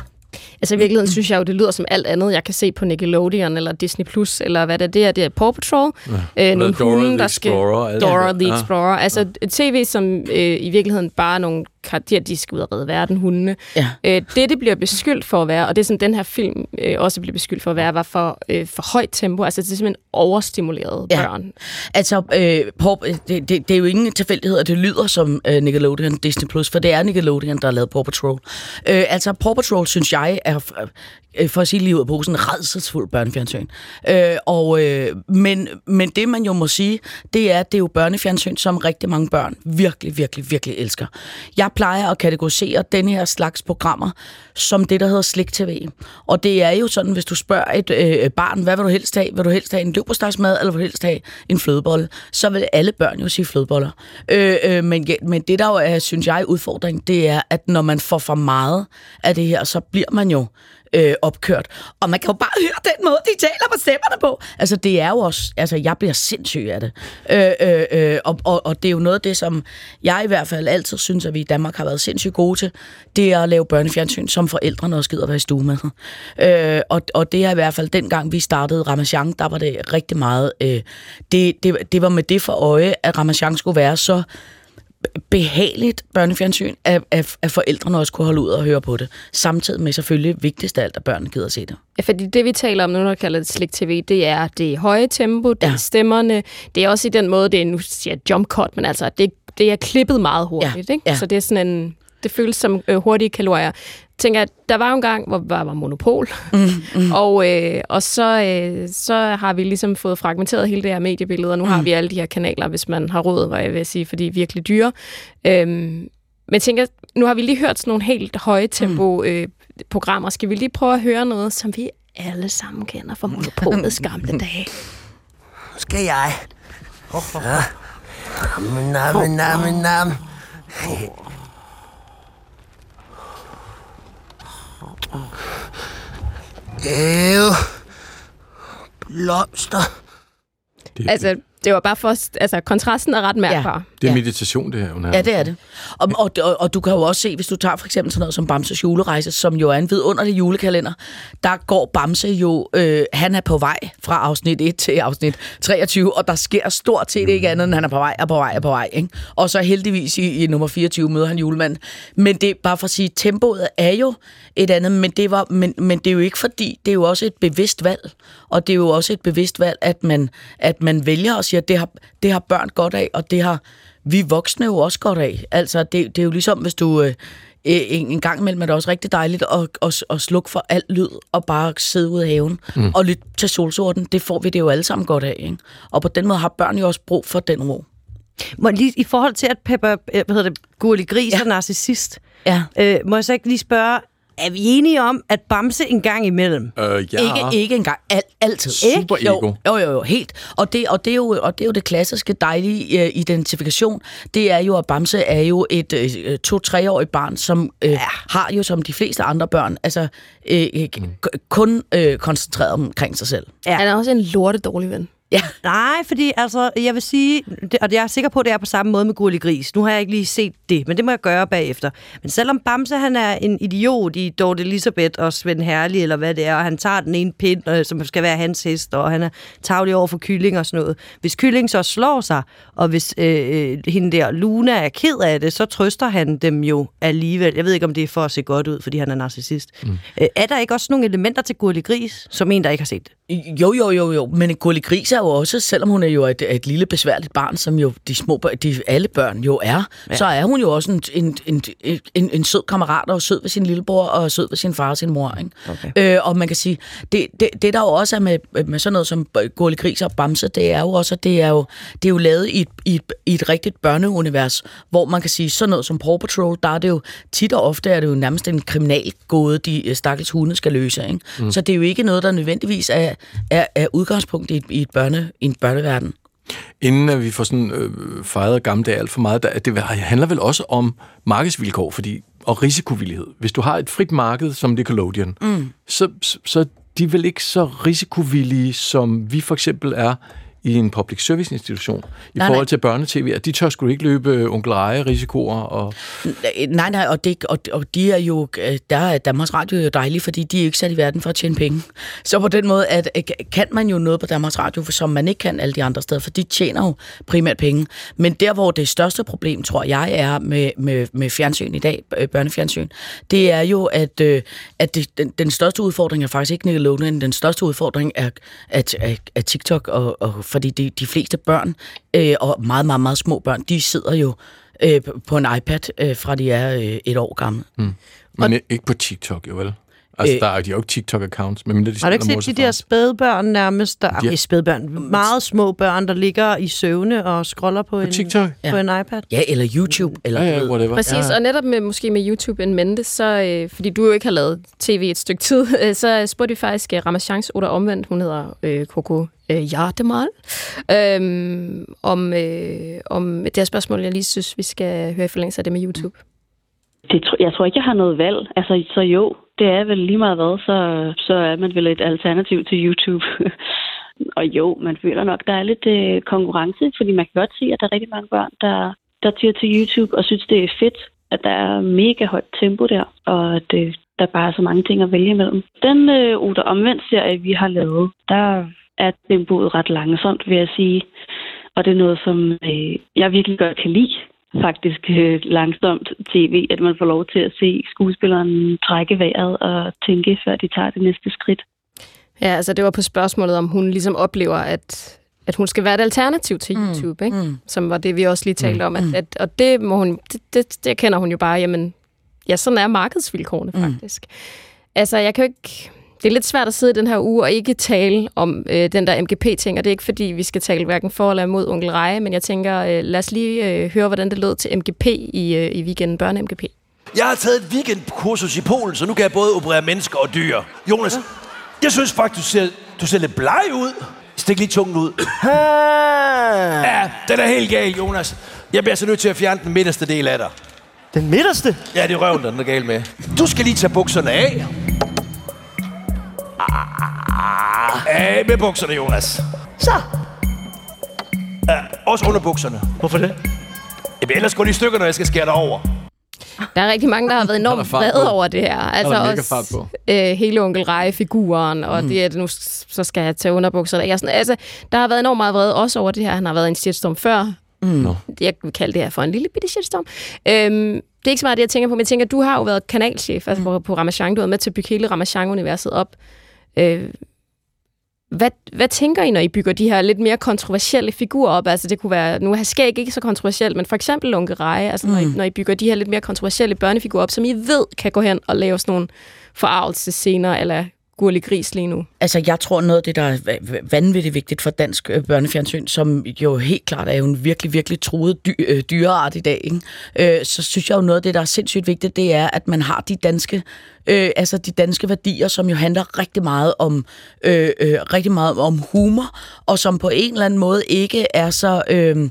Altså i virkeligheden synes jeg jo, det lyder som alt andet, jeg kan se på Nickelodeon eller Disney+, Plus eller hvad det er. Det er, det er Paw Patrol. Ja. Øh, nogle Dora hunde, the der skal... Explorer Dora the Ja. Explorer. Altså et tv, som øh, i virkeligheden bare er nogle karakterer, de skal ud og redde verden, hundene. Ja. Øh, det, det bliver beskyldt for at være, og det som den her film øh, også bliver beskyldt for at være, var for, øh, for højt tempo. Altså det er simpelthen overstimuleret Ja. børn. Altså, øh, Paw, det, det, det er jo ingen tilfældighed, at det lyder som øh, Nickelodeon Disney+, Plus, for det er Nickelodeon, der har lavet Paw Patrol. Øh, altså, Paw Patrol, synes jeg, er, øh, for at sige lige ud af posen, redselsfuld børnefjernsyn. Øh, og, øh, men, men det, man jo må sige, det er, at det er jo børnefjernsyn, som rigtig mange børn virkelig, virkelig, virkelig elsker. Jeg plejer at kategorisere den her slags programmer som det, der hedder slik-tv. Og det er jo sådan, hvis du spørger et øh, barn, hvad vil du helst have? Vil du helst have en leverpostejsmad, eller vil du helst have en flødebolle? Så vil alle børn jo sige flødeboller. Øh, øh, men, ja, men det, der jo er, synes jeg, udfordring, det er, at når man får for meget af det her, så bliver man jo øh, opkørt. Og man kan jo bare høre den måde, de taler på stemmerne på. Altså, det er jo også... Altså, jeg bliver sindssyg af det. Øh, øh, øh, og, og, og det er jo noget af det, som jeg i hvert fald altid synes, at vi i Danmark har været sindssygt gode til. Det er at lave børnefjernsyn, som forældrene også gider være i stue med. Øh, og, og det er i hvert fald, dengang vi startede Ramachan, der var det rigtig meget... Øh, det, det, det var med det for øje, at Ramachan skulle være så behageligt børnefjernsyn, at, at, at forældrene også kunne holde ud og høre på det. Samtidig med selvfølgelig vigtigst af alt, at børnene gider se det. Ja, fordi det, vi taler om nu, når kalder det slik tv, det er det høje tempo, det er ja. stemmerne, det er også i den måde, det er, nu siger jeg jump cut, men altså, det, det er klippet meget hurtigt, ja. ikke? Ja. Så det er sådan en, det føles som øh, hurtige kalorier. Tænker, jeg, der var jo en gang, hvor der var monopol, mm, mm. og, øh, og så, øh, så har vi ligesom fået fragmenteret hele det her mediebillede, og nu mm. har vi alle de her kanaler, hvis man har råd, hvad jeg vil sige, fordi de er virkelig dyre. Øhm, men jeg tænker, nu har vi lige hørt sådan nogle helt høje tempo øh, programmer. Skal vi lige prøve at høre noget, som vi alle sammen kender fra monopolets gamle dage? Nu skal jeg. Ja. Nam, nam, nam, nam. Ew. Blomster. Det, Altså, det var bare for... Altså, kontrasten er ret mærkbar. det er meditation, det her. Hun Ja, det er det. Og, og, og, og du kan jo også se, hvis du tager for eksempel sådan noget som Bamses julerejse, som jo er en vidunderlig julekalender, der går Bamse jo, øh, han er på vej fra afsnit 1 til afsnit 23, og der sker stort set ikke andet, end han er på vej og på vej og på vej. Ikke? Og så heldigvis i, i nummer 24 møder han julemanden. Men det er bare for at sige, tempoet er jo et andet, men det, var, men, men det er jo ikke fordi, det er jo også et bevidst valg, og det er jo også et bevidst valg, at man, at man vælger og siger, at det har, det har børn godt af, og det har vi voksne jo også godt af. Altså, det, det er jo ligesom, hvis du... Øh, en, en gang imellem er det også rigtig dejligt at, at, at slukke for alt lyd og bare sidde ude i haven Mm. og lytte til solsorten. Det får vi det jo alle sammen godt af. Ikke? Og på den måde har børn jo også brug for den ro. Må jeg lige, I forhold til, at Pepper, øh, hvad hedder det, Gurli Gris ja. er narcissist, ja. øh, må jeg så ikke lige spørge, er vi enige om, at Bamse en gang imellem? Øh, ja. Ikke, ikke engang. Al, altid. Super ikke? ego. Jo, jo, jo, helt. Og det, og, det er jo, og det er jo det klassiske dejlige uh, identifikation. Det er jo, at Bamse er jo et uh, to-treårigt barn, som uh, ja. har jo som de fleste andre børn, altså uh, mm. kun uh, koncentreret omkring sig selv. Ja. Han er også en lorte dårlig ven. Ja. Nej, fordi altså, jeg vil sige, det- og jeg er sikker på, at det er på samme måde med Gurli Gris. Nu har jeg ikke lige set det, men det må jeg gøre bagefter. Men selvom Bamse han er en idiot i Dorte Elisabeth og Svend Herlig, eller hvad det er, og han tager den ene pind, øh, som skal være hans hest, og han er tavlig over for kylling og sådan noget. Hvis kylling så slår sig, og hvis øh, øh, hende der Luna er ked af det, så trøster han dem jo alligevel. Jeg ved ikke, om det er for at se godt ud, fordi han er narcissist. Mm. Øh, er der ikke også nogle elementer til Gurli Gris, som en, der ikke har set det? Jo, jo, jo, jo. Men Gulli Gris er jo også, selvom hun er jo et, et lille besværligt barn, som jo de små børn, de, alle børn jo er, Ja. så er hun jo også en, en, en, en, en sød kammerat, og sød ved sin lillebror, og sød ved sin far og sin mor. Ikke? Okay. Øh, og man kan sige, det, det, det der jo også er med, med sådan noget som Gulli Gris og Bamse, det er jo også, at det er jo, det er jo lavet i et, i, et, i et rigtigt børneunivers, hvor man kan sige, sådan noget som Paw Patrol, der er det jo tit og ofte er det jo nærmest en kriminalgåde, de øh, stakkels hunde skal løse. Ikke? Mm. Så det er jo ikke noget, der nødvendigvis er, er, er udgangspunkt i, et, i, et børne, i en børneverden. Inden at vi får sådan øh, fejret gamle dage alt for meget, der, det handler vel også om markedsvilkår fordi, og risikovillighed. Hvis du har et frit marked som Nickelodeon, Mm. så, så, så er de vel ikke så risikovillige, som vi for eksempel er i en public service institution i Nej, forhold nej. til børnetv. At de tør sgu ikke løbe øh, onkel Eje risikoer. Og... Nej, nej, og, det, og, og de er jo, øh, der er Danmarks Radio jo dejlig, fordi de er ikke sat i verden for at tjene penge. Så på den måde at, øh, kan man jo noget på Danmarks Radio, som man ikke kan alle de andre steder, for de tjener jo primært penge. Men der, hvor det største problem, tror jeg, er med, med, med fjernsyn i dag, børnefjernsyn, det er jo, at, at det, den, den største udfordring er faktisk ikke Nickelodeon, den største udfordring er, at, at, at TikTok, og, og, fordi de, de fleste børn, øh, og meget, meget, meget små børn, de sidder jo øh, på en iPad, øh, fra de er øh, et år gamle. Mm. Men og... ikke på TikTok, jo vel? Altså, Øh. der er, de har jo ikke TikTok-accounts, medmindre de Har du ikke set de der spædbørn nærmest? Der, Ja. okay, spædbørn. Meget små børn, der ligger i søvne og scroller på, en, TikTok? på en iPad. Ja, eller YouTube. Eller Ja, ja, whatever. Præcis, og netop med, måske med YouTube en mente, så, øh, fordi du jo ikke har lavet tv et stykke tid, øh, så spurgte vi faktisk øh, Ramachans Oda omvendt, hun hedder øh, Coco øh, Jardemal, øh, om, øh, om det her spørgsmål, jeg lige synes, vi skal høre i forlængelse af det med YouTube. Det, jeg tror ikke, jeg har noget valg. Altså, så jo, det er vel lige meget hvad, så, så er man vel et alternativ til YouTube. og jo, man føler nok, der er lidt øh, konkurrence, fordi man kan godt se, at der er rigtig mange børn, der, der tyrer til YouTube og synes, det er fedt, at der er mega højt tempo der, og at øh, der bare er så mange ting at vælge imellem. Den øh, Oda omvendt serie, vi har lavet, der er tempoet ret langsomt, vil jeg sige. Og det er noget, som øh, jeg virkelig godt kan lide faktisk øh, langsomt tv, at man får lov til at se skuespilleren trække vejret og tænke, før de tager det næste skridt. Ja, altså det var på spørgsmålet, om hun ligesom oplever, at, at hun skal være et alternativ til Mm, YouTube, ikke? Mm. som var det, vi også lige talte mm. om. At, at, og det, må hun, det, det, det kender hun jo bare, jamen, ja, sådan er markedsvilkårene faktisk. Altså, jeg kan jo ikke... Det er lidt svært at sidde i den her uge og ikke tale om øh, den der MGP-ting, og det er ikke fordi, vi skal tale hverken for eller imod onkel Reje, men jeg tænker, øh, lad os lige øh, høre, hvordan det lød til MGP i, øh, i weekenden, børne-MGP. Jeg har taget et weekendkursus i Polen, så nu kan jeg både operere mennesker og dyr. Jonas, jeg synes faktisk, du ser, du ser lidt bleg ud. Stik lige tungen ud. ja, den er helt gal, Jonas. Jeg bliver så nødt til at fjerne den midterste del af dig. Den midterste? Ja, det er røven, den er gal med. Du skal lige tage bukserne af. Af med bukserne, Jonas. Så. Ja, også under bukserne. Hvorfor det? Jamen, ellers går de i stykker, når jeg skal skære dig over. Der er rigtig mange, der har været enormt vrede over det her. Altså Der er også fart på. øh, hele onkel Reje-figuren, og mm. det, at nu så skal jeg tage underbukserne. Jeg sådan, altså, der har været enormt meget vrede også over det her. Han har været i en shitstorm før. Mm. Jeg vil kalde det her for en lille bitte shitstorm. Øhm, det er ikke så meget det, jeg tænker på, men jeg tænker, du har jo været kanalchef altså på, på Ramachan. Du har været med til at bygge hele Ramachan-universet op. Øh, hvad, hvad tænker I, når I bygger de her lidt mere kontroversielle figurer op? Altså det kunne være, nu er skæg ikke så kontroversielt, men for eksempel Onkel Reje, altså mm. når, I, når I bygger de her lidt mere kontroversielle børnefigurer op, som I ved kan gå hen og lave sådan nogle forarvelsescener, eller gurlig gris lige nu. Altså, jeg tror noget af det, der er va- va- vanvittigt vigtigt for dansk øh, børnefjernsyn, som jo helt klart er jo en virkelig, virkelig truet dy- øh, dyreart i dag, ikke? Øh, så synes jeg jo noget af det, der er sindssygt vigtigt, det er, at man har de danske øh, altså de danske værdier, som jo handler rigtig meget om øh, øh, rigtig meget om humor, og som på en eller anden måde ikke er så øh,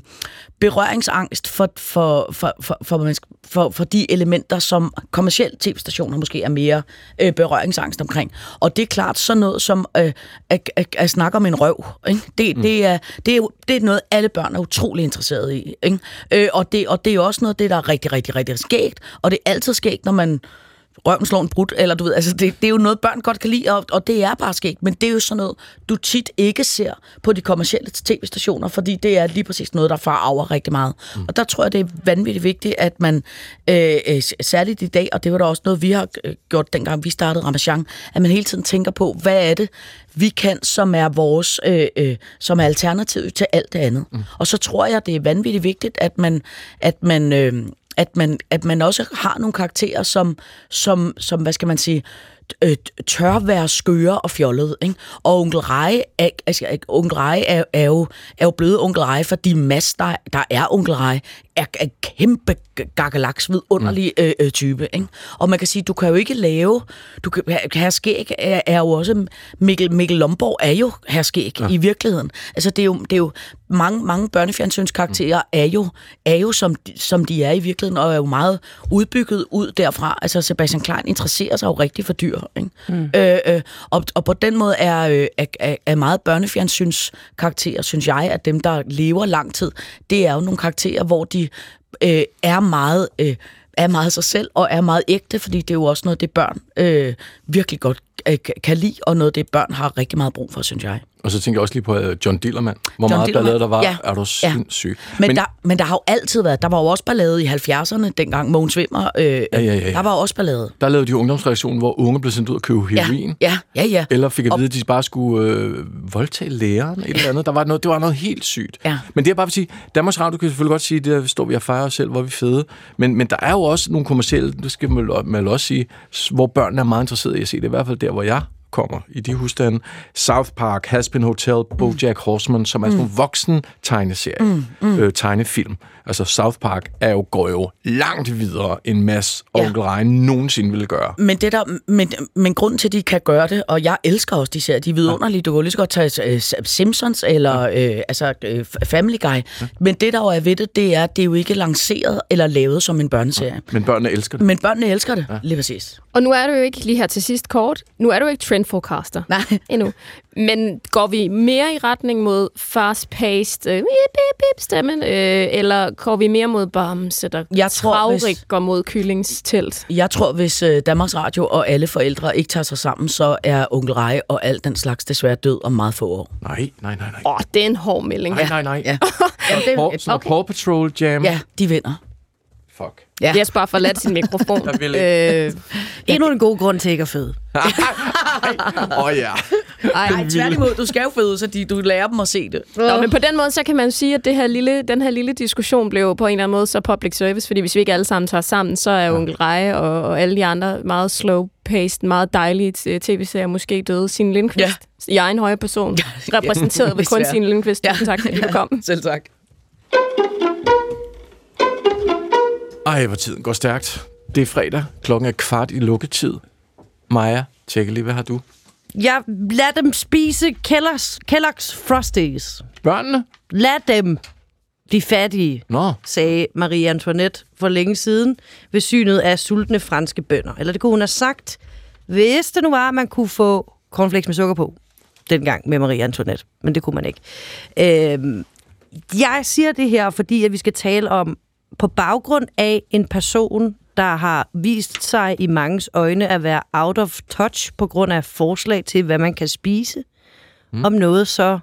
berøringsangst for, for, for, for, for, for, for de elementer, som kommersielle tv-stationer måske er mere øh, berøringsangst omkring. Og det er klart sådan noget som øh, at, at, at snakke om en røv. Ikke? Det, mm. det, er, det, er, det er noget, alle børn er utrolig interesserede i. Ikke? Øh, og, det, og det er også noget det, der er rigtig, rigtig, rigtig skægt. Og det er altid skægt, når man røven slår en brud, eller du ved, altså det, det er jo noget, børn godt kan lide, og, og det er bare skægt, men det er jo sådan noget, du tit ikke ser på de kommercielle tv-stationer, fordi det er lige præcis noget, der farver rigtig meget. Mm. Og der tror jeg, det er vanvittigt vigtigt, at man, øh, øh, særligt i dag, og det var da også noget, vi har øh, gjort, dengang vi startede Ramachan, at man hele tiden tænker på, hvad er det, vi kan, som er vores, øh, øh, som er alternativ til alt det andet. Mm. Og så tror jeg, det er vanvittigt vigtigt, at man, at man øh, at man, at man også har nogle karakterer, som, som, som hvad skal man sige, øh, tør være skøre og fjollet. Ikke? Og onkel Reje, er, altså, onkel Reje er, er, jo, er jo blevet onkel Reje, fordi Mads, der, der er onkel Reje, er, er kæmpe gakkelaks vidunderlig mm. øh, øh, type. Ikke? Og man kan sige, du kan jo ikke lave... Du kan, herr Skæg er, er jo også... Mikkel, Mikkel Lomborg er jo herr Skæg ja. i virkeligheden. Altså, det er jo, det er jo mange, mange børnefjernsynskarakterer mm. er jo, er jo som, som de er i virkeligheden, og er jo meget udbygget ud derfra. Altså, Sebastian Klein interesserer sig jo rigtig for dyr. Ikke? Mm. Øh, øh, og, og på den måde er, øh, er, er, meget børnefjernsyns synes jeg, at dem, der lever lang tid, det er jo nogle karakterer, hvor de øh, er meget... Øh, er meget sig selv og er meget ægte, fordi det er jo også noget, det børn øh, virkelig godt øh, kan- lide, og noget, det børn har rigtig meget brug for, synes jeg. Og så tænker jeg også lige på uh, John Dillermand. Hvor John meget Dillermand, ballade der var, ja. er du Ja. sindssyg. Men, men, der, men der har jo altid været, der var jo også ballade i 70'erne, dengang Mogens Wimmer, øh, Ja, ja, ja, ja. der var også ballade. Der lavede de ungdomsredaktionen, hvor unge blev sendt ud og købe heroin. Ja, ja, ja. Eller fik at vide, at de bare skulle øh, voldtage læreren, et eller andet. Der var noget, det var noget helt sygt. Ja. Men det er bare vil sige, Danmarks Radio kan selvfølgelig godt sige, at der står vi og fejrer os selv, hvor vi er fede. Men, men der er jo også nogle kommersielle, det skal man, man også sige, hvor børnene er meget interesserede i at se det. I hvert fald der, hvor jeg kommer i de husstande. South Park, Haspin Hotel, BoJack Horseman, som er sådan Mm. voksen tegneserie, Mm, mm. Øh, tegnefilm. Altså South Park er jo, går jo langt videre end Mads og Ja. Onkel Rejen nogensinde ville gøre. Men, det der, men, men grunden til, at de kan gøre det, og jeg elsker også de serier, de er vidunderlige. Du kan lige så godt tage øh, Simpsons eller øh, altså, øh, Family Guy. Men det, der jo er ved det, det er, at det er jo ikke lanceret eller lavet som en børneserie. Men børnene elsker det. Men børnene elsker det, ja. lige præcis. Og nu er du jo ikke, lige her til sidst kort, nu er du ikke trendforecaster. Nej. Endnu. Men går vi mere i retning mod fast-paced øh, bip, bip, bip, stemmen, øh, eller går vi mere mod bamse, der Jeg tror, hvis- går mod kyllingstelt? Jeg tror, hvis øh, Danmarks Radio og alle forældre ikke tager sig sammen, så er onkel Rej og alt den slags desværre død om meget få år. Nej, nej, nej, nej. Åh, oh, det er en hård melding. Nej, nej, nej. Ja. Sådan noget Paw, sådan noget Paw Patrol Jam. Ja, de vinder. Fuck. Ja. Jesper har forladt sin mikrofon. Jeg vil Øh, endnu en god grund til ikke at føde. Åh oh, ja. Ej, nej, tværtimod, du skal jo føde, så de, du lærer dem at se det. Nå, men på den måde, så kan man sige, at det her lille, den her lille diskussion blev på en eller anden måde så public service, fordi hvis vi ikke alle sammen tager sammen, så er onkel Reje og, og alle de andre meget slow-paced, meget dejlige t- tv-serier måske døde. Signe Lindqvist, ja. i egen høje person, repræsenteret ved kun. Signe Lindqvist. Ja. Tak, fordi du kom. Selv tak. Ej, hvor tiden går stærkt. Det er fredag. Klokken er kvart i lukketid. Maja, tjek lige, hvad har du? Jeg lad dem spise Kellogg's, Kellogg's Frosties. Børnene? Lad dem. De fattige, Nå. sagde Marie Antoinette for længe siden ved synet af sultne franske bønder. Eller det kunne hun have sagt, hvis det nu var, at man kunne få cornflakes med sukker på. Dengang med Marie Antoinette. Men det kunne man ikke. Øhm, jeg siger det her, fordi at vi skal tale om, på baggrund af en person, der har vist sig i mangens øjne at være out of touch på grund af forslag til, hvad man kan spise, mm. om noget så,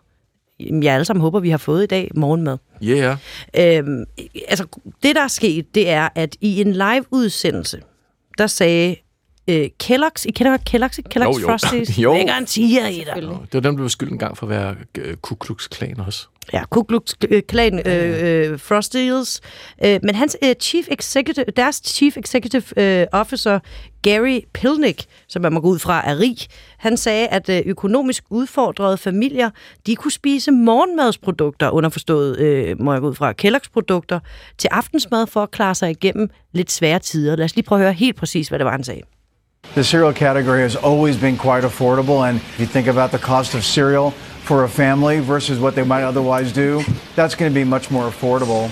jeg alle sammen håber, vi har fået i dag, morgenmad. Yeah. Øhm, altså, det, der er sket, det er, at i en live-udsendelse, der sagde øh, Kellogg's, I kender godt Kellogg's, ikke? Kellogg's Jo, jo. Frosties. Jo. Lægger en tiger i dig. Det var dem, der blev skyldt en gang for at være øh, Ku Klux Klan også. Ja, Ku Klux Klan øh, øh, Frosties. Øh, men hans øh, chief executive, deres chief executive øh, officer, Gary Pilnick, som man må gå ud fra er rig, han sagde, at øh, økonomisk udfordrede familier, de kunne spise morgenmadsprodukter, underforstået, øh, må jeg gå ud fra, Kellogg's produkter, til aftensmad for at klare sig igennem lidt svære tider. Lad os lige prøve at høre helt præcis, hvad det var, han sagde. The cereal category has always been quite affordable, and if you think about the cost of cereal for a family versus what they might otherwise do, that's going to be much more affordable.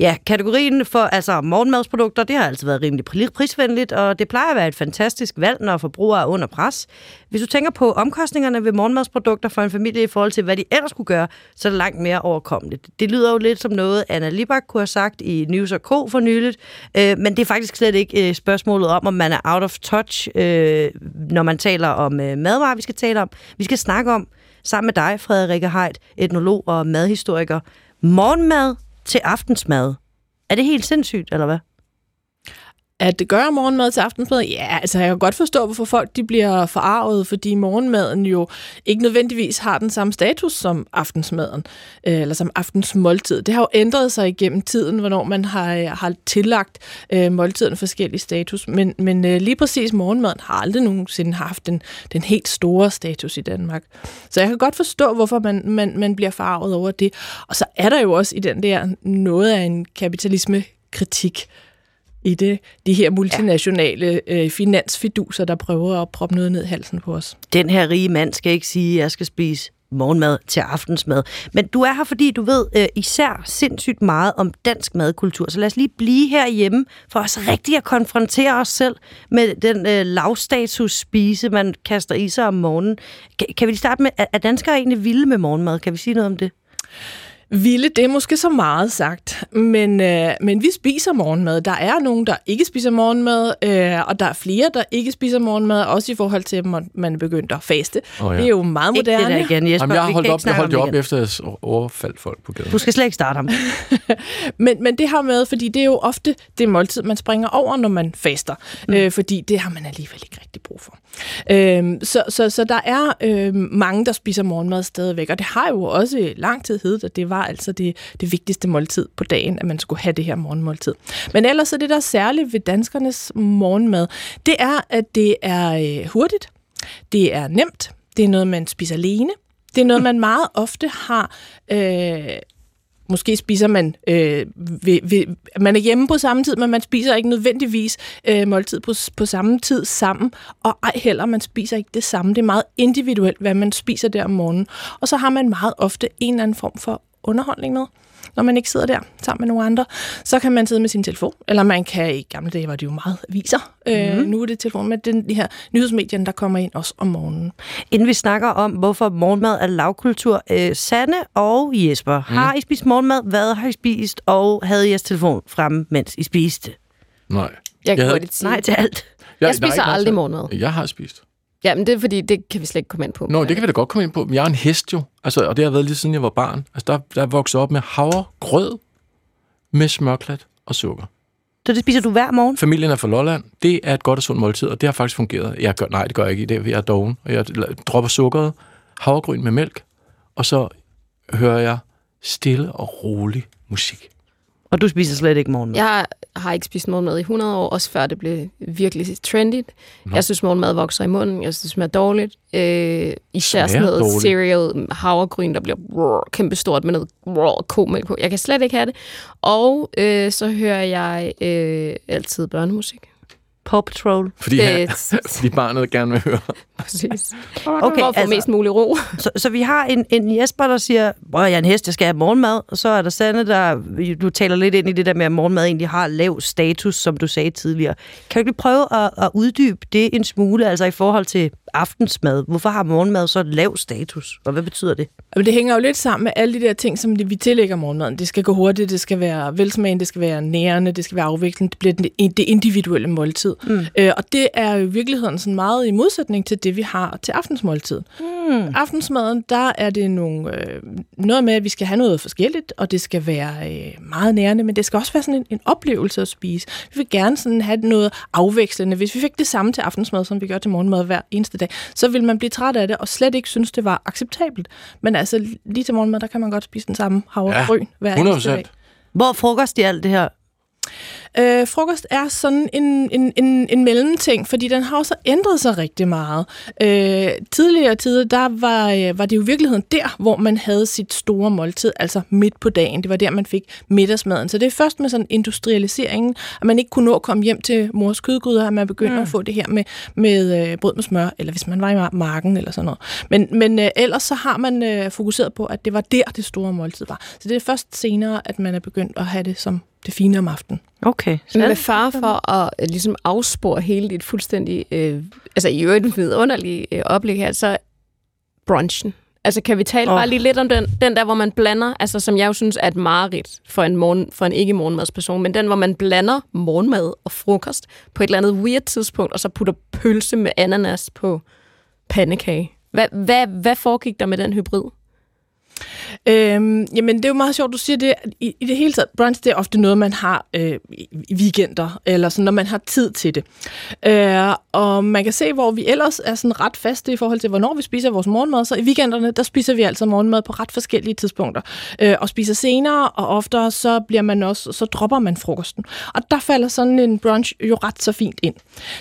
Ja, kategorien for altså morgenmadsprodukter, det har altid været rimelig prisvenligt, og det plejer at være et fantastisk valg, når forbrugere er under pres. Hvis du tænker på omkostningerne ved morgenmadsprodukter for en familie i forhold til, hvad de ellers kunne gøre, så er det langt mere overkommeligt. Det lyder jo lidt som noget, Anna Libak kunne have sagt i News K for nyligt, øh, men det er faktisk slet ikke øh, spørgsmålet om, om man er out of touch, øh, når man taler om øh, madvarer, vi skal tale om. Vi skal snakke om, sammen med dig, Frederikke Heidt, etnolog og madhistoriker, morgenmad til aftensmad. Er det helt sindssygt, eller hvad? At det gør morgenmad til aftensmad? Ja, altså jeg kan godt forstå, hvorfor folk de bliver forarvet, fordi morgenmaden jo ikke nødvendigvis har den samme status som aftensmaden, øh, eller som aftensmåltid. Det har jo ændret sig igennem tiden, hvornår man har, øh, har tillagt øh, måltiden forskellige status, men, men øh, lige præcis morgenmaden har aldrig nogensinde haft den, den helt store status i Danmark. Så jeg kan godt forstå, hvorfor man, man, man bliver forarvet over det. Og så er der jo også i den der noget af en kapitalisme-kritik, i det, de her multinationale øh, finansfiduser, der prøver at proppe noget ned i halsen på os. Den her rige mand skal ikke sige, at jeg skal spise morgenmad til aftensmad. Men du er her, fordi du ved øh, især sindssygt meget om dansk madkultur. Så lad os lige blive herhjemme for os rigtig at konfrontere os selv med den øh, lavstatus spise, man kaster i sig om morgenen. Kan, kan vi lige starte med, er danskere egentlig vilde med morgenmad? Kan vi sige noget om det? Ville, det er måske så meget sagt, men, øh, men vi spiser morgenmad. Der er nogen, der ikke spiser morgenmad, øh, og der er flere, der ikke spiser morgenmad, også i forhold til, at man, man er begyndt at faste. Oh, ja. Det er jo meget Ikke det moderne. der igen, Jesper. Jamen, jeg har holdt op, jeg holdt om op igen. efter at overfaldt folk på gaden. Du skal slet ikke starte ham. men, men det har med, fordi det er jo ofte det måltid, man springer over, når man faster. Mm. Øh, fordi det har man alligevel ikke rigtig brug for. Øh, så, så, så der er øh, mange, der spiser morgenmad stadigvæk, og det har jo også lang tid heddet, at det var altså det, det vigtigste måltid på dagen, at man skulle have det her morgenmåltid. Men ellers er det, der er særligt ved danskernes morgenmad, det er, at det er øh, hurtigt, Det er nemt. Det er noget, man spiser alene. Det er noget, man meget ofte har... Øh, måske spiser man... Øh, ved, ved, man er hjemme på samme tid, men man spiser ikke nødvendigvis øh, måltid på, på samme tid sammen. Og ej heller, man spiser ikke det samme. Det er meget individuelt, hvad man spiser der om morgenen. Og så har man meget ofte en eller anden form for underholdning med når man ikke sidder der sammen med nogle andre. Så kan man sidde med sin telefon, eller man kan, i gamle dage var det jo meget aviser. Mm. Øh, Mhm. nu er det telefon med den, de her nyhedsmedierne, der kommer ind også om morgenen. Inden vi snakker om, hvorfor morgenmad er lavkultur, øh, Sanne og Jesper, mm. har I spist morgenmad? Hvad har I spist? Og havde I jeres telefon fremme, mens I spiste? Nej. Jeg kan havde- hurtigt sige. Nej til alt. Jeg er spiser noget aldrig morgenmad. Jeg har spist. Ja, men det er fordi, det kan vi slet ikke komme ind på. Nå, det kan vi da godt komme ind på. Men jeg er en hest jo. Altså, og det har været lige siden jeg var barn. Altså, der, der er vokset op med havregrød med smørklat og sukker. Så det spiser du hver morgen? Familien er fra Lolland. Det er et godt og sundt måltid, og det har faktisk fungeret. Jeg gør, nej, det gør jeg ikke. Det er, jeg er doven. Og jeg dropper sukkeret, havregryn med mælk, og så hører jeg stille og rolig musik. Og du spiser slet ikke morgenmad? Jeg har ikke spist morgenmad i 100 år, også før det blev virkelig trendy. Jeg synes, morgenmad vokser i munden. Jeg synes, det smager dårligt. Øh, især sådan noget dårligt? cereal, havregryn, der bliver brrr, kæmpestort med noget brrr, komælk på. Jeg kan slet ikke have det. Og øh, så hører jeg øh, altid børnemusik. Paw Patrol. Fordi, Det- han, fordi barnet gerne vil høre. Præcis. Okay, For at få mest mulig ro. Så, så vi har en, en Jesper, der siger, at jeg er en hest, jeg skal have morgenmad. Og så er der Sanne, der du taler lidt ind i det der med, at morgenmad egentlig har lav status, som du sagde tidligere. Kan du ikke prøve at, at uddybe det en smule, altså i forhold til aftensmad? Hvorfor har morgenmad så lav status, og hvad betyder det? Men det hænger jo lidt sammen med alle de der ting, som vi tillægger morgenmaden. Det skal gå hurtigt, det skal være velsmagende, det skal være nærende, det skal være afvekslende, det bliver det individuelle måltid. Mm. Øh, og det er jo i virkeligheden sådan meget i modsætning til det, vi har til aftensmåltid. Mm. Aftensmaden, der er det nogle, øh, noget med, at vi skal have noget forskelligt, og det skal være øh, meget nærende, men det skal også være sådan en, en oplevelse at spise. Vi vil gerne sådan have noget afvekslende. Hvis vi fik det samme til aftensmad, som vi gør til morgenmad hver eneste dag, så vil man blive træt af det, og slet ikke synes, det var acceptabelt. Men altså, lige til morgenmad, der kan man godt spise den samme havregryn hver eneste dag. Hvor frokost i alt det her? Øh, frokost er sådan en, en, en, en mellemting, fordi den har også ændret sig rigtig meget. Øh, tidligere tider, der var, øh, var det jo i virkeligheden der, hvor man havde sit store måltid, altså midt på dagen. Det var der, man fik middagsmaden. Så det er først med sådan industrialiseringen, at man ikke kunne nå at komme hjem til mors kødgryder, at man begyndte Mm. at få det her med, med øh, brød med smør, eller hvis man var i mar- marken eller sådan noget. Men, men øh, ellers så har man øh, fokuseret på, at det var der, det store måltid var. Så det er først senere, at man er begyndt at have det som det fine om aftenen. Okay. Med far for at øh, ligesom afspore hele dit fuldstændig, øh, altså i øvrigt vidunderlige øh, oplæg her, så brunchen. Altså kan vi tale oh. bare lige lidt om den, den der, hvor man blander, altså som jeg jo synes er et mareridt for en, morgen, for en ikke-morgenmadsperson, men den, hvor man blander morgenmad og frokost på et eller andet weird tidspunkt, og så putter pølse med ananas på pandekage. Hvad, hvad, hvad foregik der med den hybrid? Øhm, jamen, det er jo meget sjovt, du siger det. I, i det hele taget, brunch, det er ofte noget, man har øh, i weekender, eller sådan, når man har tid til det. Øh, og man kan se, hvor vi ellers er sådan ret faste i forhold til, hvornår vi spiser vores morgenmad. Så i weekenderne, der spiser vi altså morgenmad på ret forskellige tidspunkter. Øh, og spiser senere, og oftere, så bliver man også, så dropper man frokosten. Og der falder sådan en brunch jo ret så fint ind.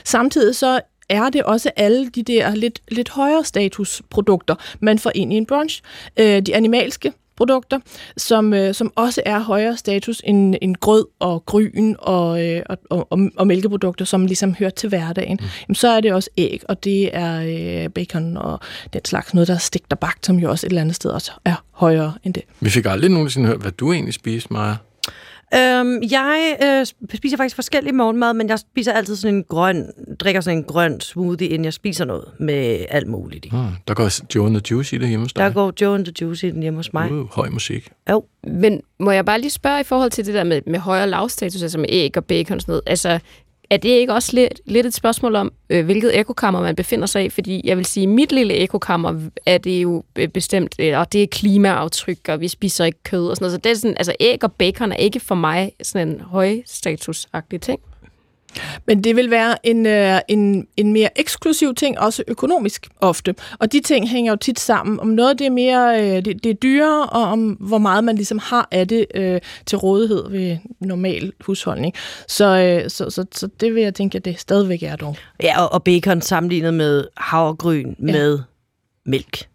Samtidig så er det også alle de der lidt, lidt højere statusprodukter, man får ind i en brunch. Øh, de animalske produkter, som, øh, som også er højere status end, end grød og gryn og, øh, og, og, og mælkeprodukter, som ligesom hører til hverdagen. Mm. Jamen, så er det også æg, og det er øh, bacon og den slags noget, der er stegt og bagt, som jo også et eller andet sted også er højere end det. Vi fik aldrig nogensinde hørt, hvad du egentlig spiste, Maja. Øhm, jeg øh, spiser faktisk forskellige morgenmad, men jeg spiser altid sådan en grøn, drikker sådan en grøn smoothie, inden jeg spiser noget med alt muligt i. Ah, der går Joe and the Juice i det hjemme hos dig. Der går Joe and the Juice i den hjemme hos mig. Uh, høj musik. Jo. Men må jeg bare lige spørge i forhold til det der med, med højere lavstatus, altså med æg og bacon og sådan noget, altså er det ikke også lidt, lidt et spørgsmål om, øh, hvilket ekokammer man befinder sig i? Fordi jeg vil sige, mit lille ekokammer er det jo øh, bestemt, øh, og det er klimaaftryk, og vi spiser ikke kød og sådan noget. Så det er sådan, altså æg og bacon er ikke for mig sådan en højstatusagtig ting. Men det vil være en, øh, en, en mere eksklusiv ting, også økonomisk ofte. Og de ting hænger jo tit sammen. Om noget det er mere øh, det, det er dyrere, og om hvor meget man ligesom har af det øh, til rådighed ved normal husholdning. Så, øh, så, så, så det vil jeg tænke, at det stadigvæk er dog. Ja, og, og bacon sammenlignet med havregryn ja. med mælk.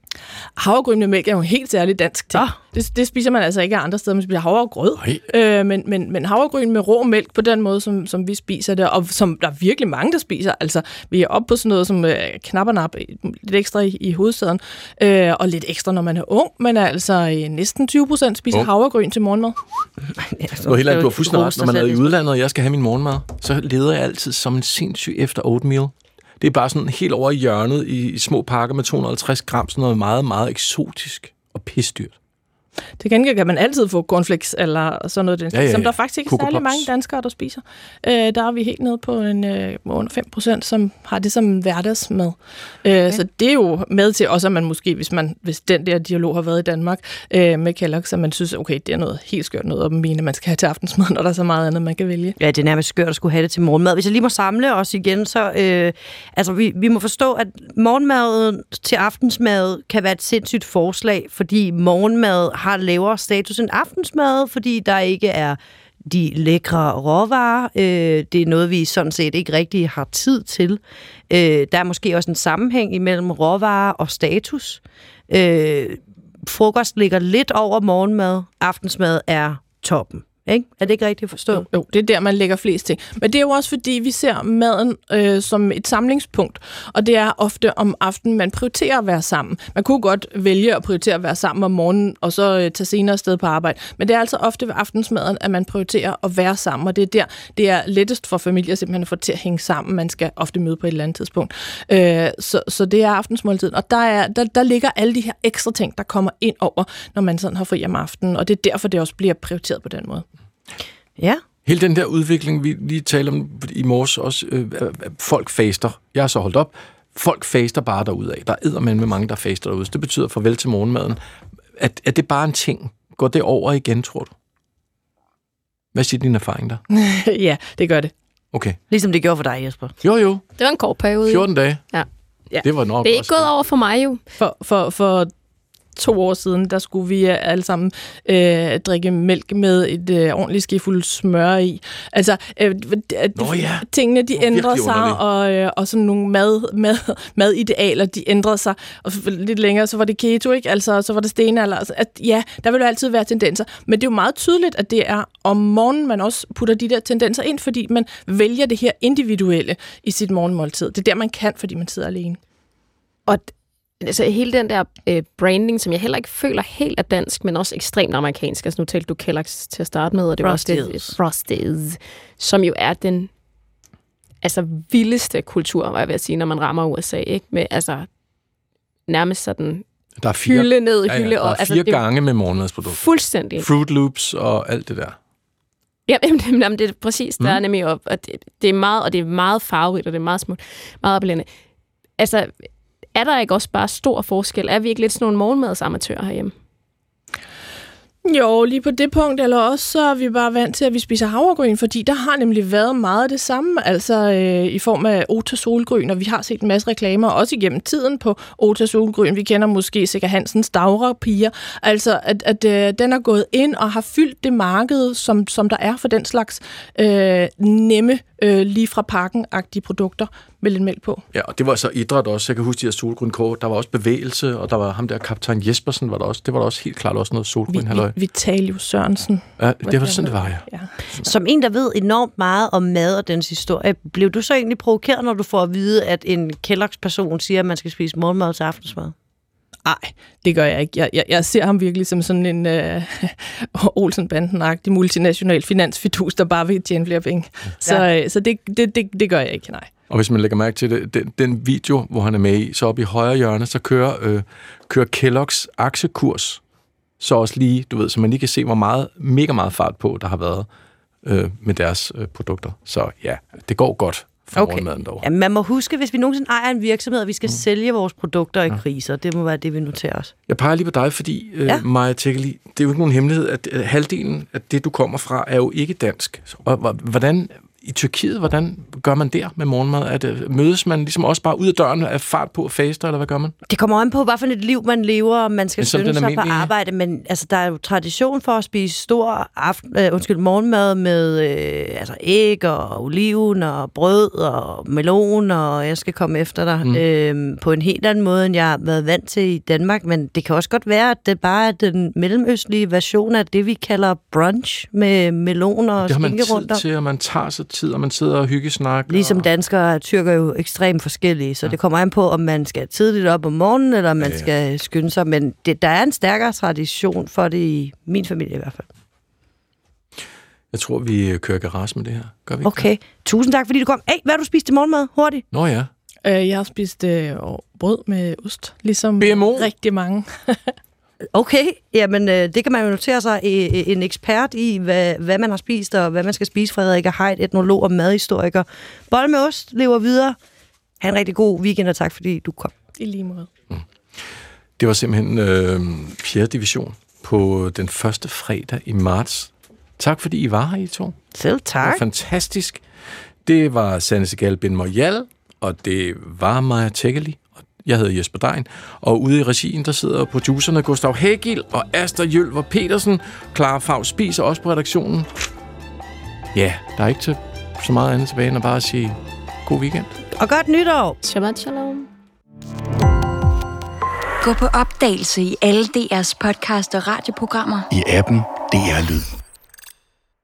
Havregryn med mælk er jo en helt særlig dansk ting. Oh. Det, det spiser man altså ikke andre steder, man spiser havregrød. Øh, men, men, men havregryn med rå mælk på den måde, som, som vi spiser det, og som der er virkelig mange, der spiser. Altså, vi er oppe på sådan noget som øh, knappenap, lidt ekstra i, i hovedsæden, øh, og lidt ekstra, når man er ung, men altså øh, næsten 20 procent spiser oh. havregryn til morgenmad. Altså, det helt andet, du har fuldstændig ret. Når man er i udlandet, og jeg skal have min morgenmad, så leder jeg altid som en sindssyg efter oatmeal. Det er bare sådan helt over i hjørnet i, i små pakker med 250 gram, sådan noget meget, meget eksotisk og pisdyrt. Til gengæld kan man altid få cornflakes eller sådan noget, ja, ja, ja. som der faktisk ikke er særlig mange danskere, der spiser. Øh, der er vi helt nede på en øh, under 5 procent, som har det som hverdagsmad. Øh, okay. Så det er jo med til også, at man måske, hvis, man, hvis den der dialog har været i Danmark øh, med Kellogg's, så man synes, okay, det er noget helt skørt noget at mene, man skal have til aftensmad, når der er så meget andet, man kan vælge. Ja, det er nærmest skørt at skulle have det til morgenmad. Hvis jeg lige må samle os igen, så øh, altså, vi, vi må forstå, at morgenmaden til aftensmad kan være et sindssygt forslag, fordi morgenmad har lavere status end aftensmad, fordi der ikke er de lækre råvarer. Øh, det er noget, vi sådan set ikke rigtig har tid til. Øh, der er måske også en sammenhæng imellem råvarer og status. Øh, frokost ligger lidt over morgenmad. Aftensmad er toppen. Ikke? Er det ikke rigtigt forstået? Jo, jo, det er der, man lægger flest ting. Men det er jo også, fordi vi ser maden øh, som et samlingspunkt, og det er ofte om aftenen, man prioriterer at være sammen. Man kunne godt vælge at prioritere at være sammen om morgenen, og så øh, tage senere sted på arbejde. Men det er altså ofte ved aftensmaden, at man prioriterer at være sammen, og det er der, det er lettest for familier simpelthen at få til at hænge sammen. Man skal ofte møde på et eller andet tidspunkt. Øh, så, så det er aftensmåltiden, og der, er, der, der ligger alle de her ekstra ting, der kommer ind over, når man sådan har fri om aftenen, og det er derfor, det også bliver prioriteret på den måde. Ja. Hele den der udvikling, vi lige talte om i morges også, øh, folk faster. Jeg har så holdt op. Folk faster bare derudad. Der er med mange, der faster derude. Så det betyder farvel til morgenmaden. Er, er det bare en ting? Går det over igen, tror du? Hvad siger din erfaring der? ja, det gør det. Okay. Ligesom det gjorde for dig, Jesper. Jo, jo. Det var en kort periode. 14 dage. Ja. ja. Det var nok Det er ikke gået over for mig jo. For, for, for to år siden, der skulle vi alle sammen øh, drikke mælk med et øh, ordentligt skifuld smør i. Altså, øh, Nå, ja. tingene, de ændrer sig, og, øh, og sådan nogle mad, mad, madidealer, de ændrer sig. Og lidt længere, så var det keto, ikke? Altså, så var det stenalder. Altså, at, ja, der vil jo altid være tendenser. Men det er jo meget tydeligt, at det er om morgenen, man også putter de der tendenser ind, fordi man vælger det her individuelle i sit morgenmåltid. Det er der, man kan, fordi man sidder alene. Og altså hele den der øh, branding, som jeg heller ikke føler helt er dansk, men også ekstremt amerikansk. Altså nu talte du Kellogg's til at starte med, og det var også det, Frosties, som jo er den altså vildeste kultur, hvad jeg vil sige, når man rammer USA, ikke? Med altså nærmest sådan der er fire, hylde ned, ja, ja, hylde der er op. fire altså, gange med morgenmadsprodukter. Fuldstændig. Fruit Loops og alt det der. Ja, jamen, jamen, det er præcis, der mm. er nemlig op, og det, det, er meget, og det er meget farverigt, og det er meget smukt, meget appellerende. Altså, er der ikke også bare stor forskel? Er vi ikke lidt sådan nogle morgenmadsamatører herhjemme? Jo, lige på det punkt, eller også så er vi bare vant til, at vi spiser havregryn, fordi der har nemlig været meget af det samme, altså øh, i form af Ota solgryn, og vi har set en masse reklamer, også igennem tiden på Ota solgryn. Vi kender måske Sikker Hansens Dagra-piger, altså at, at øh, den er gået ind og har fyldt det marked, som, som der er for den slags øh, nemme, øh, lige fra pakken-agtige produkter med lidt mælk på. Ja, og det var så idræt også. Jeg kan huske de her solgrønkår. Der var også bevægelse, og der var ham der, kaptajn Jespersen, var der også. Det var der også helt klart også noget solgrøn halløj. Vitalio Sørensen. Ja, det var sådan, det var, ja. ja. Som en, der ved enormt meget om mad og dens historie, blev du så egentlig provokeret, når du får at vide, at en Kellogg's person siger, at man skal spise morgenmad til aftensmad? Nej, det gør jeg ikke. Jeg, jeg, jeg ser ham virkelig som sådan en øh, Olsen-banden-agtig multinational finansfidus, der bare vil tjene flere penge. Ja. Så, øh, så det, det, det, det gør jeg ikke, nej. Og hvis man lægger mærke til det, den, den video, hvor han er med i, så oppe i højre hjørne, så kører, øh, kører Kellogg's aktiekurs så også lige, du ved, så man lige kan se, hvor meget, mega meget fart på, der har været øh, med deres øh, produkter. Så ja, det går godt for okay. morgenmaden derovre. Ja, man må huske, hvis vi nogensinde ejer en virksomhed, og vi skal mm. sælge vores produkter i ja. kriser, det må være det, vi noterer os. Jeg peger lige på dig, fordi, øh, ja. Maja Tekeli, det er jo ikke nogen hemmelighed, at øh, halvdelen af det, du kommer fra, er jo ikke dansk. Og hvordan i Tyrkiet, hvordan gør man der med morgenmad? Er det, mødes man ligesom også bare ud af døren af fart på og faster, eller hvad gør man? Det kommer an på, hvad for et liv man lever, om man skal skynde sig på arbejde. Men altså, der er jo tradition for at spise stor aften, øh, undskyld, morgenmad med øh, altså, æg og oliven og brød og melon, og jeg skal komme efter dig Mm. øh, på en helt anden måde, end jeg har været vant til i Danmark. Men det kan også godt være, at det bare er den mellemøstlige version af det, vi kalder brunch med meloner og Det har man skinke tid rundt om. til, og man tager sig tid, og man sidder og hyggesnakker. Ligesom danskere og tyrker er jo ekstremt forskellige, så ja. det kommer an på, om man skal tidligt op om morgenen, eller om man Ja, ja, skal skynde sig. Men det, der er en stærkere tradition for det i min familie i hvert fald. Jeg tror, vi øh, kører garage med det her. Gør vi ikke Okay, tusind tak, fordi du kom. Hey, hvad har du spist til morgenmad? Hurtigt. Nå ja. Øh, jeg har spist øh, brød med ost, ligesom BMO. rigtig mange. Okay, jamen øh, det kan man jo notere sig. Øh, en ekspert i, hvad, hvad man har spist, og hvad man skal spise. Frederik Heid, etnolog og madhistoriker. Bolle med ost lever videre. Ha' en rigtig god weekend, og tak fordi du kom. I lige måde. Det var simpelthen øh, 4. division på den første fredag i marts. Tak fordi I var her, I to. Selv Det var tak. fantastisk. Det var Sanne Segal Ben Moyal, og det var Maja Tekeli. Jeg hedder Jesper Dein, og ude i regien, der sidder producerne Gustav Hagil og Asta Jølver Petersen. Clara Favs spiser også på redaktionen. Ja, der er ikke til så meget andet tilbage, end at bare sige god weekend. Og godt nytår. Shabbat shalom. Gå på opdagelse i alle DR's podcast og radioprogrammer. I appen DR Lyd.